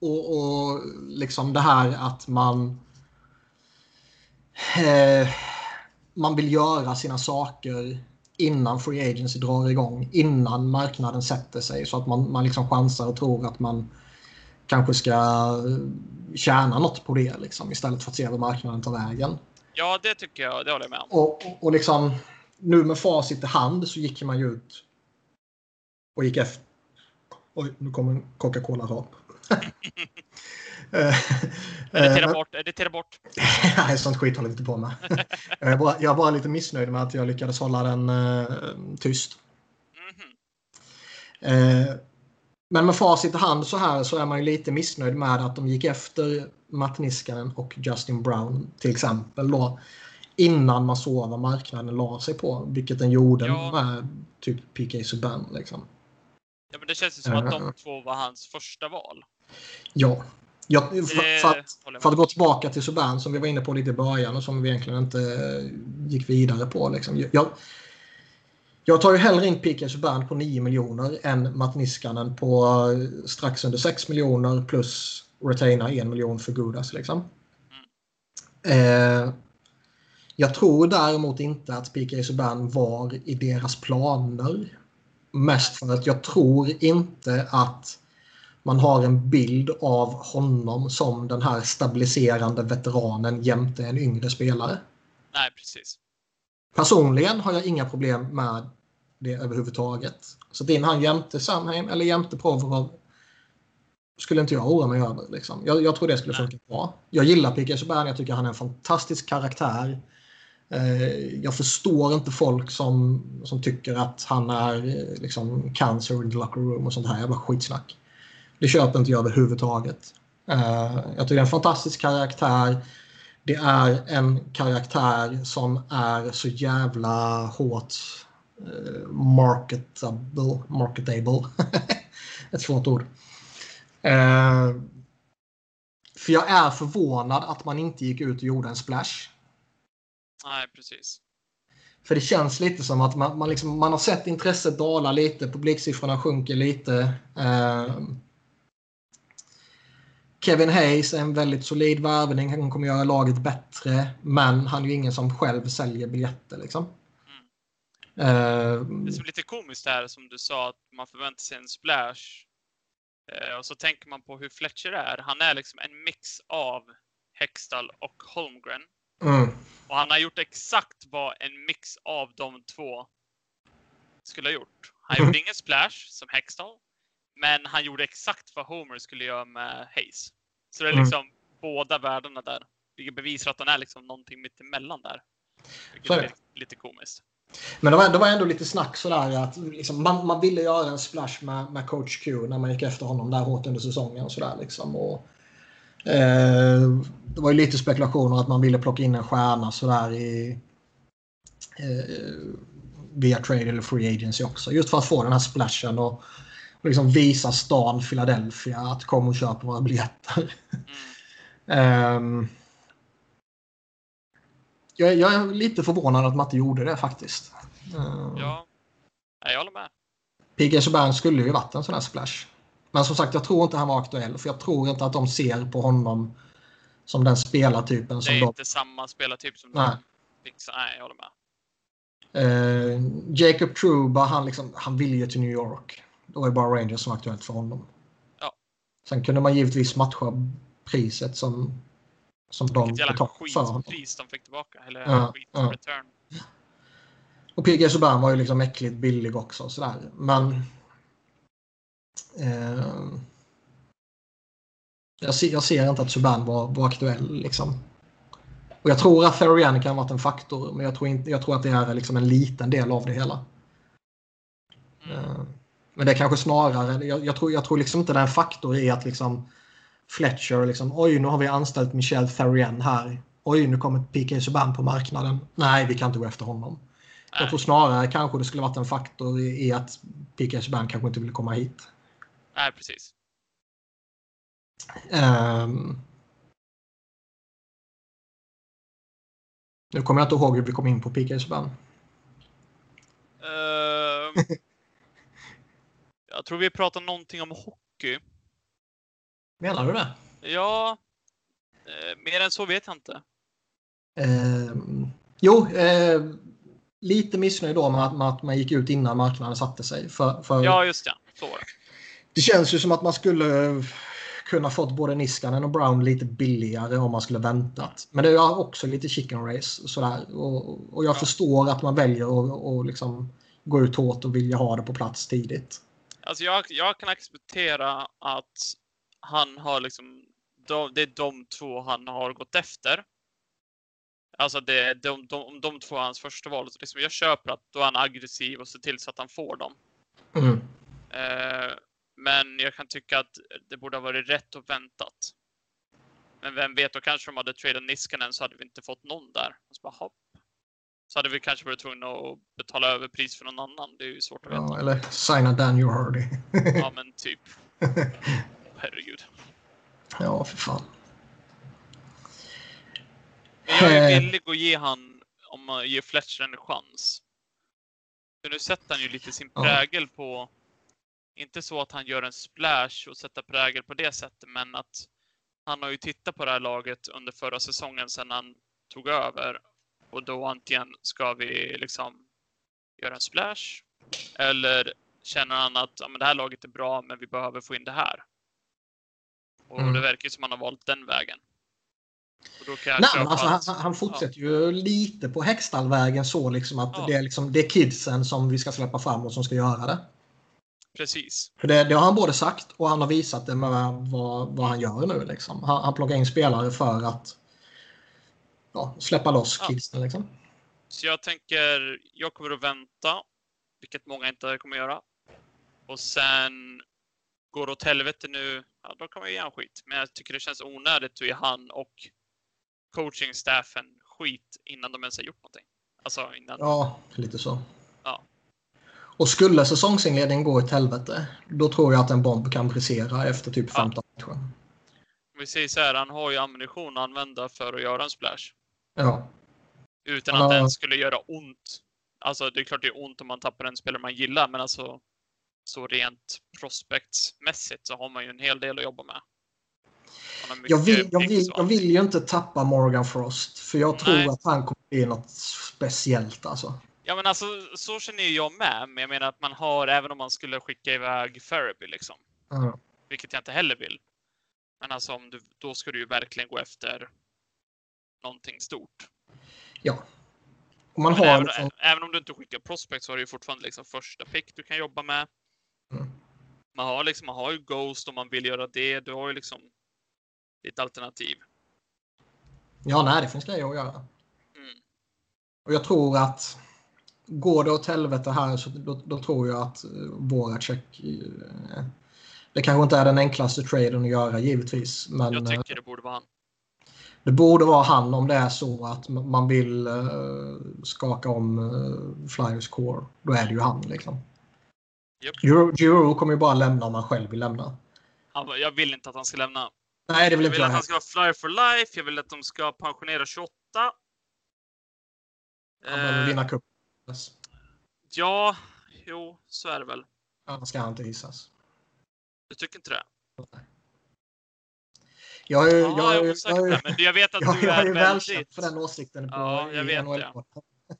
och, och liksom det här att man eh, man vill göra sina saker innan Free Agency drar igång, innan marknaden sätter sig så att man, man liksom chansar och tror att man kanske ska tjäna något på det liksom, istället för att se vad marknaden tar vägen.
Ja, det tycker jag. Det håller jag med om.
Och, och, och liksom nu med facit i hand så gick man ju ut och gick efter. Oj, nu kommer en Coca-Cola-rap.
Editera bort, editera bort.
Nej, sånt skit håller vi inte på med. jag, är bara, jag är bara lite missnöjd med att jag lyckades hålla den eh, tyst.
Mhm.
Eh, men med facit i hand så här så är man ju lite missnöjd med att de gick efter Matt Niskanen och Justin Brown till exempel då. Innan man såg vad marknaden la sig på. Vilket den gjorde
Ja.
med typ PK Subban. Liksom.
Ja, men det känns ju som att
Eh.
de två var hans första val.
Ja. ja för,
Det
för, att, för att gå tillbaka till Subban som vi var inne på lite i början och som vi egentligen inte eh, gick vidare på. Liksom. Jag, jag tar ju hellre in PK Subban på 9 miljoner än Matt Niskanen på eh, strax under 6 miljoner plus retaina 1 miljon för Gudas. Liksom. Eh, jag tror däremot inte att PK Subban var i deras planer. Mest för att jag tror inte att man har en bild av honom som den här stabiliserande veteranen jämte en yngre spelare.
Nej, precis.
Personligen har jag inga problem med det överhuvudtaget. Så in han jämte Samheim eller jämte Provorov skulle inte jag oroa mig över. Liksom. Jag, jag tror det skulle funka bra. Jag gillar P.K. Subban. Jag tycker han är en fantastisk karaktär. Eh, jag förstår inte folk som, som tycker att han är eh, liksom cancer in the locker room och sånt här jävla skitsnack. Det köper inte jag överhuvudtaget. Eh, jag tycker det är en fantastisk karaktär. Det är en karaktär som är så jävla hårt marketable. marketable. Ett svårt ord. Eh, för jag är förvånad att man inte gick ut och gjorde en splash.
Nej, precis.
För det känns lite som att man, man, liksom, man har sett intresset dala lite, publiksiffrorna sjunker lite. Eh, Kevin Hayes är en väldigt solid värvning. Han kommer göra laget bättre. Men han är ju ingen som själv säljer biljetter. Liksom. Eh,
Det som är lite komiskt här som du sa att man förväntar sig en splash. Eh, och så tänker man på hur Fletcher är. Han är liksom en mix av Hextall och Holmgren.
mm,
Och han har gjort exakt vad en mix av de två skulle ha gjort. Han gjorde ingen splash som Hextall. Men han gjorde exakt vad Homer skulle göra med Hayes. Så det är
Mm.
liksom båda världarna där. Vilket bevisar att han är liksom någonting mittemellan där. Vilket
Så
är lite komiskt.
Men det var, det var ändå lite snack sådär att liksom, man, man ville göra en splash med, med coach Q när man gick efter honom där hårt under säsongen. Och sådär, liksom. och, eh, det var ju lite spekulationer att man ville plocka in en stjärna sådär i eh, via trade eller free agency också. Just för att få den här splashen och, och liksom visa stan Philadelphia att kom och köp våra biljetter.
Mm.
Ehm, jag, jag är lite förvånad att man inte gjorde det faktiskt. Ehm,
Ja, jag håller med.
PG Subban skulle ju varit en sån här splash. Men som sagt, jag tror inte han var aktuell. För jag tror inte att de ser på honom som den spelartypen
Det
som
är
de...
inte samma spelartyp som
Nej.
de fixar. Nej, jag håller med.
Eh, Jacob Truba, han, liksom, han ville ju till New York. Det var ju bara Rangers som var aktuellt för honom.
Ja.
Sen kunde man givetvis matcha priset som, som de
Vilket jävla skitpris de fick tillbaka. Eller
Ja,
skit
ja.
return.
Och PG Subban var ju liksom äckligt billig också. Sådär. Men... Eh, jag, ser, jag ser inte att Subban var, var aktuell. Liksom. Och jag tror att Therian kan ha varit en faktor, men jag tror, inte, jag tror att det är liksom en liten del av det hela.
Mm.
Eh, men det är kanske snarare, jag, jag, tror, jag tror liksom inte det är en faktor i att liksom Fletcher liksom, oj nu har vi anställt Michel Therian här. Oj nu kommer PK Subban på marknaden. Nej, vi kan inte gå efter honom. Jag tror snarare kanske det skulle varit en faktor i, att PK Subban kanske inte ville komma hit.
Nej, precis.
Um, nu kommer jag inte ihåg hur vi kom in på PK Subban.
Uh, jag tror vi pratar någonting om hockey.
Menar du det?
Ja. Eh, mer än så vet jag inte.
Eh, jo, eh, lite missnöjd då med att, med att, man gick ut innan marknaden satte sig. För, för
ja, just det. Så var det.
Det känns ju som att man skulle kunna fått både Niskanen och Brown lite billigare om man skulle väntat. Men det är också lite chicken race sådär. Och, och jag ja. förstår att man väljer att och liksom gå ut hårt och vilja ha det på plats tidigt.
Alltså jag, jag kan acceptera att han har liksom, det är de två han har gått efter. Alltså det är de, de, om de två är hans första val. Så liksom jag köper att då är han aggressiv och ser till så att han får dem.
Mm.
Eh, men jag kan tycka att det borde ha varit rätt och väntat. Men vem vet, då kanske de hade tradat Niskanen så hade vi inte fått någon där. Och så, bara, hopp. så hade vi kanske varit tvungna att betala över pris för någon annan. Det är ju svårt att veta.
Ja, eller signa Daniel Hardy.
ja, men typ. Herregud.
Ja, för fan.
Men jag är eh. villig att ge han, om man ger Fletcher en chans. För nu sätter han ju lite sin prägel på, inte så att han gör en splash och sätter prägel på det sättet, men att han har ju tittat på det här laget under förra säsongen sedan han tog över. Och då antingen ska vi liksom göra en splash eller känner han att ja, men det här laget är bra, men vi behöver få in det här. Och mm. det verkar som att han har valt den vägen.
Nej, alltså, att, han, han, fortsätter ja. ju lite på Hextallvägen så liksom att ja. det, är liksom, det är kidsen som vi ska släppa fram och som ska göra det.
Precis.
För det, det har han både sagt och han har visat det med vad, vad han gör nu. Liksom. Han, han plockar in spelare för att ja, släppa loss ja. kidsen. Liksom.
Så jag tänker, jag kommer att vänta, vilket många inte kommer att göra. Och sen går åt helvete nu, ja, då kan man ge han skit. Men jag tycker det känns onödigt att ge han och coachingstaffen skit innan de ens har gjort någonting. Alltså innan...
Ja, lite så.
Ja.
Och skulle säsongsinledningen gå åt helvete, då tror jag att en bomb kan brisera efter typ 15 ja. matcher.
Vi säger så här, han har ju ammunition att använda för att göra en splash.
Ja.
Utan att ja. den skulle göra ont. Alltså det är klart det är ont om man tappar en spelare man gillar, men alltså så rent prospectsmässigt så har man ju en hel del att jobba med.
Jag vill, jag, vill, jag vill ju inte tappa Morgan Frost för jag tror Nej. att han kommer bli något speciellt alltså.
Ja men alltså så känner ju jag med. Men jag menar att man har, även om man skulle skicka iväg Therapy liksom.
Mm.
Vilket jag inte heller vill. Men alltså om du, då ska du ju verkligen gå efter någonting stort.
Ja. Man har
även,
liksom...
även, om du inte skickar prospect så har du ju fortfarande liksom första pick du kan jobba med.
Mm.
Man har liksom, man har ju Ghost om man vill göra det. Du har ju liksom ditt alternativ.
Ja, nej, det finns grejer att göra.
Mm.
Och jag tror att går det åt helvete här så då, då tror jag att uh, Voracek uh, det kanske inte är den enklaste traden att göra givetvis. Men,
jag tycker det borde vara han.
Det borde vara han om det är så att man vill uh, skaka om Flyers core. Då är det ju han liksom.
Yep.
Kommer ju bara lämna om han själv vill lämna.
jag vill inte att han ska lämna.
Nej, det vill
jag
inte
vill att han ska vara flyer for life. Jag vill att de ska pensionera 28.
Han behöver eh, vinna cup. Yes.
Ja, jo, så är det väl.
Annars ska han inte hissas.
Du tycker inte det?
Nej. Jag är,
ja,
jag,
jag, jag, jag, jag, men jag vet att
jag,
du
jag
är,
är
väldigt...
för den åsikten på
ja, jag vet det.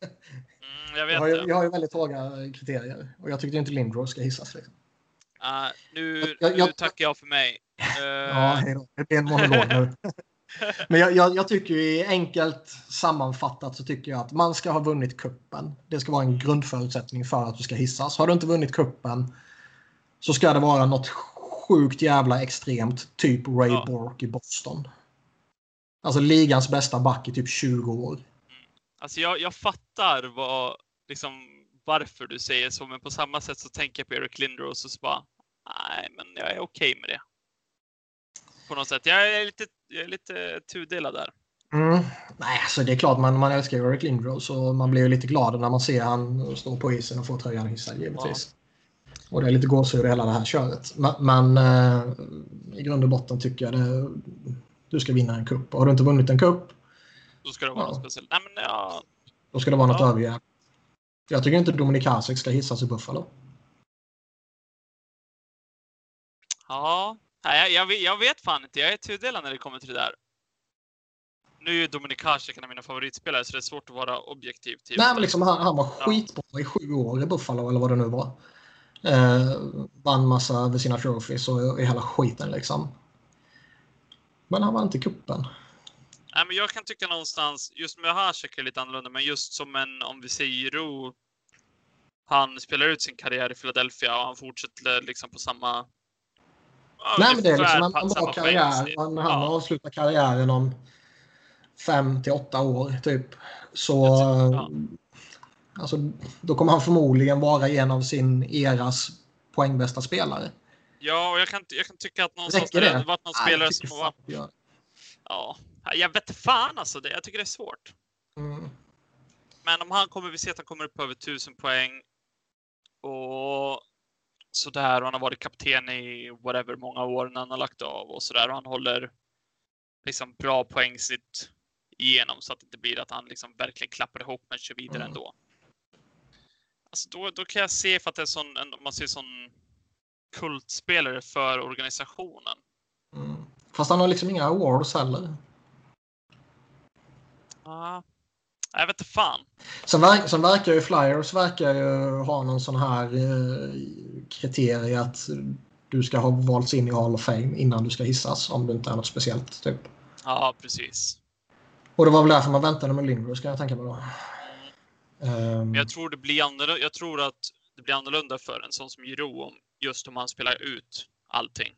Jag vet
jag, har ju, jag har ju väldigt höga kriterier och jag tycker inte Lindros ska hissas. Liksom.
Uh, nu,
jag, jag,
nu tackar jag för mig. Uh,
ja, hej då. Det blir en monolog nu. Men jag, jag, jag tycker ju enkelt sammanfattat så tycker jag att man ska ha vunnit kuppen. Det ska vara en grundförutsättning för att du ska hissas. Har du inte vunnit kuppen så ska det vara något sjukt jävla extremt. Typ Ray
Ja.
Bork i Boston. Alltså ligans bästa back i typ 20 år.
Alltså jag, jag fattar vad, liksom, varför du säger så, men på samma sätt så tänker jag på Eric Lindros och så bara, nej, men jag är okej med det. På något sätt. Jag är lite, jag är lite tudelad där.
Mm. Nej, alltså det är klart man, man älskar Eric Lindros och man blir ju lite glad när man ser han stå på isen och få tröjan hissad givetvis. Och det är lite gåshud i hela det här köret. Men, men eh, i grund och botten tycker jag det, du ska vinna en cup. Har du inte vunnit en cup,
Då ska det vara
Ja.
något speciellt. Nej, men ja,
då ska det vara något
Ja.
överjävligt. Jag tycker inte Dominik Hasek ska hissas i Buffalo.
ja. Nej, jag, jag, vet- jag vet fan inte. Jag är tudelad när det kommer till det där. Nu är ju Dominik Hasek en av mina favoritspelare, så det är svårt att vara objektiv. Till
Nej, men liksom, han, han var
Ja.
skitbra i sju år i Buffalo eller vad det nu var. Eh, vann massa över sina trophies och i hela skiten liksom. Men han var inte kuppen.
Nej, men jag kan tycka någonstans, just med Hasek är lite annorlunda, men just som en, om vi säger Giro, han spelar ut sin karriär i Philadelphia och han fortsätter liksom på samma...
Nej, men det är liksom en, en bra karriär. Han, han
Ja.
avslutar karriären om fem till åtta år typ. Så
Ja.
alltså, då kommer han förmodligen vara en av sin eras poängbästa spelare.
Ja, och jag kan, jag kan tycka att någonstans
Räcker
det
det?
hade varit någon
Nej,
spelare som
gör.
Ja, jag vet fan alltså. Det, jag tycker det är svårt.
Mm.
Men om han kommer, vi ser att han kommer upp över 1000 poäng och sådär. Och han har varit kapten i whatever många år när han har lagt av och sådär. Och han håller liksom bra poängsnitt igenom så att det inte blir att han liksom verkligen klappar ihop men kör vidare
Mm.
ändå. Alltså då, då kan jag se för att det är sån, en- man ser sån kultspelare för organisationen.
Mm. Fast han har liksom inga awards heller.
Ja, jag vet inte fan.
Sen, verk, sen verkar ju Flyers verkar ju ha någon sån här eh, kriterie att du ska ha valts in i Hall of Fame innan du ska hissas om det inte är något speciellt. Typ.
Ja, precis.
Och det var väl därför man väntade med Lindros kan jag tänka mig då. Ehm,
Men jag tror det blir annorlunda. Jag tror att det blir annorlunda för en sån som Giro om just om han spelar ut allting.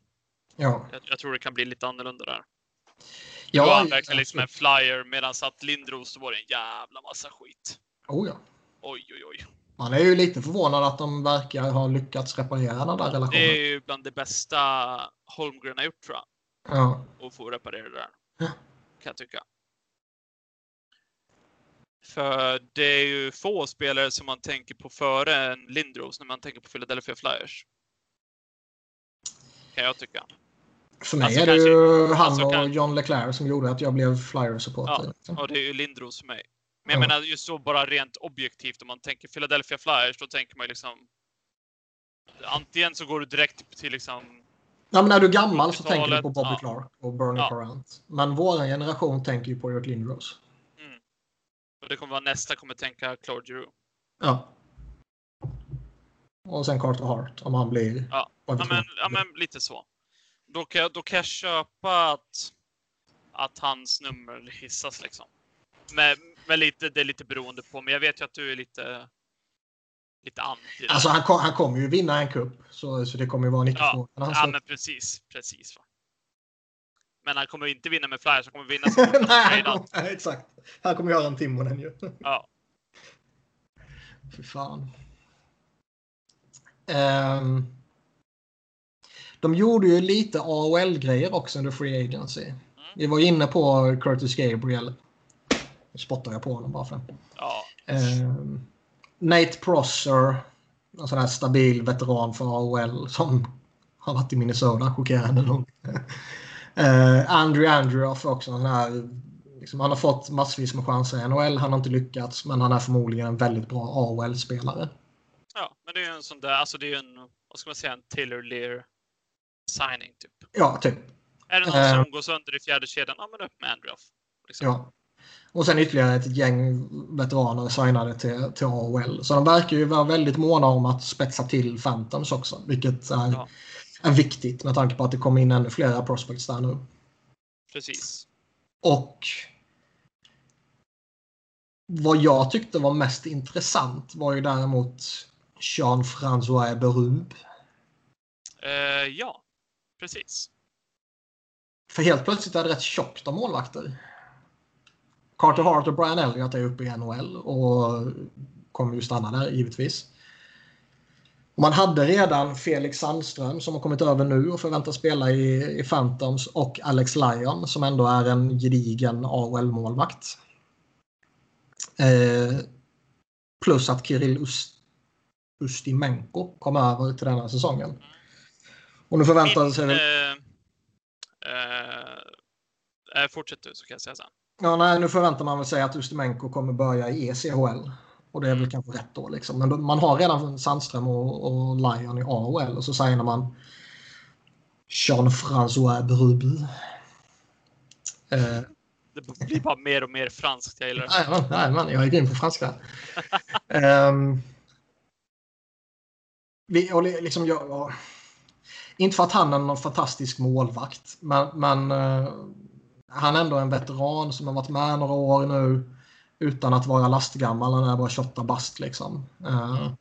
ja.
Jag, jag tror det kan bli lite annorlunda där.
Ja,
Då var han verkligen liksom en flyer medan att Lindros var det en jävla massa skit.
Oh, ja.
Oj, oj, oj.
Man är ju lite förvånad att de verkar ha lyckats reparera den där relationen.
Det är ju bland det bästa Holmgren har gjort tror jag.
Ja.
Att få reparera det där.
Ja.
Kan jag tycka. För det är ju få spelare som man tänker på före en Lindros när man tänker på Philadelphia Flyers. Kan jag tycka.
För mig
Alltså,
är det ju
kanske-
han
alltså,
och
kan-
John Leclerc som gjorde att jag blev Flyers-supporter.
Ja, och det är ju Lindros för mig. Men jag
Ja.
menar just så bara rent objektivt om man tänker Philadelphia Flyers, då tänker man ju liksom Antingen så går du direkt till liksom
Ja, men när du är gammal så
70-talet,
tänker du på Bobby
ja.
Clark och Bernie
Ja.
Men vår generation tänker ju på Eric Lindros.
mm. Och det kommer vara nästa kommer tänka Claude Giroux.
Ja. Och sen Carter Hart om han blir...
Ja. Ja men, ja men lite så. Då kan, jag, då kan jag köpa att, att hans nummer hissas liksom. Men, men lite, det är lite beroende på, men jag vet ju att du är lite lite anti.
Alltså han, kom, han kommer ju vinna en cup. Så, så det kommer ju vara en icke-fråga.
Ja,
slår-
men precis. Precis. Va? Men han kommer inte vinna med Flyers, han kommer vinna han
Nej, han exakt. Han kommer göra en Timonen ju.
Ja.
Fy fan. Ehm, de gjorde ju lite AHL-grejer också under Free Agency.
Mm.
Vi var inne på Curtis Gabriel. Nu spottar jag på honom bara för.
Ja.
Ehm, Nate Prosser. En sån här stabil veteran för AHL som har varit i Minnesota. Chockerande nog. Uh, Andrew Andreoff också en här. Liksom, han har fått massvis med chanser i NHL. Han har inte lyckats, men han är förmodligen en väldigt bra AHL-spelare.
ja, men det är ju en sån där, alltså det är ju en, vad ska man säga, en Taylor Lear signing typ.
Ja, typ.
Är det någon
Eh.
som går sönder i fjärde kedjan, ja men upp med Andreoff. Liksom.
Ja. Och sen ytterligare ett gäng veteraner signade till, till AHL. Så de verkar ju vara väldigt måna om att spetsa till Phantoms också. Vilket är,
Ja.
är viktigt med tanke på att det kommer in ännu flera prospects där nu.
Precis.
Och vad jag tyckte var mest intressant var ju däremot Jean-François Berube.
Eh, ja, precis.
För helt plötsligt är det rätt tjockt av målvakter. Carter Hart och Brian Elliott är uppe i NHL och kommer ju stanna där givetvis. Man hade redan Felix Sandström som har kommit över nu och förväntas spela i, i Phantoms och Alex Lyon som ändå är en gedigen AHL-målvakt. Eh, plus att Kirill Ust Ustimenko kom över till denna säsongen. Och nu förväntar sig väl...
Eh, eh, fortsätt du så kan jag säga sen.
Ja, nej, nu förväntar man väl sig att Ustimenko kommer börja i ECHL. Och det är väl kanske rätt då. Liksom. Men man har redan Sandström och, och Lion i AHL och så säger man Jean-François Berube.
Eh, det blir bara mer och mer franskt. Jag gillar det.
Nej, nej, man, jag är grym på franska. um, vi, och liksom, jag, ja, inte för att han är någon fantastisk målvakt, men, men uh, han är ändå en veteran som har varit med några år nu utan att vara lastgammal. Han är bara 28 bast. Liksom. Uh,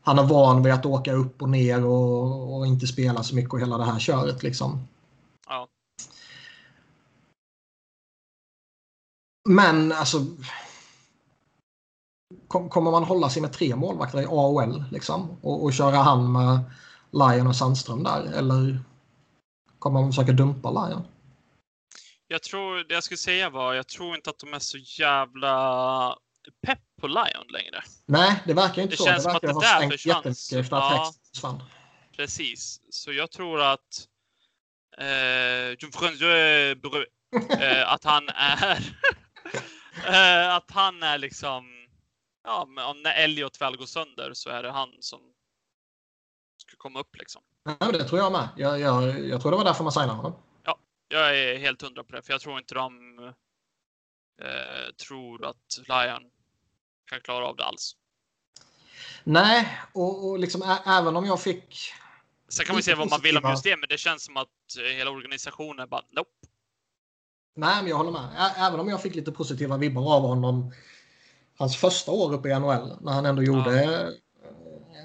han är van vid att åka upp och ner och, och, inte spela så mycket och hela det här köret. Liksom.
Ja.
Men alltså. Kommer man hålla sig med tre målvakter i AHL liksom, och, och köra han med Lion och Sandström där? Eller kommer man försöka dumpa Lion?
Jag tror, det jag skulle säga var, jag tror inte att de är så jävla pepp på Lion längre.
Nej, det verkar inte
det
så.
Känns
det verkar
som att det där försvann.
efter att ja, försvann.
Precis, så jag tror att eh, eh, att han är eh, att han är liksom ja, om när Elliot väl går sönder så är det han som komma upp liksom.
Ja, det tror jag med. Jag, jag, jag tror det var därför man signade honom.
Jag är helt hundra på det, för jag tror inte de eh, tror att Lion kan klara av det alls.
Nej, och, och liksom även om jag fick...
Sen kan man säga vad man vill om just det, men det känns som att eh, hela organisationen bara nope.
Nej, men jag håller med. Även om jag fick lite positiva vibbar av honom hans första år uppe i NHL när han ändå gjorde ja.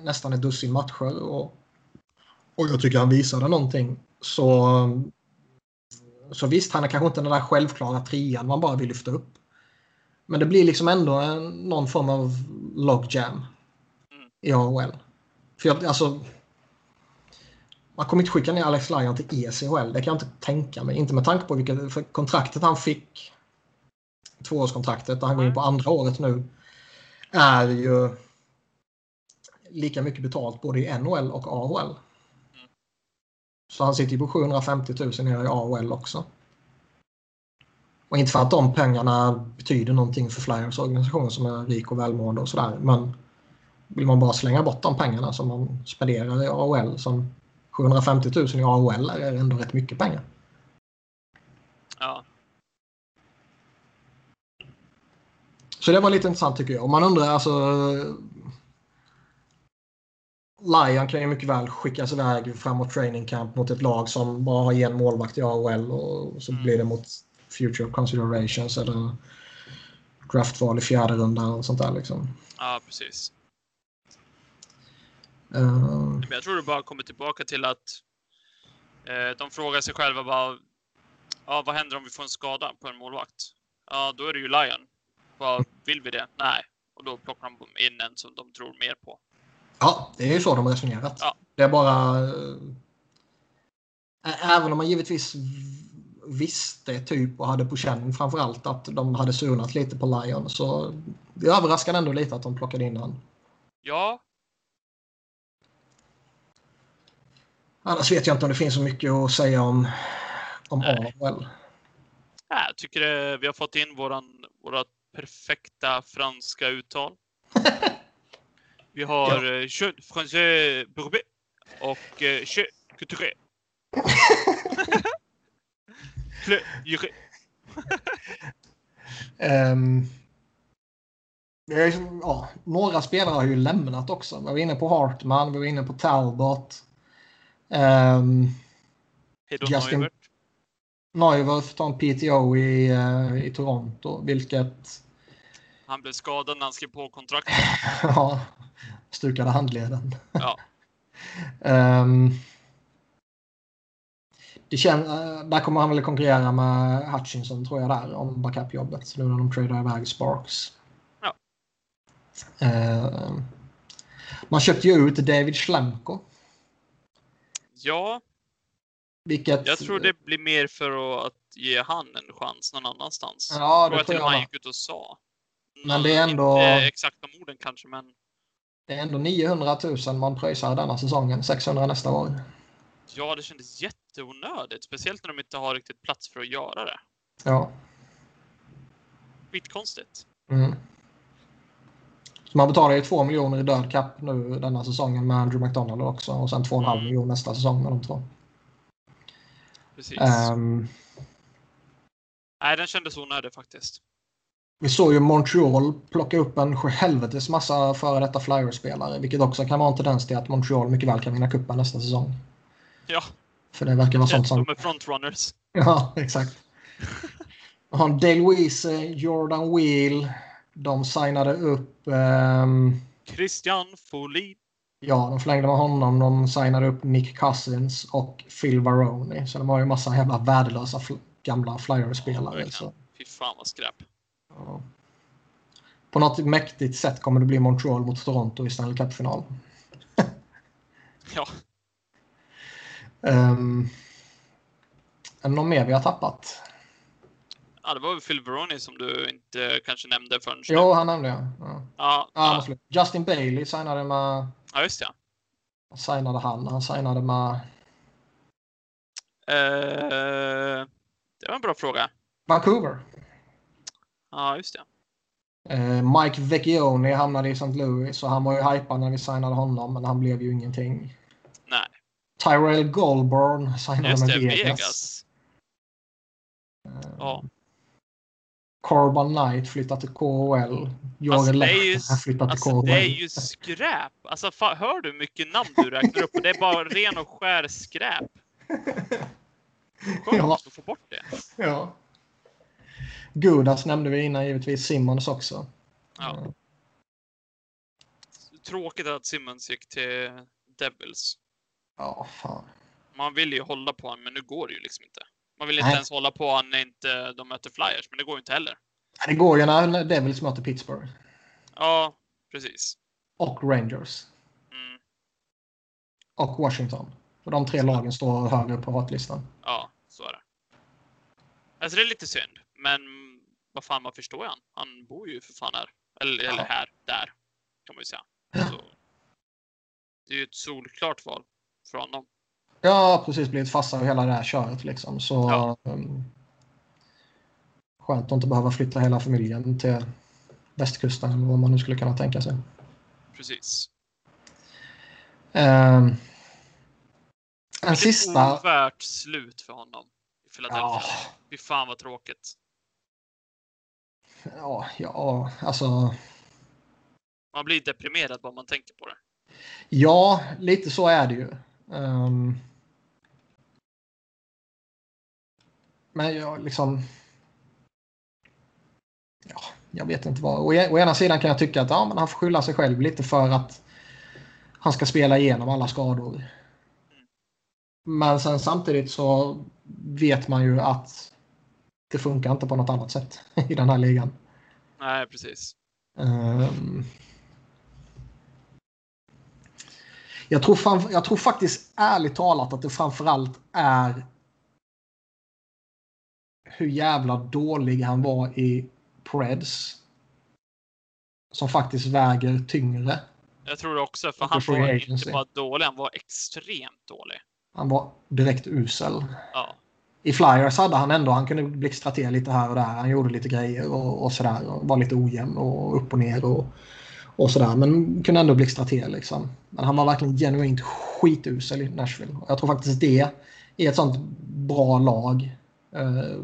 nästan ett dussin matcher och, och jag tycker han visade någonting så så visst, han är kanske inte den där självklara trean man bara vill lyfta upp. Men det blir liksom ändå en, någon form av logjam mm. i AHL. För jag, alltså, man kommer inte skicka ner Alex Lyon till ECHL. Det kan jag inte tänka mig. Inte med tanke på vilket kontraktet han fick. Tvåårskontraktet där han går in på andra året nu. Är ju lika mycket betalt både i NHL och AHL. Så han sitter ju på 750 000 nere i AHL också. Och inte för att de pengarna betyder någonting för Flyers organisation som är rik och välmående och sådär. Men vill man bara slänga bort de pengarna som man spenderar i AHL som 750 000 i AHL är ändå rätt mycket pengar.
Ja.
Så det var lite intressant tycker jag. Och man undrar alltså Lion kan ju mycket väl skickas iväg framåt training camp mot ett lag som bara har en målvakt i AHL och så mm. blir det mot future considerations eller draftval i fjärde rundan och sånt där liksom.
Ja, precis.
Uh...
Jag tror det bara kommer tillbaka till att eh, de frågar sig själva bara, ja, vad händer om vi får en skada på en målvakt? Ja, då är det ju Lion. Vad vill vi det? Nej. Och då plockar de in en som de tror mer på.
Ja, det är ju så de har resonerat.
Ja.
Det är bara... Äh, även om man givetvis visste typ och hade på känn framförallt att de hade surnat lite på Lion så det överraskade ändå lite att de plockade in honom.
Ja.
Annars vet jag inte om det finns så mycket att säga om, om AHL.
Jag tycker det, vi har fått in våran, våra perfekta franska uttal. Vi har ja. Jean François Bourbet och eh, Che Couture. Jure.
um, ja, några spelare har ju lämnat också. Vi var inne på Hartman, vi var inne på Talbot. Um,
Justin,
Neuwirth tar en PTO i, uh, i Toronto, vilket...
Han blev skadad när han skrev på kontraktet.
ja, stukade handleden.
Ja.
um, det kän, uh, där kommer han väl konkurrera med Hutchinson tror jag där om backup-jobbet nu när de tradar iväg Sparks.
Ja.
Uh, man köpte ju ut David Schlemko.
Ja.
Vilket...
Jag tror det blir mer för att ge han en chans någon annanstans.
Ja, det
jag
tror jag,
han
jag
gick ut och sa.
Men det är ändå...
Inte exakt de orden kanske, men...
Det är ändå 900 000 man pröjsar denna säsongen. 600 nästa år.
Ja, det kändes jätteonödigt. Speciellt när de inte har riktigt plats för att göra det.
Ja.
Skitkonstigt.
Mm. Så man betalar ju 2 miljoner i död cap nu denna säsongen med Andrew McDonald också. Och sen 2,5
Mm.
miljoner nästa säsong med de två.
Precis.
Ehm,
Nej, den kändes onödig faktiskt.
Vi såg ju Montreal plocka upp en helvetes massa före detta Flyers-spelare. Vilket också kan vara en tendens till att Montreal mycket väl kan vinna cupen nästa säsong.
Ja,
För det verkar vara sånt som...
de är frontrunners.
Ja, exakt. Och har Dale Weiss, Jordan Wheel. De signade upp... ehm,
Christian Folin.
ja, de förlängde med honom. De signade upp Nick Cousins och Phil Varone. Så de har ju massa jävla värdelösa fl- gamla Flyers-spelare.
verkligen.
så,
Fy fan vad skräp.
På något mäktigt sätt kommer det bli Montreal mot Toronto i Stanley Cup-final.
Ja,
Um, är det någon mer vi har tappat?
ja det var väl Phil Veroni som du inte kanske nämnde förrän nu.
Jo, han nämnde jag. Ja.
Ja,
Ja,
ja.
Justin Bailey signade med...
ja, just det.
Vad signade han? Han signade med
Eh, det var en bra fråga.
Vancouver.
Ja, just det.
Eh, Mike Vecchioni hamnade i St. Louis och han var ju hypad när vi signade honom men han blev ju ingenting.
Nej,
Tyrell Goldborn signade
just
med
det.
Vegas.
Vegas.
Eh,
Ja.
Corbin Knight flyttat till KHL. Jörgen
Alltså, det är ju,
flyttat till
alltså,
KHL.
det är ju skräp. Alltså, fa, hör du hur mycket namn du räknar upp? Det är bara ren och skär skräp. Skönt
Ja.
att få bort det.
Ja. Gudas nämnde vi innan givetvis. Simmons också.
Ja.
Eh,
Tråkigt att Simmons gick till Devils.
Ja, fan.
Man vill ju hålla på honom, men nu går det ju liksom inte. Man vill inte
Nej.
ens hålla på honom när inte de möter Flyers, men det går ju inte heller.
Det går ju när Devils möter Pittsburgh.
Ja, precis.
Och Rangers.
Mm,
Och Washington. Och de tre lagen står högre upp på hatlistan.
ja, så är det. Alltså det är lite synd, men vad fan, man förstår ju han. Han bor ju för fan här. Eller, eller
Ja.
här, där, kan man ju säga. Så, det är ju ett solklart val för honom.
Har precis blivit farsa och hela det här köret liksom. Så
Ja.
um, skönt att inte behöva flytta hela familjen till västkusten eller vad man nu skulle kunna tänka sig.
Precis.
Um, en sista.
ovärt slut för honom i Philadelphia.
Ja,
Fy fan vad tråkigt.
Ja, ja, alltså.
Man blir deprimerad bara man tänker på det.
Ja, lite så är det ju. Ehm, men jag liksom... Ja, jag vet inte vad. Å, e- å ena sidan kan jag tycka att ja, men han får skylla sig själv lite för att han ska spela igenom alla skador. Men sen samtidigt så vet man ju att det funkar inte på något annat sätt i den här ligan.
Nej, precis.
Ehm. jag, tror fram, jag tror faktiskt ärligt talat att det framförallt är hur jävla dålig han var i Preds. Som faktiskt väger tyngre.
Jag tror det också, för han var
agency.
inte bara dålig, han var extremt dålig.
Han var direkt usel.
Ja,
I Flyers hade han ändå, han kunde blixtra till lite här och där. Han gjorde lite grejer och, och sådär. Och var lite ojämn och upp och ner och, och sådär. Men kunde ändå blixtra till liksom. Men han var verkligen genuint skitusel i Nashville. Och jag tror faktiskt det i ett sånt bra lag eh,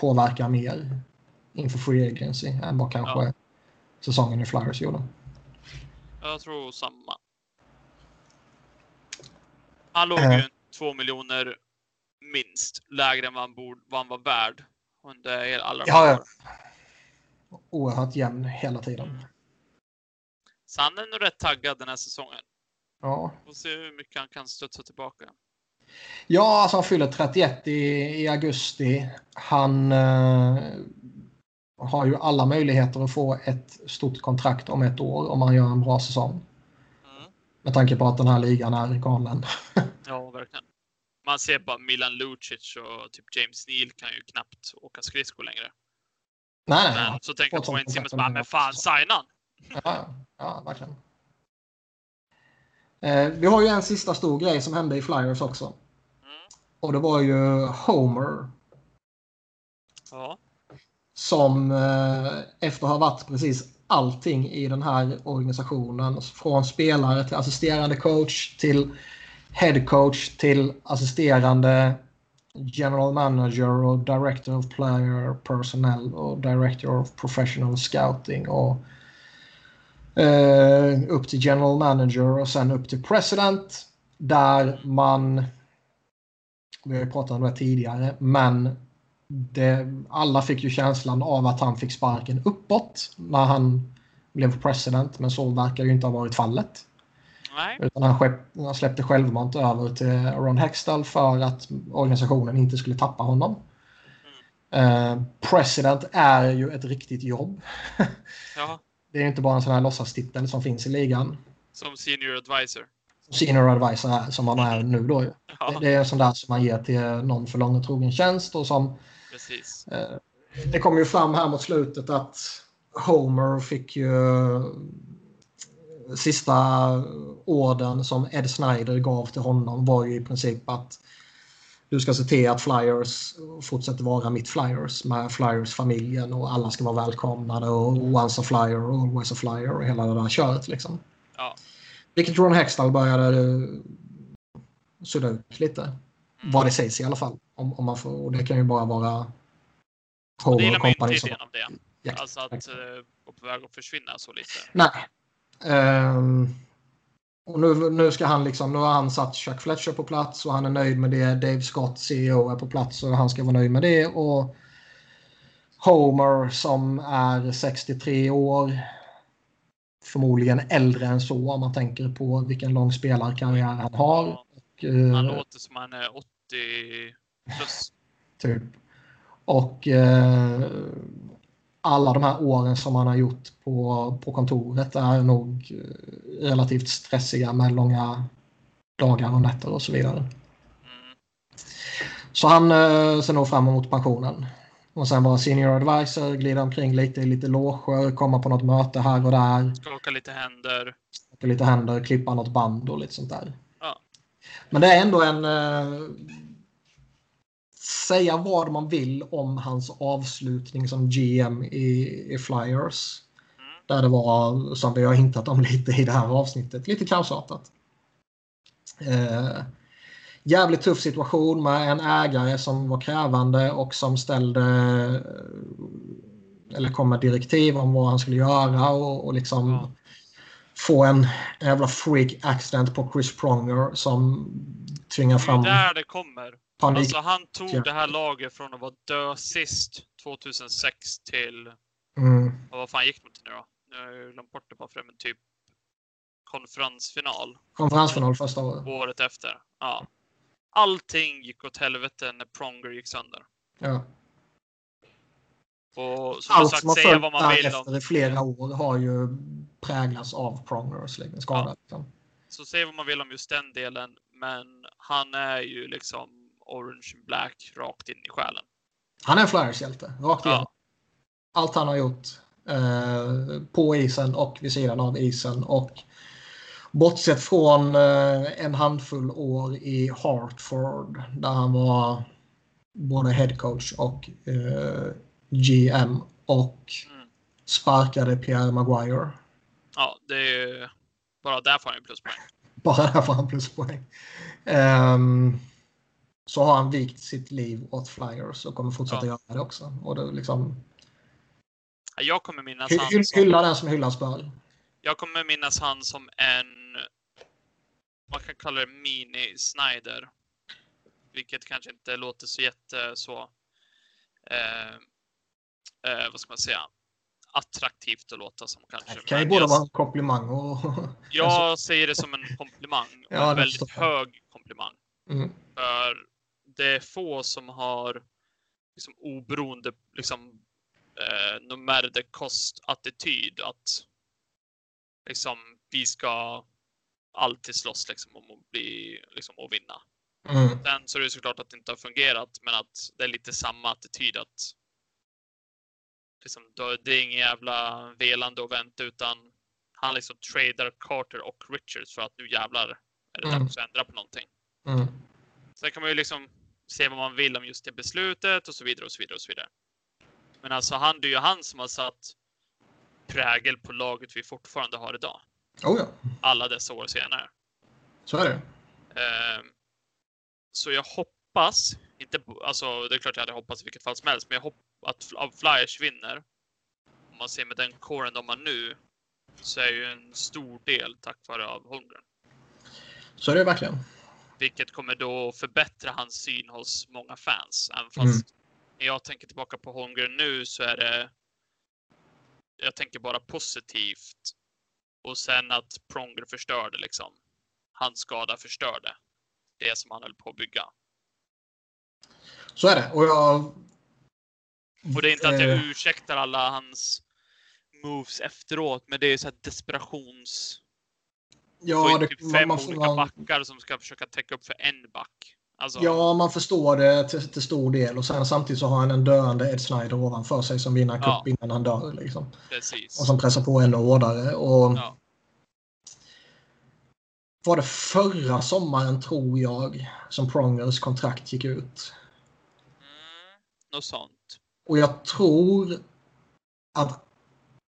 påverkar mer inför Free Agency än vad kanske
Ja.
säsongen i Flyers gjorde.
jag tror samma. Han låg
Eh.
ju två miljoner minst lägre än vad han, borde, vad han var värd under alla de
Ja,
här
ja.
åren.
Oerhört jämn hela tiden.
Så han är nog rätt taggad den här säsongen.
Ja,
Får se hur mycket han kan studsa tillbaka.
ja alltså han fyller 31 i, i augusti. Han eh, har ju alla möjligheter att få ett stort kontrakt om ett år om han gör en bra säsong.
Mm.
Med tanke på att den här ligan är galen.
Ja, verkligen. Man ser bara Milan Lucic och typ James Neal kan ju knappt åka skridskor längre.
Nej, nej.
Men
ja.
så tänker jag på en
kontrakt
bara, men fan signa
ja, ja, verkligen. Eh, vi har ju en sista stor grej som hände i Flyers också.
Mm.
Och det var ju Homer
Ja.
som eh, efter att ha varit precis allting i den här organisationen. Från spelare till assisterande coach till head coach till assisterande general manager och director of player personnel och director of professional scouting och eh, upp till general manager och sen upp till president där man vi har ju pratat om det tidigare men det, alla fick ju känslan av att han fick sparken uppåt när han blev president men så verkar ju inte ha varit fallet.
Nej.
Utan han, skepp, han släppte självmant över till Ron Hextall för att organisationen inte skulle tappa honom. Eh, president är ju ett riktigt jobb.
Ja.
Det är inte bara en sån här låtsastitel som finns i ligan.
Som senior advisor.
Senior advisor är, som han är nu då.
Ja,
Det, det är en sån där som man ger till någon för lång och trogen tjänst och som
precis.
Eh, Det kom ju fram här mot slutet att Homer fick ju sista orden som Ed Snyder gav till honom var ju i princip att du ska se till att Flyers fortsätter vara mitt Flyers med Flyers-familjen och alla ska vara välkomnade och once a flyer och always a flyer och hela det där köret liksom.
Ja.
Vilket Ron Hextall började eh, sudda ut lite.
Mm.
Vad det sägs i alla fall. Om, om man får, och det kan ju bara vara
Det
Homer
gillar
och
man ju inte
company som...
idén av det.
Ja,
Alltså att uh, gå på väg att försvinna så lite.
Nej. Ehm, och nu, nu ska han liksom, nu har han satt Chuck Fletcher på plats och han är nöjd med det. Dave Scott, CEO, är på plats och han ska vara nöjd med det. Och Homer som är 63 år. Förmodligen äldre än så om man tänker på vilken lång spelarkarriär han har. Och, eh,
han låter som han är 80 plus.
Typ. Och eh, alla de här åren som han har gjort på, på kontoret är nog eh, relativt stressiga med långa dagar och nätter och så vidare. Så han eh, ser nog fram emot pensionen. Och sen vara senior advisor, glida omkring lite i lite loger, komma på något möte här och där.
Skaka lite händer.
Skaka lite händer, klippa något band och lite sånt där.
Ja.
Men det är ändå en... Eh, säga vad man vill om hans avslutning som GM i, i Flyers.
Mm.
Där det var, som vi har hintat om lite i det här avsnittet, lite kaosartat. Eh, jävligt tuff situation med en ägare som var krävande och som ställde eh, eller kom med direktiv om vad han skulle göra och, och liksom
Ja.
få en jävla freak accident på Chris Pronger som tvingar
Det är
fram
där det kommer. Alltså han tog det här laget från att vara dö sist 2006 till,
Mm,
vad fan gick de till nu då? Nu har jag glömt bort det bara för det, men typ konferensfinal
konferensfinal första året.
året efter. Ja. Allting gick åt helvete när Pronger gick sönder.
Ja.
Och som
Allt
sagt,
som har följt
vad man vill om
i flera år har ju präglats av Prongers liksom, skada.
Ja. Så säg vad man vill om just den delen, men han är ju liksom orange black rakt in i själen.
Han är en Flyers-hjälte, rakt igenom.
Ja,
Allt han har gjort eh, på isen och vid sidan av isen. Och bortsett från eh, en handfull år i Hartford där han var både head coach och eh, GM och
Mm.
sparkade Pierre Maguire.
ja det är ju... Bara där får han ju pluspoäng.
Bara där får han pluspoäng. Ehm, så har han vikt sitt liv åt Flyers och kommer fortsätta
Ja.
göra det också. Och det liksom,
Ja, Jag kommer minnas
hy-
han som,
hylla den som hyllas bör.
jag kommer minnas han som en, man kan kalla det mini-Snyder. vilket kanske inte låter så jätte så. Eh, eh, vad ska man säga? Attraktivt att låta som kanske.
Det kan ju både vara en komplimang och...
Jag säger det som en komplimang.
Ja,
en väldigt hög komplimang.
Mm.
För det är få som har liksom oberoende liksom eh, no matter attityd att liksom vi ska alltid slåss liksom om att bli liksom att vinna.
Mm.
Sen så är det såklart att det inte har fungerat, men att det är lite samma attityd att liksom, det är ingen jävla velande och vänta utan han liksom tradar Carter och Richards för att nu jävlar är det
Mm.
dags att ändra på någonting.
Mm.
Sen kan man ju liksom se vad man vill om just det beslutet och så vidare och så vidare och så vidare. Men alltså han, det är ju han som har satt prägel på laget vi fortfarande har idag.
Oh ja,
Alla dessa år senare.
så är det.
Ehm, så jag hoppas, inte, alltså det är klart jag hade hoppats i vilket fall som helst, men jag hoppas att Flyers vinner. Om man ser med den kåren de har nu så är ju en stor del tack vare av Holmgren.
Så är det verkligen.
Vilket kommer då förbättra hans syn hos många fans. Även fast när jag tänker tillbaka på Holmgren nu så är det. Jag tänker bara positivt. Och sen att Pronger förstörde liksom. Hans skada förstörde. Det som han höll på att bygga.
Så är det. Och jag...
Och det är inte att jag
Eh,
ursäktar alla hans moves efteråt, men det är så här desperations...
Ja, det,
typ fem
man, får,
olika
man,
backar som ska försöka täcka upp för en back. Alltså,
ja, man förstår det till, till stor del. Och sen samtidigt så har han en döende Ed Snyder ovanför sig som vinner en
Ja.
cup innan han dör. Liksom.
precis.
Och som pressar på ännu hårdare. Och
Ja.
Var det förra sommaren, tror jag, som Prongers kontrakt gick ut?
Mm, något sånt.
Och jag tror att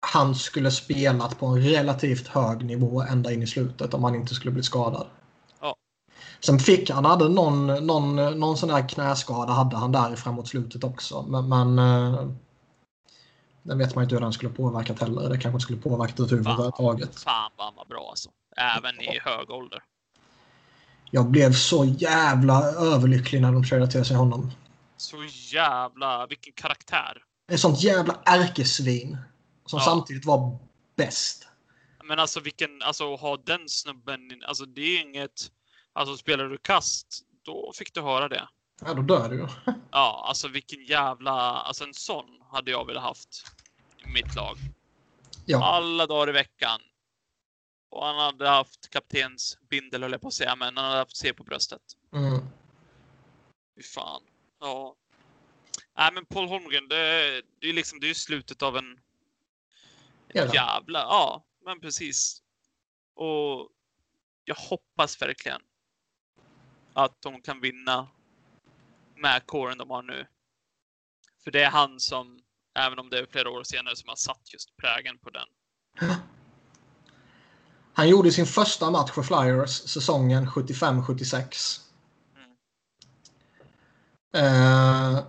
han skulle spelat på en relativt hög nivå ända in i slutet om han inte skulle bli skadad.
Ja.
Sen fick han hade någon, någon, någon sån där knäskada hade han där framåt slutet också. Men, men eh, den vet man inte hur den skulle påverkat heller. Det kanske inte skulle påverkat överhuvudtaget.
Fan vad han var bra alltså. Även i hög ålder.
Jag blev så jävla överlycklig när de tradade till sig honom.
Så jävla, vilken karaktär.
Ett sånt jävla ärkesvin. Som
Ja.
samtidigt var bäst.
Men alltså vilken, alltså att ha den snubben, alltså det är inget, alltså spelar du kast, då fick du höra det.
Ja, då dör du ju.
Ja, alltså vilken jävla, alltså en sån hade jag velat haft i mitt lag.
Ja.
Alla dagar i veckan. Och han hade haft kaptens bindel höll jag på att säga, men han hade haft C på bröstet.
Mm.
Fy fan. Ja. Nej, men Paul Holmgren, det, det är liksom, det är slutet av en
Era.
jävla, ja, men precis. Och jag hoppas verkligen att de kan vinna med kåren de har nu. För det är han som, även om det är flera år senare, som har satt just prägen på den.
Han gjorde sin första match för Flyers säsongen 75-76. Eh,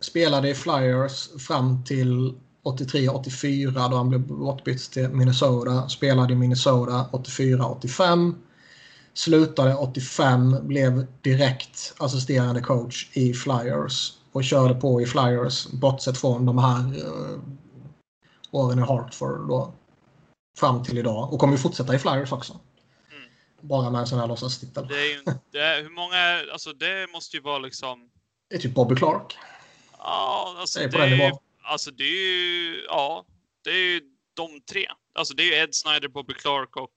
spelade i Flyers fram till 83-84 då han blev bortbytt till Minnesota. Spelade i Minnesota 84-85. Slutade 85, blev direkt assisterande coach i Flyers och körde på i Flyers bortsett från de här eh, åren i Hartford då. Fram till idag och kommer ju fortsätta i Flyers också.
Mm.
Bara med en sån här låtsastitel.
Det är ju, det är, hur många, alltså det måste ju vara liksom,
Det är typ Bobby Clark.
ja, alltså
Det är
det är,
nivån.
Alltså det är ju, ja, det är ju de tre. Alltså det är ju Ed Snyder, Bobby Clark och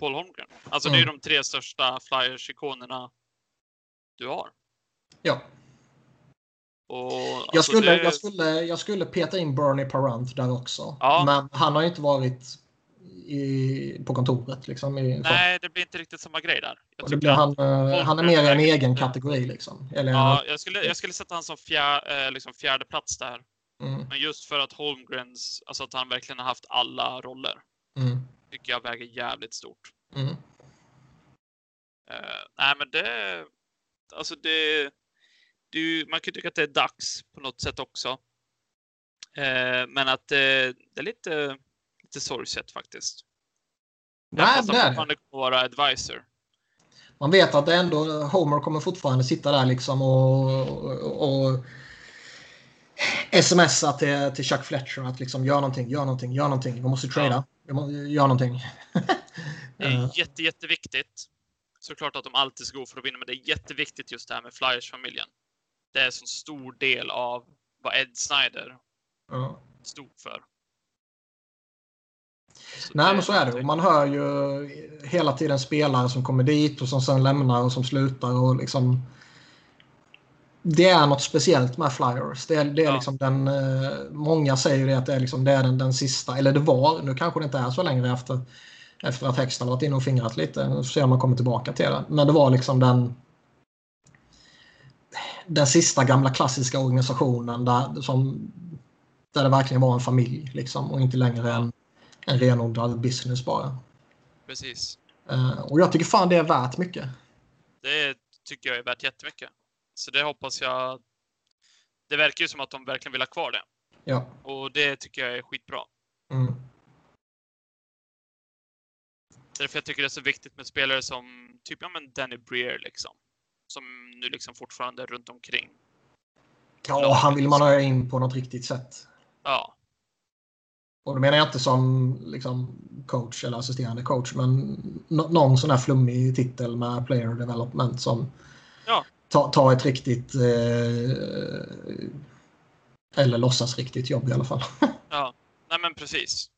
Paul Holmgren. Alltså det är ju
Mm.
de tre största Flyers-ikonerna du har.
Ja.
Och,
Jag,
alltså,
skulle,
det,
jag, skulle, jag skulle peta in Bernie Parent där också.
Ja.
Men han har ju inte varit i, på kontoret. Liksom, i,
Nej, det blir inte riktigt samma grej där. Jag
det blir han, eh, han är mer i en egen kategori. Liksom. Eller,
Ja, jag skulle, jag skulle sätta han som fjär, eh, liksom fjärde plats där.
Mm,
Men just för att Holmgrens, alltså att han verkligen har haft alla roller,
mm,
tycker jag väger jävligt stort.
mm.
Eh, nej, men det, alltså det, det man kan ju tycka att det är dags på något sätt också. Eh, men att det, det är lite, lite sorgset faktiskt.
Nej,
Fast
det
han fortfarande kommer vara advisor.
man vet att det ändå, Homer kommer fortfarande sitta där liksom och, och, och smsa till, till Chuck Fletcher att liksom gör någonting, gör någonting, gör någonting. Vi måste trada. Ja. Gör någonting.
det är jätte, jätteviktigt. Såklart att de alltid ska gå för att vinna, men det är jätteviktigt just det här med Flyers-familjen. Det är en så stor del av vad Ed Snyder ja. stod för.
Så Nej, men så är det. Man hör ju hela tiden spelare som kommer dit och som sen lämnar och som slutar. och liksom det är något speciellt med Flyers. Det är, det är ja. liksom den, eh, många säger det att det är, liksom, det är den, den sista, eller det var, nu kanske det inte är så längre efter, efter att Hextall varit inne och fingrat lite. Nu får se om man kommer tillbaka till det. Men det var liksom den den sista gamla klassiska organisationen där, som, där det verkligen var en familj liksom, och inte längre en, en renodlad business bara.
Precis.
Uh, och jag tycker fan det är värt mycket.
Det tycker jag är värt jättemycket. Så det hoppas jag. Det verkar ju som att de verkligen vill ha kvar det.
Ja.
Och det tycker jag är skitbra.
Mm.
Därför jag tycker det är så viktigt med spelare som typ ja, men Danny Breer liksom. Som nu liksom fortfarande är runt omkring.
Ja, han vill man ha in på något riktigt sätt.
Ja.
Och då menar jag inte som liksom, coach eller assisterande coach, men någon sån här flummig titel med player development som
ja
ta, ta ett riktigt eh, eller låtsas riktigt jobb i alla fall.
ja, nej men precis.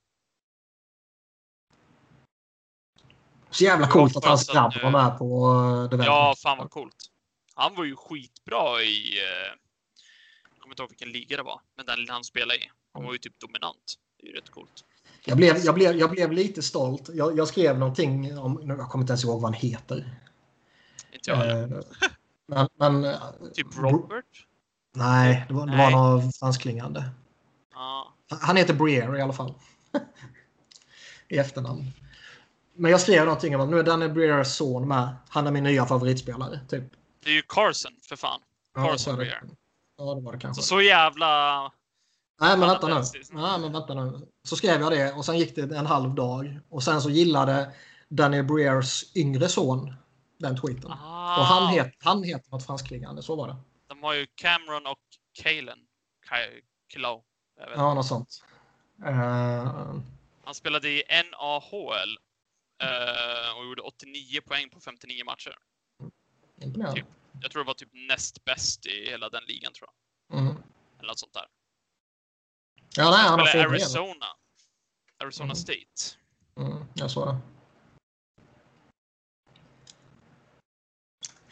Så jävla coolt att hans grabb var med på
det Ja, fan vad coolt. Han var ju skitbra i... Eh, jag kommer inte ihåg vilken liga det var, men den han spelade i. Han var ju typ dominant. Det är ju rätt coolt.
Jag blev, jag blev, jag blev lite stolt. Jag, jag skrev någonting om... Jag kommer inte ens ihåg vad han heter.
Inte jag. Eh,
men, men,
typ Robert?
Nej, det var, det var något franskklingande.
Ah.
Han heter Breer i alla fall. I efternamn. Men jag skrev någonting om att nu är Danny Breers son med. Han är min nya favoritspelare. Typ.
Det är ju Carson för fan. Carson ja, Breer.
Ja, det var det kanske.
Så, så jävla...
Nej, men vänta nu. Nej, men vänta nu. Så skrev jag det och sen gick det en halv dag. Och sen så gillade Danny Breers yngre son den tweeten.
Ah.
Och han, het, han heter något franskklingande, så var det.
De har ju Cameron och Kalen. Kilo.
Ja, något sånt. Uh...
Han spelade i NAHL uh, och gjorde 89 poäng på 59 matcher.
Imponerande.
Typ, jag tror det var typ näst bäst i hela den ligan, tror
jag. Mm.
Eller något sånt där.
Ja, nej, han,
han spelade Arizona. Arizona
mm.
State.
Mm, jag såg det.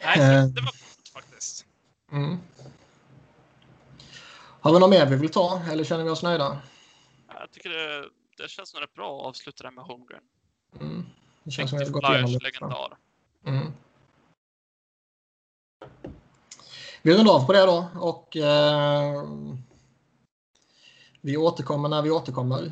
Nej, eh. det var coolt faktiskt.
Mm. Har vi något mer vi vill ta eller känner vi oss nöjda?
Jag tycker det, det känns som rätt bra att avsluta det med Holmgren.
Mm. Det känns som att vi har gått igenom det.
legendar.
Mm. Vi rundar av på det då och eh, vi återkommer när vi återkommer.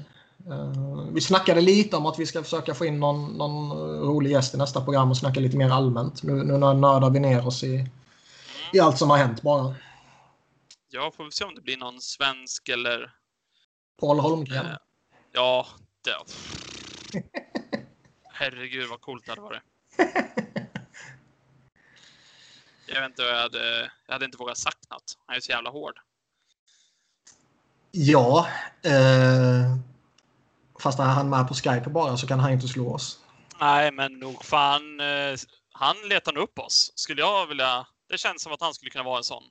Uh, vi snackade lite om att vi ska försöka få in någon, någon rolig gäst i nästa program och snacka lite mer allmänt. Nu, nu nördar vi ner oss i, i allt som har hänt bara.
Ja, får vi se om det blir någon svensk eller...
Paul Holmgren. Uh,
ja, det... Herregud vad coolt det hade varit. Jag vet inte jag hade... Jag hade inte vågat sagt något. Han är så jävla hård.
Ja. Eh Fast när han är med på Skype bara så kan han inte slå oss.
Nej, men nog fan. Eh, han letar upp oss. Skulle jag vilja. Det känns som att han skulle kunna vara en sån.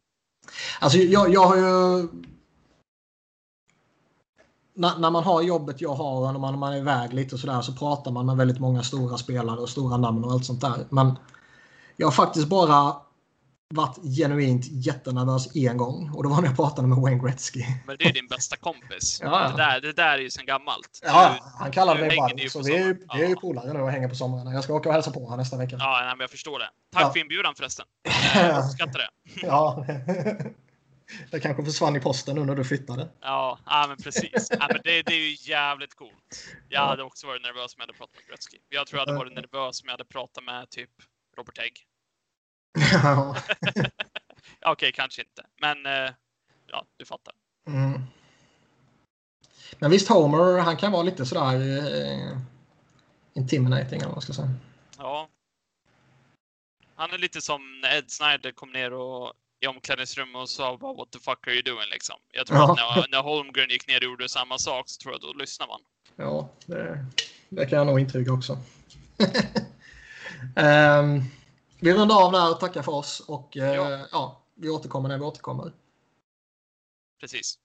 Alltså, jag, jag har ju. När, när man har jobbet jag har och när man, man är iväg lite och sådär så pratar man med väldigt många stora spelare och stora namn och allt sånt där. Men jag har faktiskt bara varit genuint jättenervös en gång och det var när jag pratade med Wayne Gretzky.
Men det är din bästa kompis.
ja,
Det, där, det där är ju sen gammalt.
Ja, du, han kallade mig Ball, så vi är, ju, vi är ju polare nu och hänger på somrarna. Jag ska åka och hälsa på honom nästa vecka.
Ja, nej, men jag förstår det. Tack ja. för inbjudan förresten. Jag uppskattar det.
ja. Det kanske försvann i posten nu när du flyttade.
Ja, ja men precis. Ja, men det, det är ju jävligt coolt. Jag hade också varit nervös om jag hade pratat med Gretzky. Jag tror jag hade varit nervös om jag hade pratat med typ Robert Egg.
Ja.
Okej, okay, kanske inte. Men eh, ja, du fattar.
Mm. Men visst, Homer, han kan vara lite sådär eh, intimidating, eller vad man ska säga.
Ja. Han är lite som när Ed Snyder kom ner och i omklädningsrummet och sa bara what the fuck are you doing liksom. Jag tror
Ja.
att när, när Holmgren gick ner och gjorde samma sak så tror jag då lyssnar man.
Ja, det, det kan jag nog intyga också. Ehm, vi rundar av där och tackar för oss och eh,
Ja.
ja, vi återkommer när vi återkommer.
Precis.